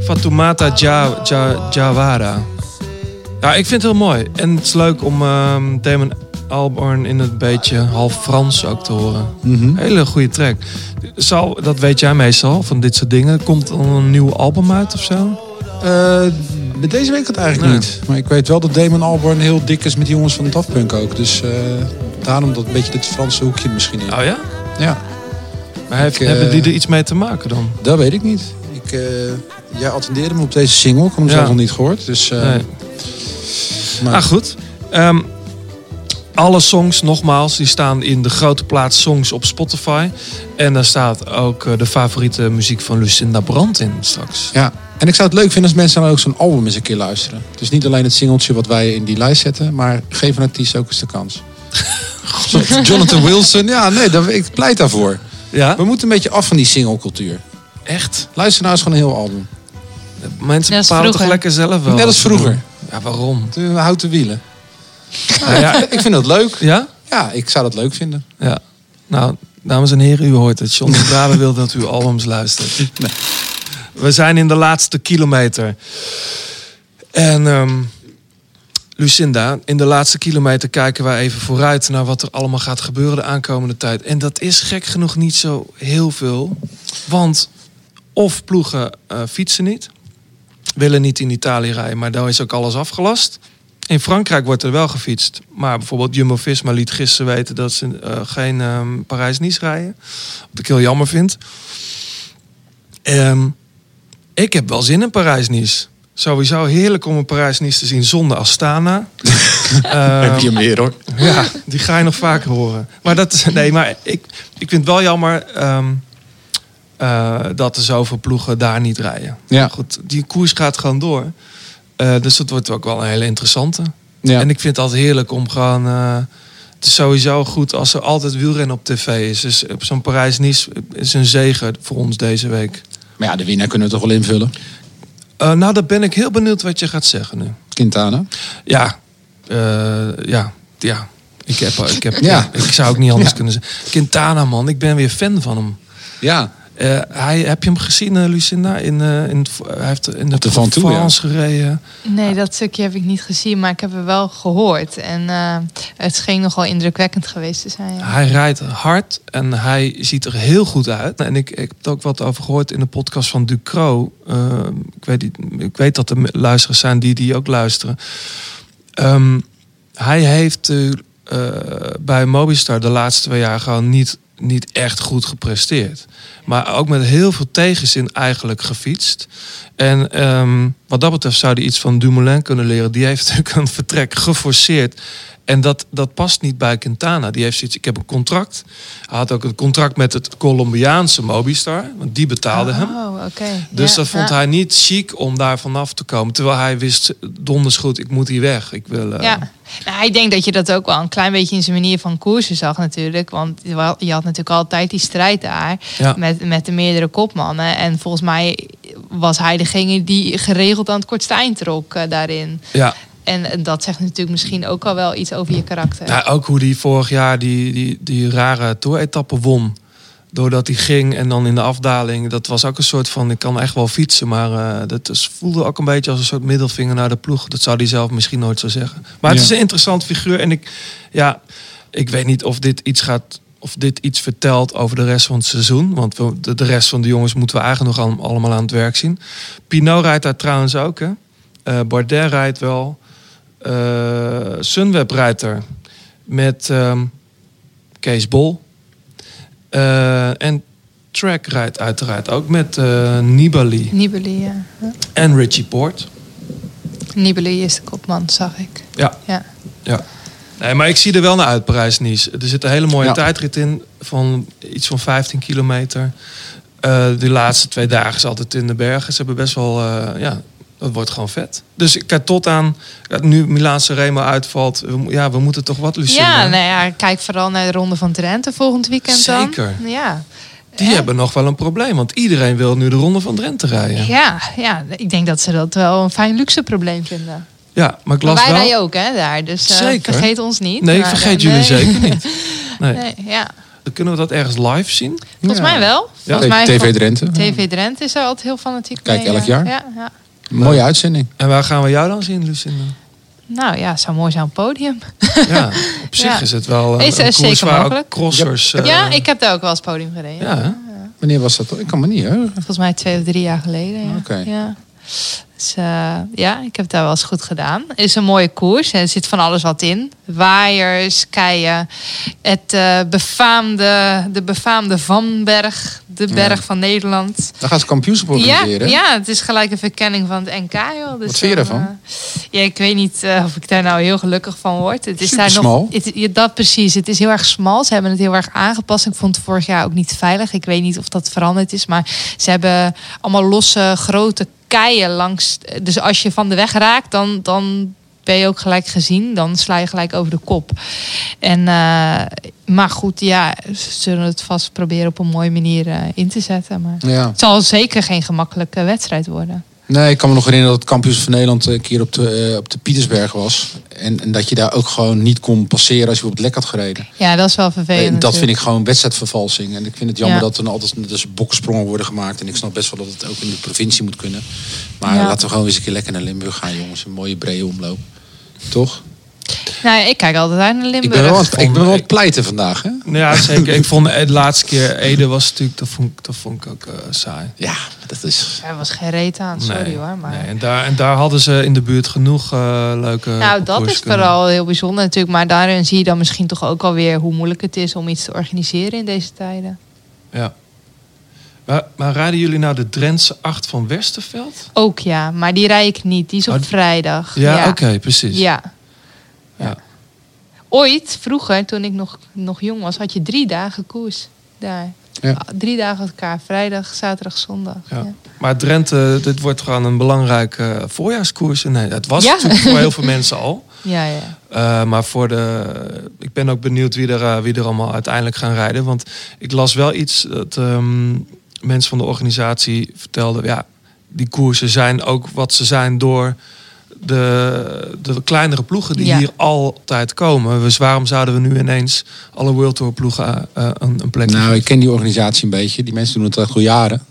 Fatoumata Ja- Ja- Jawara. Ja, ik vind het heel mooi. En het is leuk om ehm, Damon Albarn in het beetje half Frans ook te horen. Mhm. Hele goede track. Zal, dat weet jij meestal van dit soort dingen. Komt er een nieuw album uit of zo? Met deze week het eigenlijk Nee. niet. Maar ik weet wel dat Damon Albarn heel dik is met die jongens van Daft Punk ook. Dus eh, daarom dat een beetje dit Franse hoekje misschien in. Oh ja? Ja, Maar heeft, Ik, eh, hebben die er iets mee te maken dan? dat weet ik niet. Ik, eh, jij attendeerde me op deze single. Ik had hem zelf nog niet gehoord. Dus, eh, Nee. maar, Ah, goed. Ehm, alle songs, nogmaals, die staan in de grote plaats songs op Spotify. En daar staat ook eh, de favoriete muziek van Lucinda Brandt in straks. Ja, en ik zou het leuk vinden als mensen dan ook zo'n album eens een keer luisteren. Dus niet alleen het singeltje wat wij in die lijst zetten, maar geef een artiest ook eens de kans. Jonathan Wilson, ja, nee, daar, ik pleit daarvoor. Ja? We moeten een beetje af van die singlecultuur. Echt? Luister nou eens gewoon een heel album. Mensen bepalen toch lekker zelf wel. Net als vroeger. Ja, waarom? De houten wielen. Nou ja, Ik vind dat leuk. ja? Ja, ik zou dat leuk vinden. Ja. Nou, dames en heren, u hoort het. John de Brabe wil dat u albums luistert. We zijn in de laatste kilometer. En ehm, Lucinda, in de laatste kilometer kijken wij even vooruit naar wat er allemaal gaat gebeuren de aankomende tijd. En dat is gek genoeg niet zo heel veel. Want of ploegen eh, fietsen niet, willen niet in Italië rijden, maar daar is ook alles afgelast. In Frankrijk wordt er wel gefietst. Maar bijvoorbeeld Jumbo-Visma liet gisteren weten dat ze eh, geen ehm, Parijs-Nice rijden. Wat ik heel jammer vind. Ehm, ik heb wel zin in Parijs-Nice. Sowieso heerlijk om een Parijs-Nice te zien zonder Astana. Ehm, Heb je meer hoor. ja, die ga je nog vaker horen. Maar dat, nee, maar ik, ik vind het wel jammer ehm, eh, dat er zoveel ploegen daar niet rijden. Ja. Maar Goed, die koers gaat gewoon door. Eh, dus dat wordt ook wel een hele interessante. Ja. En ik vind het altijd heerlijk om gewoon... eh, het is sowieso goed als er altijd wielrennen op tv is. Dus op zo'n Parijs-Nice is een zegen voor ons deze week. Maar ja, de winnaar kunnen we toch wel invullen. Eh, nou, dan ben ik heel benieuwd wat je gaat zeggen nu. Quintana. Ja, eh, ja, ja. Ik, heb, ik, heb, Ja. ik zou ook niet anders Ja. kunnen zeggen. Quintana, man, ik ben weer fan van hem. Ja. Eh, hij, heb je hem gezien, eh, Lucinda? In, eh, in, het- hij heeft in de, de Van Toe, ja. Provence gereden. Nee, dat stukje heb ik niet gezien, maar ik heb het wel gehoord. En eh, het scheen nogal indrukwekkend geweest te zijn. Ja. Hij rijdt hard en hij ziet er heel goed uit. En ik, ik heb er ook wat over gehoord in de podcast van Ducro. Ik, weet, niet- ik weet dat er luisteraars zijn die die ook luisteren. Ehm, hij heeft bij Mobistar de laatste twee jaar gewoon niet, niet echt goed gepresteerd. Maar ook met heel veel tegenzin eigenlijk gefietst. En ehm, wat dat betreft zou hij iets van Dumoulin kunnen leren. Die heeft natuurlijk een vertrek geforceerd. En dat, dat past niet bij Quintana. Die heeft zoiets, ik heb een contract. Hij had ook een contract met het Colombiaanse Mobistar. Want die betaalde hem. Oh, oké. Dus Ja, dat vond ja. hij niet chic om daar vanaf te komen. Terwijl hij wist, donders goed, ik moet hier weg. Ik wil, eh, Ja, nou, ik denk dat je dat ook wel een klein beetje in zijn manier van koersen zag natuurlijk. Want je had natuurlijk altijd die strijd daar Ja. met, met de meerdere kopmannen. En volgens mij was hij degene die geregeld aan het kortste eind trok eh, daarin. ja. En, dat zegt natuurlijk misschien ook al wel iets over je karakter. Ja, ook hoe hij vorig jaar die, die, die rare toeretappe won. Doordat hij ging en dan in de afdaling. Dat was ook een soort van, ik kan echt wel fietsen. Maar eh, dat is, voelde ook een beetje als een soort middelvinger naar de ploeg. Dat zou hij zelf misschien nooit zo zeggen. Maar het Ja. is een interessant figuur. En ik, ja, ik weet niet of dit iets gaat... Of dit iets vertelt over de rest van het seizoen. Want we, de, de rest van de jongens moeten we eigenlijk nog al- allemaal aan het werk zien. Pinot rijdt daar trouwens ook. Hè? Eh, Bardet rijdt wel. Eh, Sunweb rijdt er. Met ehm, Kees Bol. Eh, en Track rijdt uiteraard ook met eh, Nibali Nibali, ja. En Richie Poort. Nibali is de kopman, zag ik. Ja. Ja. ja. Nee, maar ik zie er wel naar uit, Parijs-Nice. Er zit een hele mooie Ja. tijdrit in van iets van 15 kilometer. Eh de laatste twee dagen is altijd in de bergen. Ze hebben best wel, eh, ja, dat wordt gewoon vet. Dus ik kijk tot aan, ja, nu Milaanse Remo uitvalt. Ja, we moeten toch wat, Lucinda? Ja, nou ja, kijk vooral naar de Ronde van Drenthe volgend weekend dan. Zeker. Ja. Die hebben nog wel een probleem, want iedereen wil nu de Ronde van Drenthe rijden. Ja, ja, ik denk dat ze dat wel een fijn luxe probleem vinden. Ja, maar ik Maar las wij wel... ook, hè, daar. Dus eh, Zeker. vergeet ons niet. Nee, ik Maar, vergeet eh, jullie nee. zeker niet. Nee. Nee, ja. Dan kunnen we dat ergens live zien? Volgens Ja. mij wel. Ja. Volgens mij TV Drenthe. TV Drenthe is er altijd heel fanatiek Kijk mee, elk ja. jaar. Ja, ja. Mooie uitzending. En waar gaan we jou dan zien, Lucinda? Nou ja, het zou mooi zijn op het podium. Ja, op zich Ja. is het wel een, Is, een eh, koers zeker mogelijk. crossers... eh, ja, ik heb daar ook wel eens podium gereden. Ja? Wanneer was dat? Ik kan me niet heugen. Volgens mij twee of drie jaar geleden. Ja. Oké. Ja. Dus, eh, ja, ik heb het daar wel eens goed gedaan. Het is een mooie koers. en Er zit van alles wat in. Waaiers, keien. Het eh, befaamde, de befaamde Vanberg. De berg van Nederland. Dan gaan ze kampioenschap Ja, organiseren. hè? ja, het is gelijk een verkenning van het NK. Joh. Dus Wat vind je daarvan? eh, ja, ik weet niet of ik daar nou heel gelukkig van word. Het is daar nog, het, ja, dat precies. Het is heel erg smal. Ze hebben het heel erg aangepast. Ik vond het vorig jaar ook niet veilig. Ik weet niet of dat veranderd is. Maar ze hebben allemaal losse grote keien langs. Dus als je van de weg raakt, dan, dan ben je ook gelijk gezien. Dan sla je gelijk over de kop. En, eh, maar goed, ja, ze zullen het vast proberen op een mooie manier eh, in te zetten. Maar Ja. het zal zeker geen gemakkelijke wedstrijd worden. Nee, ik kan me nog herinneren dat het kampioenschap van Nederland een keer op de, eh, op de Pietersberg was. En, en dat je daar ook gewoon niet kon passeren als je op het lek had gereden. Ja, dat is wel vervelend. En dat vind ik gewoon wedstrijdvervalsing. En ik vind het jammer Ja. dat er altijd dus bokkensprongen worden gemaakt. En ik snap best wel dat het ook in de provincie moet kunnen. Maar Ja. laten we gewoon eens een keer lekker naar Limburg gaan, jongens. Een mooie brede omloop. Toch? Nou, ik kijk altijd uit naar Limburg. Ik ben wel, ik ben pleiten vandaag, hè? Ja, zeker. ik vond de laatste keer Ede was natuurlijk, dat vond, ik- dat vond ik ook eh, saai. Ja, dat is... Er was geen reet aan, sorry Nee, hoor. Maar... Nee, en, daar, en daar hadden ze in de buurt genoeg eh, leuke Nou, dat is kunnen- vooral heel bijzonder natuurlijk. Maar daarin zie je dan misschien toch ook alweer hoe moeilijk het is om iets te organiseren in deze tijden. Ja. Maar, maar rijden jullie nou de Drentse 8 van Westerveld? Ook ja, maar die rij ik niet. Die is op Oh, vrijdag. Ja, oké, precies. Ja. Ooit, vroeger, toen ik nog, nog jong was, had je drie dagen koers daar. Ja. Drie dagen elkaar. Vrijdag, zaterdag, zondag. Ja. Ja. Maar Drenthe, dit wordt gewoon een belangrijke eh, voorjaarskoers. Nee, het was Ja. natuurlijk voor heel veel mensen al. Ja, ja. Eh, maar voor de, ik ben ook benieuwd wie er, eh, wie er allemaal uiteindelijk gaan rijden. Want ik las wel iets dat ehm, mensen van de organisatie vertelden. Ja, die koersen zijn ook wat ze zijn door de, de kleinere ploegen die Ja. hier altijd komen. Dus waarom zouden we nu ineens alle World Tour ploegen eh, een, een plek Nou, geven? ik ken die organisatie een beetje. Die mensen doen het echt al jaren.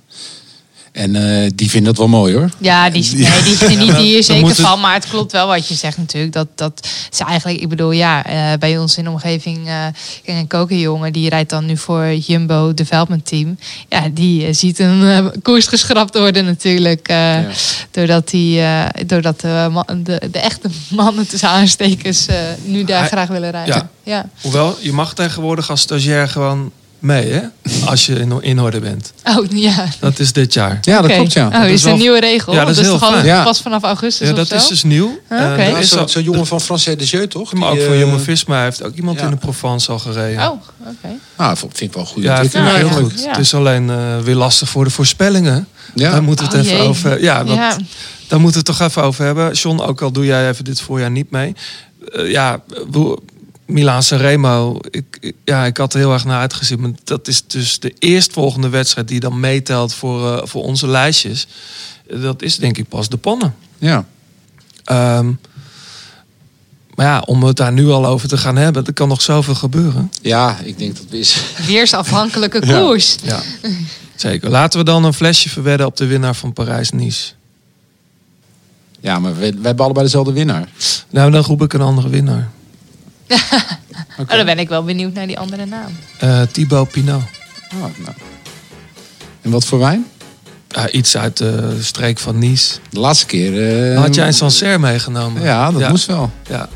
En eh, die vinden dat wel mooi hoor. Ja, die, nee, die genieten hier zeker van. Maar het klopt wel wat je zegt natuurlijk. Dat, dat ze eigenlijk, ik bedoel, ja, eh, bij ons in de omgeving, eh kijk, een kokenjongen, die rijdt dan nu voor Jumbo Development Team. Ja, die ziet een koers geschrapt worden natuurlijk. eh, Doordat, die, eh, doordat de, de, de echte mannen tussen aanstekers eh, nu daar Hij- graag willen rijden. Ja. Ja. Hoewel, je mag tegenwoordig als stagiair gewoon mee, hè? Als je in, in orde bent. Oh, ja. Dat is dit jaar. Ja, dat klopt ja. Oh, Dat is is het wel- een nieuwe regel? Ja, dat is dus heel fijn. Ja. pas vanaf augustus Ja, of dat zo? is dus nieuw. Ah, Eh, oké. er Ja, is Zo'n zo jongen van Francais de Jeu, toch? Maar ook Die, voor eh, Jumbo Visma heeft ook iemand ja. in de Provence al gereden. Oh, oké. Ah, vind ik wel een goede Ja, ik vind heel ja. goed. Ja. Het is alleen eh, weer lastig voor de voorspellingen. Ja. Daar moeten we het Oh, even jee. over. Ja, want Ja. daar moeten we het toch even over hebben. John, ook al doe jij even dit voorjaar niet mee. Eh, ja, we- Milaan Sanremo. Ik, ik- ja, ik had er heel erg naar uitgezien. Maar dat is dus de eerstvolgende wedstrijd die dan meetelt voor, eh, voor onze lijstjes. Dat is denk ik pas de pannen. Ja. Ehm, maar ja, om het daar nu al over te gaan hebben, er kan nog zoveel gebeuren. ja, ik denk dat is. Weersafhankelijke Ja. koers. Ja, zeker. Laten we dan een flesje verwedden op de winnaar van Parijs-Nice. Ja, maar we, we hebben allebei dezelfde winnaar. Nou, dan roep ik een andere winnaar. Oh, dan ben ik wel benieuwd naar die andere naam. Eh Thibaut Pinot. Ah, nou. En wat voor wijn? Iets uit de streek van Nice. De laatste keer. eh, Had jij een Sancerre meegenomen? Ja, dat moest wel. Ja,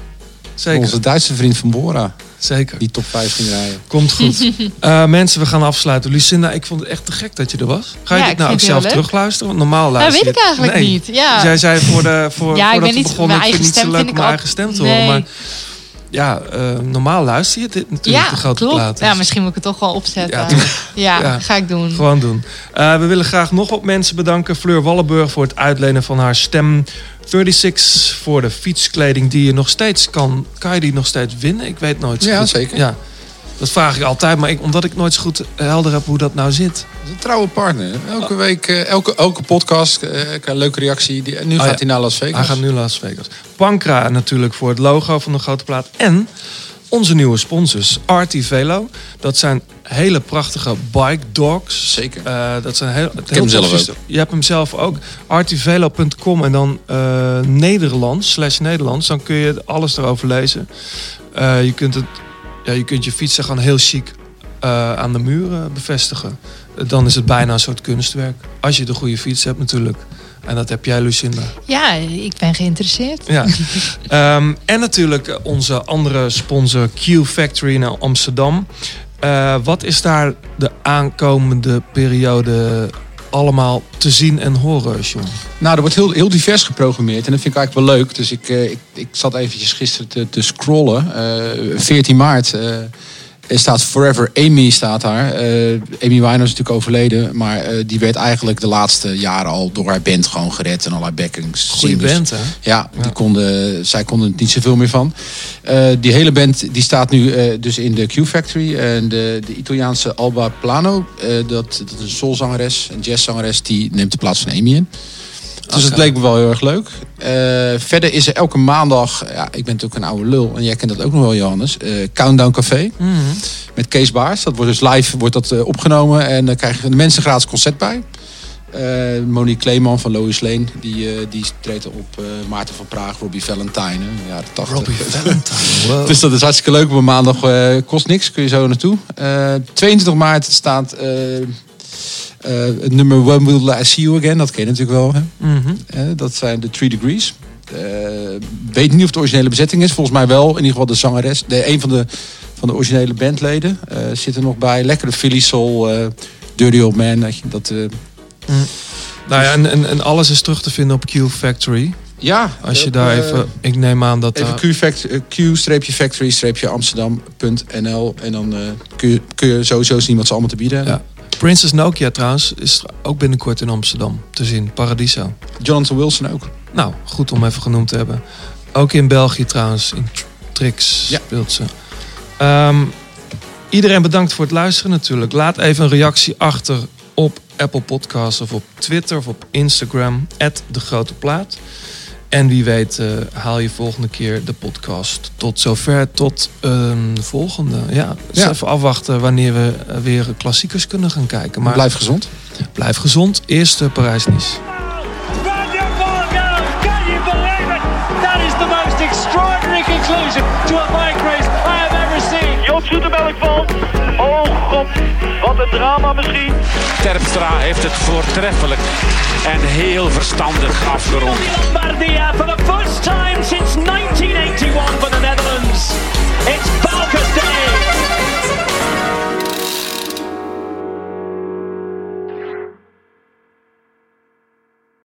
zeker. Onze Duitse vriend van Bora. zeker. Die top 5 ging rijden. Komt goed. Eh, mensen, we gaan afsluiten. Lucinda, ik vond het echt te gek dat je er was. Ga je Ja, dit ik nou ook zelf leuk. terugluisteren? Want normaal Dat luister weet ik je het- eigenlijk Nee. niet. Ja. Jij zei voor de, voor, Ja, ik voordat ben niet- begonnen, mijn ik vind het eigen niet zo stem leuk om ik mijn al- eigen stem te Nee. horen. Maar ja, eh, normaal luister je dit natuurlijk, ja, de grote klopt. plaat. Ja, misschien moet ik het toch wel opzetten. Ja, Ja, Ja. ga ik doen. Gewoon doen. Eh, we willen graag nog wat mensen bedanken. Fleur Wallenburg voor het uitlenen van haar stem. 36 voor de fietskleding die je nog steeds kan. Kan je die nog steeds winnen? Ik weet nooit zo Ja, goed. zeker. Ja, dat vraag ik altijd. Maar ik, omdat ik nooit zo goed helder heb hoe dat nou zit. Dat is een trouwe partner. Elke week, eh, elke, elke podcast, eh, een leuke reactie. Die, nu Oh, gaat ja. hij naar Las Vegas. Hij gaat nu Las Vegas. Pankra natuurlijk voor het logo van de grote plaat. En onze nieuwe sponsors, Arti Velo. Dat zijn hele prachtige bike dogs. Zeker. Eh, dat zijn heel, ik hem zelf ook. Je hebt hem zelf ook. Artivelo.com en dan eh Nederlands, slash Nederlands. Dan kun je alles erover lezen. Eh, je, kunt het, ja, je kunt je fietsen gewoon heel chic eh, aan de muren bevestigen. Dan is het bijna een soort kunstwerk. Als je de goede fiets hebt natuurlijk. En dat heb jij, Lucinda. Ja, ik ben geïnteresseerd. Ja. Ehm, en natuurlijk onze andere sponsor Q Factory in Amsterdam. Eh, wat is daar de aankomende periode allemaal te zien en horen, John? Nou, er wordt heel, heel divers geprogrammeerd. En dat vind ik eigenlijk wel leuk. Dus ik, eh, ik, ik zat eventjes gisteren te, te scrollen. Eh 14 maart eh, er staat Forever Amy staat daar. Eh, Amy Winehouse is natuurlijk overleden. Maar eh, die werd eigenlijk de laatste jaren al door haar band gewoon gered. En allerlei backings. Goeie band, hè? Ja, Die konden, zij konden er niet zoveel meer van. Eh, die hele band die staat nu dus in de Q Factory. En de, de Italiaanse Alba Plano, dat, dat is een soulzangeres, een jazzzangeres, die neemt de plaats van Amy in. Dus het leek me wel heel erg leuk. Eh, verder is er elke maandag, ja, ik ben natuurlijk een oude lul en jij kent dat ook nog wel, Johannes. eh, Countdown Café met Kees Baars. Dat wordt dus live wordt dat, eh, opgenomen en dan krijgen de mensen gratis concert bij. Monique Kleeman van Lois Lane, die, die treedt op. Maarten van Praag, Robbie Valentine, ja, de 80. Robbie Valentine, wow. Dus dat is hartstikke leuk op een maandag. kost niks, kun je zo naartoe. Eh 22 maart staat het nummer When Will I See You Again. Dat ken je natuurlijk wel. Hè? Mhm. Eh, dat zijn de Three Degrees. Eh, weet niet of het de originele bezetting is. Volgens mij wel. In ieder geval de zangeres. De, een van de, van de originele bandleden eh, zit er nog bij. Lekkere Philly Soul. eh, Dirty Old Man. Dat, eh, Nou ja, en, en, en alles is terug te vinden op Q Factory. ja. Als je daar eh, even... Ik neem aan dat... Even eh, Q-factory-amsterdam.nl en dan eh, kun, je, kun je sowieso zien wat ze allemaal te bieden hebben. Ja. Princess Nokia trouwens is ook binnenkort in Amsterdam te zien. Paradiso. Jonathan Wilson ook. Nou, goed om even genoemd te hebben. Ook in België trouwens, in Tr- Trix Ja. speelt ze. Ehm, iedereen bedankt voor het luisteren natuurlijk. Laat even een reactie achter op Apple Podcasts of op Twitter of op Instagram. De Grote Plaat. En wie weet eh, haal je volgende keer de podcast. Tot zover, tot een volgende. Ja, dus Ja. even afwachten wanneer we eh, weer klassiekers kunnen gaan kijken. Maar Blijf gezond. blijf gezond. Eerste Parijs-Nice. Roger Vargas, can you believe it? That is the most extraordinary conclusion to a bike race I have ever seen. Joop Zoetemelk valt. Oh god, wat een drama misschien. Terpstra heeft het voortreffelijk en heel verstandig afgerond. Bardia for the first time since 1981 for the Netherlands. It's Balkan Day.